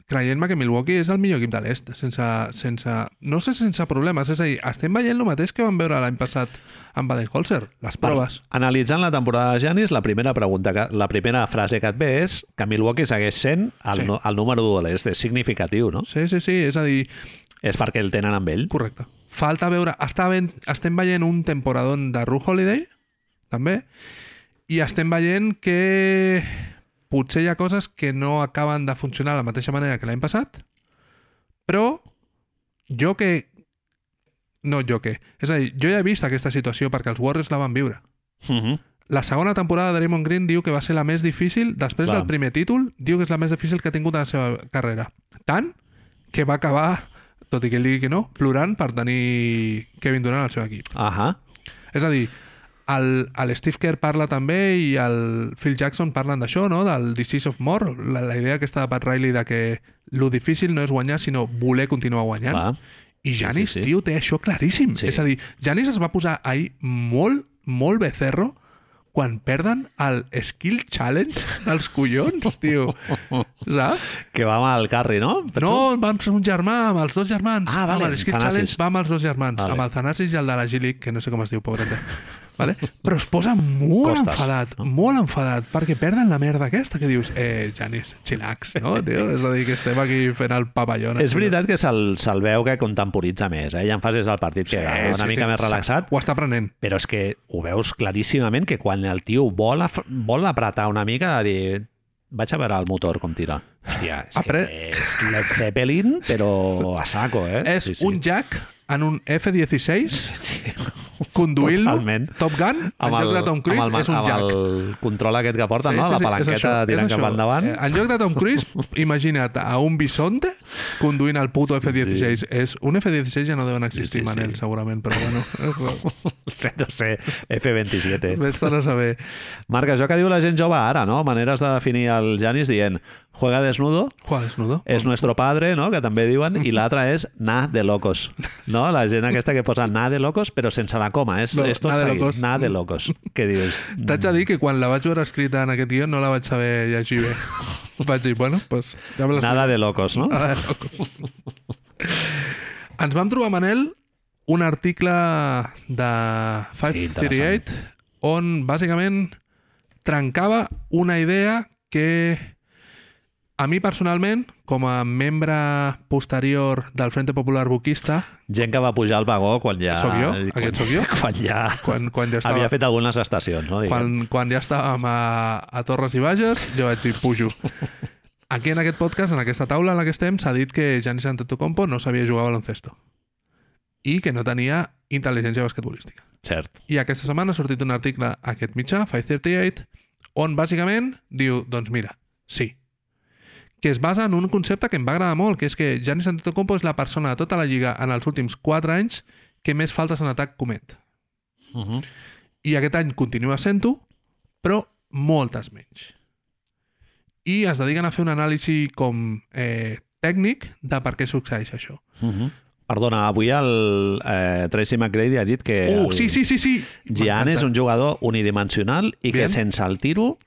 creient-me que Milwaukee és el millor equip de l'est, sense, sense... No sé sense problemes, és a dir, estem veient el mateix que vam veure l'any passat amb Baden-Holzer, les proves. Analitzant la temporada de Giannis, la primera pregunta, que, la primera frase que et ve és que Milwaukee segueix sent el, Sí. no, el número 1 de l'est. És significatiu, no? Sí, sí, sí, és a dir, És perquè el tenen amb ell. correcte. Falta veure... Està ben, estem veient un temporadón de Ru Holiday, també, i estem veient que potser hi ha coses que no acaben de funcionar de la mateixa manera que l'any passat, però jo que... No, jo que... És a dir, jo ja he vist aquesta situació perquè els Warriors la van viure. Uh -huh. La segona temporada de Draymond Green diu que va ser la més difícil, després Clar. del primer títol, diu que és la més difícil que ha tingut a la seva carrera. Tant que va acabar, tot i que ell digui que no, plorant per tenir Kevin Durant al seu equip. Ahà. És a dir, el, el Steve Kerr parla també i el Phil Jackson parlen d'això, no? del Disease of More, la, la idea aquesta de Pat Riley de que lo difícil no és guanyar, sinó voler continuar guanyant. Clar. I Janis, sí, sí. tio, té això claríssim. Sí. És a dir, Janis es va posar ahir molt, molt becerro quan perden el Skill Challenge dels collons, tio. Saps? Que va amb el Carri, no? Per No, vam ser un germà, amb els dos germans. Ah, vale, amb el Skill. Challenge va amb els dos germans, Vale. amb el Thanasis i el de la Gilic, que no sé com es diu, pobreta. Vale? Però es posa molt Costes, enfadat, no? molt enfadat, perquè perden la merda aquesta que dius, eh, Janis, chillax, no, tio? És a dir, que estem aquí fent el papallona. És veritat que se'l se veeu que contemporitza més, eh? Hi ha fases del partit que va una mica més relaxat, Ho està aprenent. però és que ho veus claríssimament que quan el tio vol, vol apretar una mica de dir vaig a veure el motor com tira. Hòstia, és Apre- que és Led Zeppelin, però a saco, eh? És un Jack en un F-16 Sí. Conduint-lo, Totalment. Top Gun, en lloc de Tom Cruise, el, és un Jack. el control aquest que porta, no? la és palanqueta això, tirant cap endavant. Eh, en lloc de Tom Cruise, imagina't a un bisonte conduint el puto F-16. És, un F-16 ja no deuen existir, Sí, sí, sí. Manel, segurament, però bueno. Sí, no sé, F27. Vés a saber. Marc, això que diu la gent jove ara, no? Maneres de definir el Janis dient juega desnudo, Juega desnudo. és nuestro padre, no? que també diuen, i l'altra és na de locos. No? La gent aquesta que posa na de locos, però sense la coma. És, No, és tot na de seguit. locos. Na de locos. Què dius? T'haig de dir que quan la vaig veure escrita en aquest guió no la vaig saber llegir bé. vaig dir, bueno, pues, ja me Nada de locos, no? Nada de locos. Ens vam trobar, Manel, un article de 538 on bàsicament trencava una idea que a mi personalment, com a membre posterior del Frente Popular Buquista, Gent que va pujar al vagó quan ja... Soc jo? quan- Aquest sóc jo? Quan ja... quan, quan ja estava... Havia fet algunes estacions, no? Diguem. quan, quan ja estàvem a, a Torres i Bages, jo vaig dir, pujo. Aquí en aquest podcast, en aquesta taula en la que estem, s'ha dit que Giannis Antetokounmpo no sabia jugar a baloncesto i que no tenia intel·ligència basquetbolística. Cert. I aquesta setmana ha sortit un article a aquest mitjà, 538, on bàsicament diu, doncs mira, sí, que es basa en un concepte que em va agradar molt, que és que Giannis Antetokounmpo és la persona de tota la lliga en els últims 4 anys que més faltes en atac comet. Uh -huh. I aquest any continua sent-ho, però moltes menys. I es dediquen a fer un anàlisi com eh, tècnic de per què succeeix això. Uh -huh. Perdona, avui el eh, Tracy McGrady ha dit que el sí, sí, sí, sí! Gian és un jugador unidimensional i que Bien. sense el tiro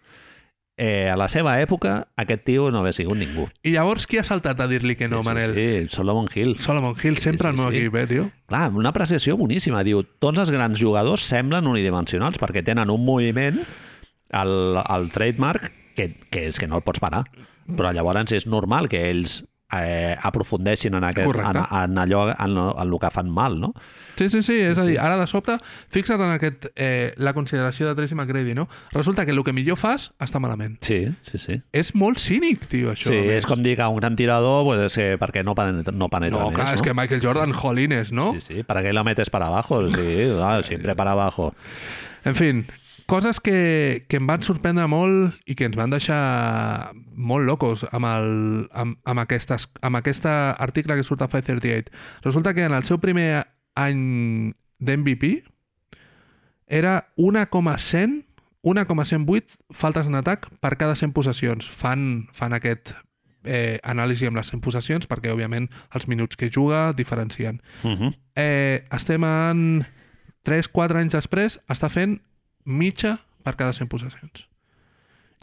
eh, a la seva època aquest tio no hauria sigut ningú. I llavors qui ha saltat a dir-li que no, sí, Manel? Sí, sí, Solomon Hill. Solomon Hill, sempre Sí, el meu sí. equip, eh, tio? Clar, una apreciació boníssima. Diu, tots els grans jugadors semblen unidimensionals perquè tenen un moviment, el, el trademark, que, que és que no el pots parar. Però llavors és normal que ells eh, aprofundeixin en, aquest, Correcte. en, en allò en, en el que fan mal, no? Sí, sí, sí, és a Sí. dir, ara de sobte, fixa't en aquest, eh, la consideració de Tracy McGrady, no? Resulta que el que millor fas està malament. Sí, sí, sí. És molt cínic, tio, això. sí, a és com dir que un gran tirador, pues, és que perquè no penetra, no penetra No, més, clar, no? és que Michael Jordan, jolines, no? Sí, sí, ¿para qué lo metes para abajo? Sí, claro, siempre para abajo. En fin, coses que, que em van sorprendre molt i que ens van deixar molt locos amb, el, amb, amb, aquestes, amb aquest article que surt a 538. Resulta que en el seu primer any d'MVP era 1,100 1,108 faltes en atac per cada 100 possessions. Fan, fan aquest eh, anàlisi amb les 100 possessions perquè, òbviament, els minuts que juga diferencien. Uh -huh. Eh, estem en 3-4 anys després, està fent mitja per cada 100 possessions.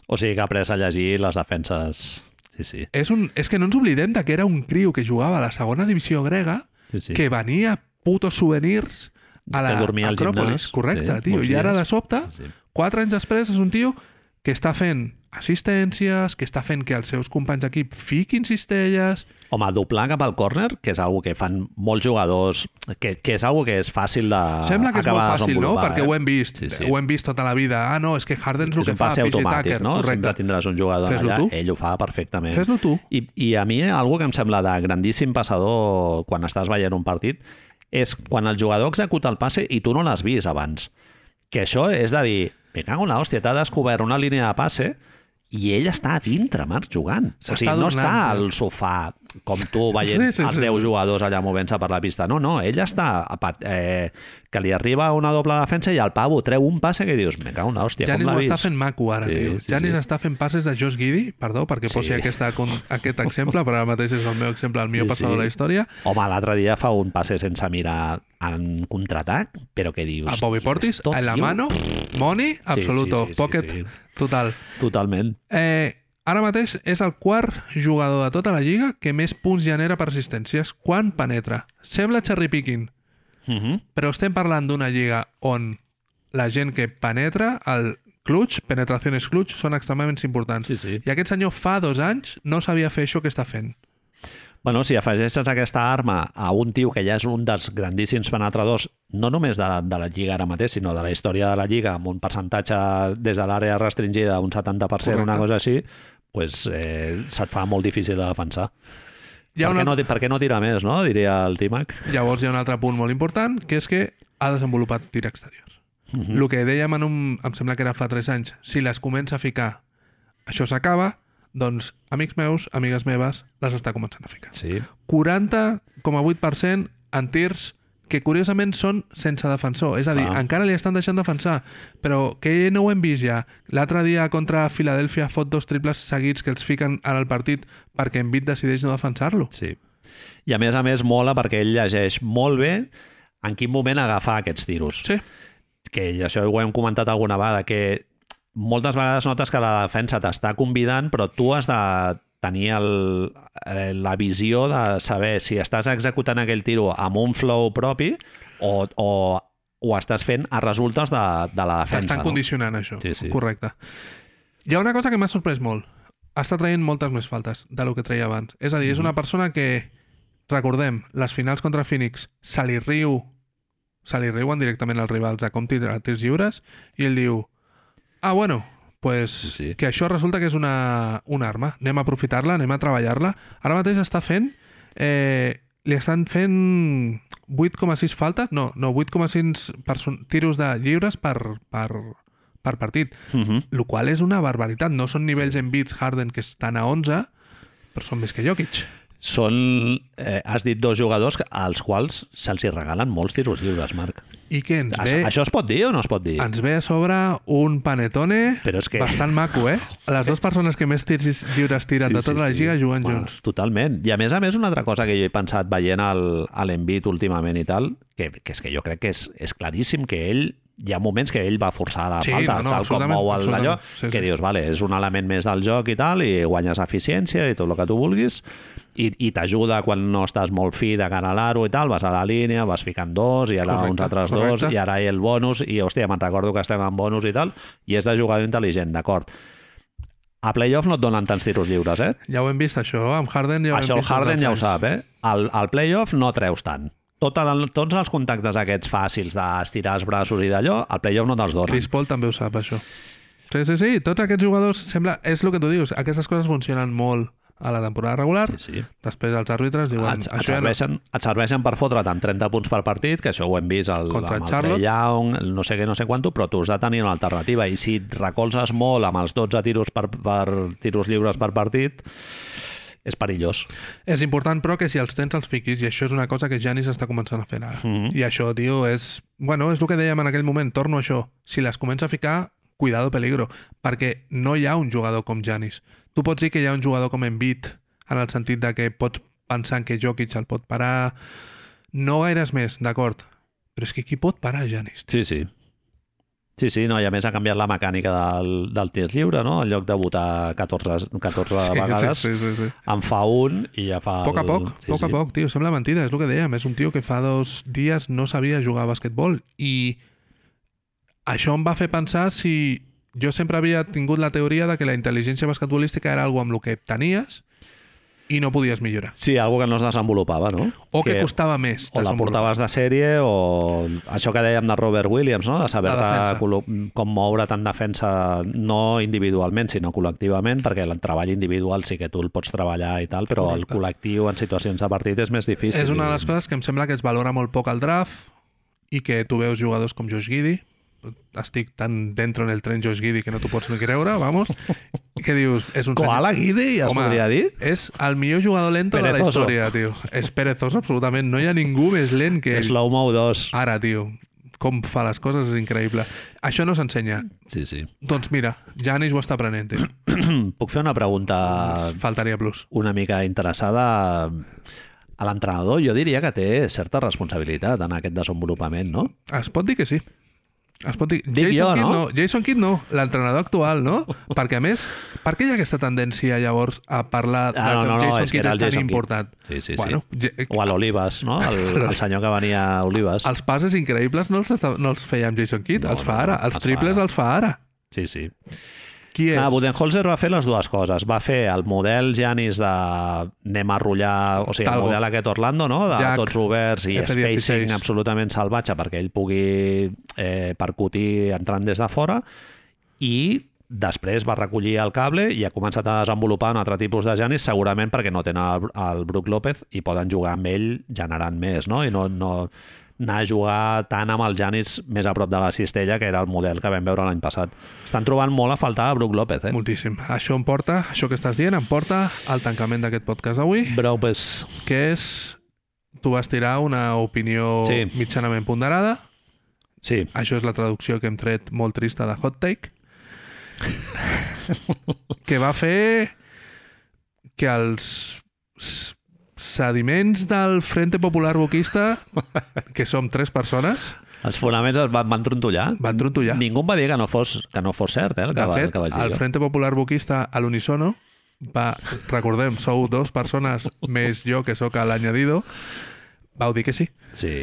O sigui que ha après a llegir les defenses... Sí, sí. És, un, és que no ens oblidem de que era un criu que jugava a la segona divisió grega, sí, sí. que venia putos souvenirs a la Acròpolis. Correcte, sí, tio. I ara, de sobte, Sí. quatre anys després, és un tio que està fent assistències, que està fent que els seus companys d'equip fiquin cistelles... Home, doblar cap al córner, que és algo que fan molts jugadors, que, que és algo que és fàcil de Sembla que és molt fàcil, no? desenvolupar, Perquè eh? ho hem vist. Sí, sí. Ho hem vist tota la vida. Ah, no, és que Harden és el que un fa, automàtic, Tucker. no? Sempre Correcte. tindràs un jugador allà, tu. ell ho fa perfectament. Fes-lo tu. I, I a mi, algo que em sembla de grandíssim passador quan estàs veient un partit és quan el jugador executa el passe i tu no l'has vist abans. Que això és de dir, me cago en la hòstia, t'ha descobert una línia de passe i ell està a dintre, Marc, jugant. O sigui, no està tio. al sofà com tu veient Sí, sí, sí, sí, els sí. 10 jugadors allà movent-se per la pista. No, no, ell està... a pat- Eh, que li arriba una doble defensa i el pavo treu un passe que dius, me cago en l'hòstia, com Janis l'ha ho està vist? fent maco ara, Sí, tio. sí, Janis sí. està fent passes de Josh Giddy, perdó, perquè Sí. posi aquesta, con- aquest exemple, però ara mateix és el meu exemple, el millor Sí, passador sí. de la història. Home, l'altre dia fa un passe sense mirar en contraatac, però que dius... A Bobby "Hòstia, Portis, esto, en la tio". mano, money, absoluto, sí, sí, pocket, sí. total. Totalment. Eh, ara mateix és el quart jugador de tota la lliga que més punts genera per assistències quan penetra. Sembla cherry picking, Uh -huh. però estem parlant d'una lliga on la gent que penetra, el clutch, penetracions clutch, són extremadament importants. Sí, sí. I aquest senyor fa dos anys no sabia fer això que està fent. Bueno, si afegeixes aquesta arma a un tio que ja és un dels grandíssims penetradors, no només de, de la Lliga ara mateix, sinó de la història de la Lliga, amb un percentatge des de l'àrea restringida, un 70%, Correcte. una cosa així, pues, eh, se't fa molt difícil de defensar. Hi ha per, una... què no, per què no tira més, no? diria el Timac. Llavors hi ha un altre punt molt important, que és que ha desenvolupat tir exteriors. Uh El que dèiem en un... em sembla que era fa 3 anys, si les comença a ficar, això s'acaba, doncs amics meus, amigues meves, les està començant a ficar. Sí. 40,8% en tirs que curiosament són sense defensor. És a dir, Clar. encara li estan deixant defensar, però que no ho hem vist ja. L'altre dia contra Filadèlfia fot dos triples seguits que els fiquen en el partit perquè Embiid decideix no defensar-lo. Sí. I a més a més mola perquè ell llegeix molt bé en quin moment agafar aquests tiros. Sí. Que això ho hem comentat alguna vegada, que moltes vegades notes que la defensa t'està convidant, però tu has de tenir el, eh, la visió de saber si estàs executant aquell tiro amb un flow propi o, o ho estàs fent a resultes de, de la defensa. T'estan no? condicionant això. Sí, sí. Correcte. Hi ha una cosa que m'ha sorprès molt. Està traient moltes més faltes de lo que treia abans. És a dir, és Mhm. una persona que, recordem, les finals contra Phoenix, se li riu, se li riuen directament als rivals a com tirar tirs lliures i ell diu, ah, bueno, pues Sí, que això resulta que és una, una arma. Anem a aprofitar-la, anem a treballar-la. Ara mateix està fent... Eh, li estan fent 8,6 faltes? No, no 8,6 person- tiros de lliures per, per, per partit. Uh -huh. El qual és una barbaritat. No són nivells en bits Harden que estan a 11, però són més que Jokic. Són, eh, has dit dos jugadors als quals se'ls regalen molts tiros lliures, Marc. I que ens ve, això es pot dir o no es pot dir? ens ve a sobre un panetone Però és que- bastant maco, eh? Les dues persones que més tirs lliures tiren de tota la lliga juguen Bueno, junts. Totalment. I a més a més, una altra cosa que jo he pensat veient l'Envit últimament i tal, que, que és que jo crec que és, és claríssim que ell hi ha moments que ell va forçar la Sí, falta, no, no, tal com mou el allò, absolutament. Sí, que sí. dius, vale, és un element més del joc i tal, i guanyes eficiència i tot el que tu vulguis, i, i t'ajuda quan no estàs molt fi de cara a l'aro i tal, vas a la línia, vas ficant dos, i ara Correcte, uns altres correcte. dos, i ara hi el bonus, i hòstia, me'n recordo que estem en bonus i tal, i és de jugador intel·ligent, d'acord. A playoff no et donen tants tiros lliures, eh? Ja ho hem vist, això. Amb Harden ja ho Això hem el vist. Harden els ja ho sap, eh? Al, al playoff no treus tant. Tot el, tots els contactes aquests fàcils d'estirar els braços i d'allò, al playoff no te'ls donen. Chris Paul també ho sap, això. Sí, sí, sí. Tots aquests jugadors, sembla... És el que tu dius. Aquestes coses funcionen molt a la temporada regular. Sí, sí. Després els àrbitres diuen... Et, et, ja no... serveixen, et serveixen per fotre't amb 30 punts per partit, que això ho hem vist el, Contra amb el. Trey Young, no sé què, no sé quanto, però tu has de tenir una alternativa. I si et recolzes molt amb els 12 tiros, per, per, tiros lliures per partit, és perillós. És important, però, que si els tens els fiquis, i això és una cosa que Janis està començant a fer ara. Mhm. I això, tio, és... Bueno, és el que dèiem en aquell moment, torno a això. Si les comença a ficar, cuidado peligro, perquè no hi ha un jugador com Janis. Tu pots dir que hi ha un jugador com Embiid, en el sentit de que pots pensar que Jokic el pot parar... No gaires més, d'acord. Però és que qui pot parar Janis? Sí, sí. Sí, sí, no, i a més ha canviat la mecànica del, del tir lliure, no? En lloc de votar 14, 14 vegades, Sí, sí, sí, sí. en fa un i ja fa... A poc a el- poc, sí, poc a sí. poc, tio, sembla mentida, és el que dèiem, és un tio que fa dos dies no sabia jugar a basquetbol i això em va fer pensar si jo sempre havia tingut la teoria de que la intel·ligència basquetbolística era algo amb el que tenies i no podies millorar. Sí, algo que no es desenvolupava, no? O que, costava més. O la portaves de sèrie o això que dèiem de Robert Williams, no? de colo- com moure't en defensa no individualment, sinó col·lectivament, perquè el treball individual sí que tu el pots treballar i tal, però Correcte. el col·lectiu en situacions de partit és més difícil. És una de les coses que em sembla que es valora molt poc al draft i que tu veus jugadors com Josh Giddy, estic tan dentro en el tren Josh Giddy que no t'ho pots ni creure, vamos, que dius, és un Koala Guidi, es Home, podria dir? és el millor jugador lento de la Perezoso. història, tio. És perezoso, absolutament. No hi ha ningú més lent que ell. Slow-mo 2. Ara, tio, com fa les coses és increïble. Això no s'ensenya. Sí, sí. Doncs mira, Janis ho està aprenent, tio. Puc fer una pregunta Faltaria plus. una mica interessada a l'entrenador? Jo diria que té certa responsabilitat en aquest desenvolupament, no? Es pot dir que sí. Es pot dir... Dic Jason jo, Kidd no? no. Jason Kidd no, l'entrenador actual, no? Perquè, a més, per què hi ha aquesta tendència, llavors, a parlar de Ah, no, no, no, Jason és que Kidd és el tan Jason Kidd. important? Sí, sí, bueno, sí. ja- O a l'Olives, no? El, el senyor que venia a Olives. Els passes increïbles no els, no els feia amb Jason Kidd, No, els fa no, ara. no, Els els fa triples ara. els fa ara. Sí, sí. Qui és? Ah, Budenholzer va fer les dues coses. Va fer el model Janis de anem a rotllar, o sigui, Talgo. el model aquest Orlando, no? de Jack, tots oberts i F16. spacing absolutament salvatge perquè ell pugui eh, percutir entrant des de fora i després va recollir el cable i ha començat a desenvolupar un altre tipus de Janis segurament perquè no tenen el, el Brook López i poden jugar amb ell generant més no? i no, no anar a jugar tant amb el Janis més a prop de la cistella que era el model que vam veure l'any passat estan trobant molt a faltar a Brook López eh? Moltíssim. Això em porta, això que estàs dient, em porta al tancament d'aquest podcast d'avui, Brook pues, que és... Tu vas tirar una opinió Sí. mitjanament ponderada. sí, Això és la traducció que hem tret molt trista de Hot Take. que va fer que els sediments del Frente Popular Boquista, que som tres persones, els fonaments es van, van trontollar van trontollar. ningú va dir que no fos, que no fos cert eh, el, que, De va, el fet, que vaig dir el. Frente Popular Boquista a l'Unisono va, recordem, sou dos persones més jo que sóc l'añadido, vau dir que sí. sí.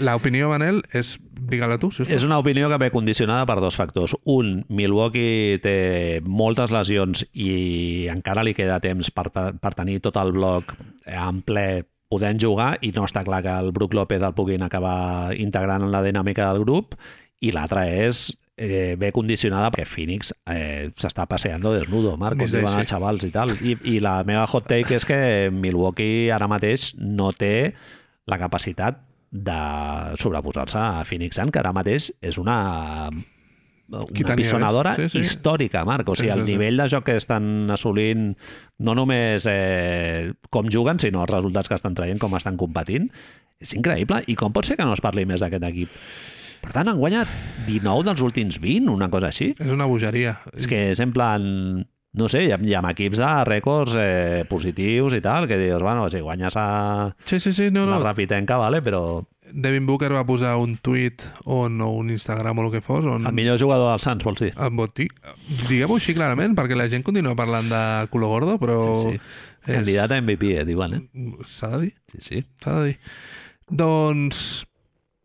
L'opinió, Manel, és... Digue-la tu, sisplau. És una opinió que ve condicionada per dos factors. Un, Milwaukee té moltes lesions i encara li queda temps per, per, per tenir tot el bloc en ple podent jugar i no està clar que el Brook López el puguin acabar integrant en la dinàmica del grup i l'altra és eh, ve condicionada perquè Phoenix eh, s'està passeando desnudo, Marc, com diuen els xavals i tal. I, I la meva hot take és que Milwaukee ara mateix no té la capacitat de sobreposar-se a Phoenix Sun, que ara mateix és una una pisonadora més? Sí, sí. històrica, Marc. O Sí, sigui, sí, el sí. nivell de joc que estan assolint no només eh, com juguen, sinó els resultats que estan traient, com estan competint, és increïble. I com pot ser que no es parli més d'aquest equip? Per tant, han guanyat 19 dels últims 20, una cosa així. És una bogeria. És que és en plan... No sé, hi ha, hi ha equips de rècords eh, positius i tal, que dius, bueno, si guanyes a Sí, sí, sí, no, la no. Rapitenca, vale, però Devin Booker va posar un tuit on, o un Instagram o el que fos, on el millor jugador dels Suns, vols dir? em pot dir, diguem-ho així clarament, perquè la gent continua parlant de culo gordo, però Sí, sí. és- Candidat a MVP, eh, diuen, eh? s'ha de dir, Sí, sí. s'ha de dir. Doncs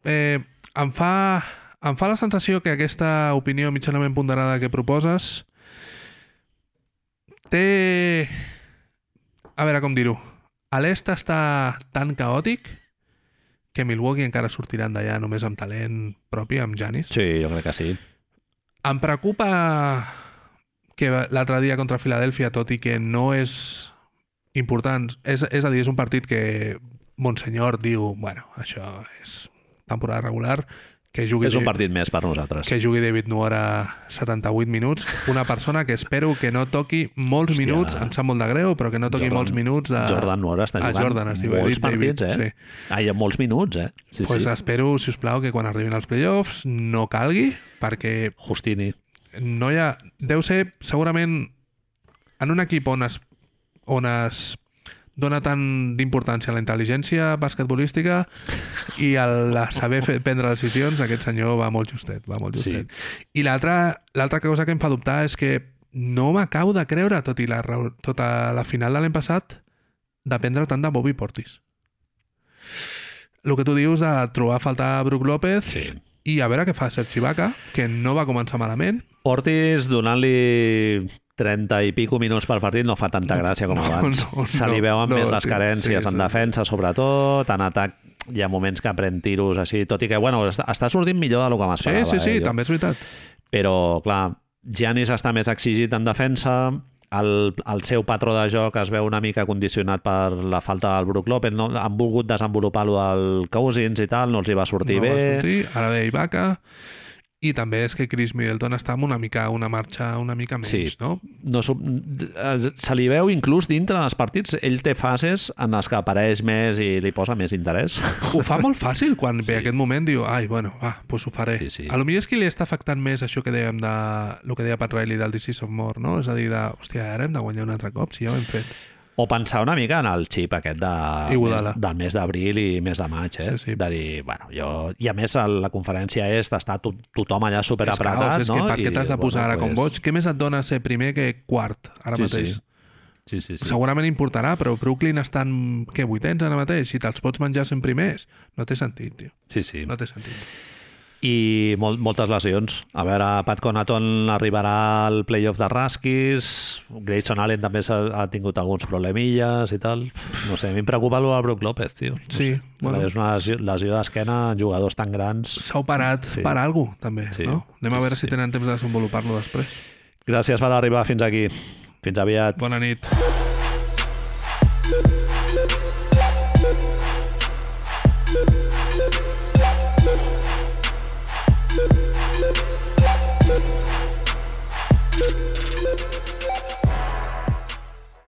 eh, em, fa, em fa la sensació que aquesta opinió mitjanament ponderada que proposes té... A veure com dir-ho. A l'est està tan caòtic que Milwaukee encara sortiran d'allà només amb talent propi, amb Janis. Sí, jo crec que sí. Em preocupa que l'altre dia contra Filadèlfia, tot i que no és important, és, és a dir, és un partit que Monsenyor diu, bueno, això és temporada regular, que jugui, És un partit més per nosaltres. que jugui David Nuora 78 minuts, una persona que espero que no toqui molts Hòstia. minuts, em sap molt de greu, però que no toqui Jordan- molts minuts de... Jordan Nora està a jugant Jordan, he molts dit David, partits, eh? sí. Ah, hi ha molts minuts, eh? Sí, pues sí. espero, si us plau, que quan arribin els playoffs no calgui, perquè Justini. no hi ha... Deu ser, segurament, en un equip on es, on es dona tant d'importància a la intel·ligència basquetbolística i la saber fer, prendre decisions, aquest senyor va molt justet, va molt Sí. justet. I l'altra cosa que em fa dubtar és que no m'acabo de creure, tot i la, tota la final de l'any passat, dependre tant de Bobby Portis. El que tu dius de trobar a faltar Brook López Sí. i a veure què fa Sergi Ibaka, que no va començar malament, Portis, donant-li 30 i pico minuts per partit, no fa tanta gràcia com no, abans. no, Se li no, veuen no, més les sí, carències sí, en sí. defensa, sobretot, en atac hi ha moments que pren tiros així, tot i que, bueno, està, està sortint millor del que Sí, m'esperava. sí, sí, eh, jo. també és veritat. Però, clar, Giannis està més exigit en defensa, el, el seu patró de joc es veu una mica condicionat per la falta del Brook López, no? han volgut desenvolupar-lo del Cousins i tal, no els hi va sortir no bé. va sortir, ara ve Ibaka. I també és que Chris Middleton està amb una mica una marxa una mica menys, Sí. no? no, eh, se li veu inclús dintre dels partits, ell té fases en les que apareix més i li posa més interès. Ho fa molt fàcil quan ve aquest moment, diu, ai, bueno, va, doncs ho faré. Sí, sí. A lo millor és que li està afectant més això que dèiem de... el que deia Pat Riley del Disease of More, no? És a dir, de, hòstia, ara hem de guanyar un altre cop, si ja ho hem fet. O pensar una mica en el xip aquest de, mes, del mes d'abril i mes de maig, eh? Sí, sí. De dir, bueno, jo... I a més, la conferència est està to tothom allà És superapretat, caos, és no? que per què t'has de posar ara com boig? Què més et dona ser primer que quart, ara Sí, mateix? sí. Sí, sí, sí. Segurament importarà, però Brooklyn estan, què, vuitens ara mateix? Si te'ls pots menjar sent primers, no té sentit, tio. Sí, sí. No té sentit. I mol moltes lesions. A veure, Pat Conaton arribarà al playoff de Raskis, Grayson Allen també ha tingut alguns problemilles i tal. No sé, a mi em preocupa el Brook López, tio. No Sí, sé. bueno. És una lesió, lesió d'esquena en jugadors tan grans. S'ha operat Sí. per alguna cosa, també, Sí. no? Anem a veure sí, si tenen temps de desenvolupar-lo després. Gràcies per arribar fins aquí. Fins aviat. Bona nit.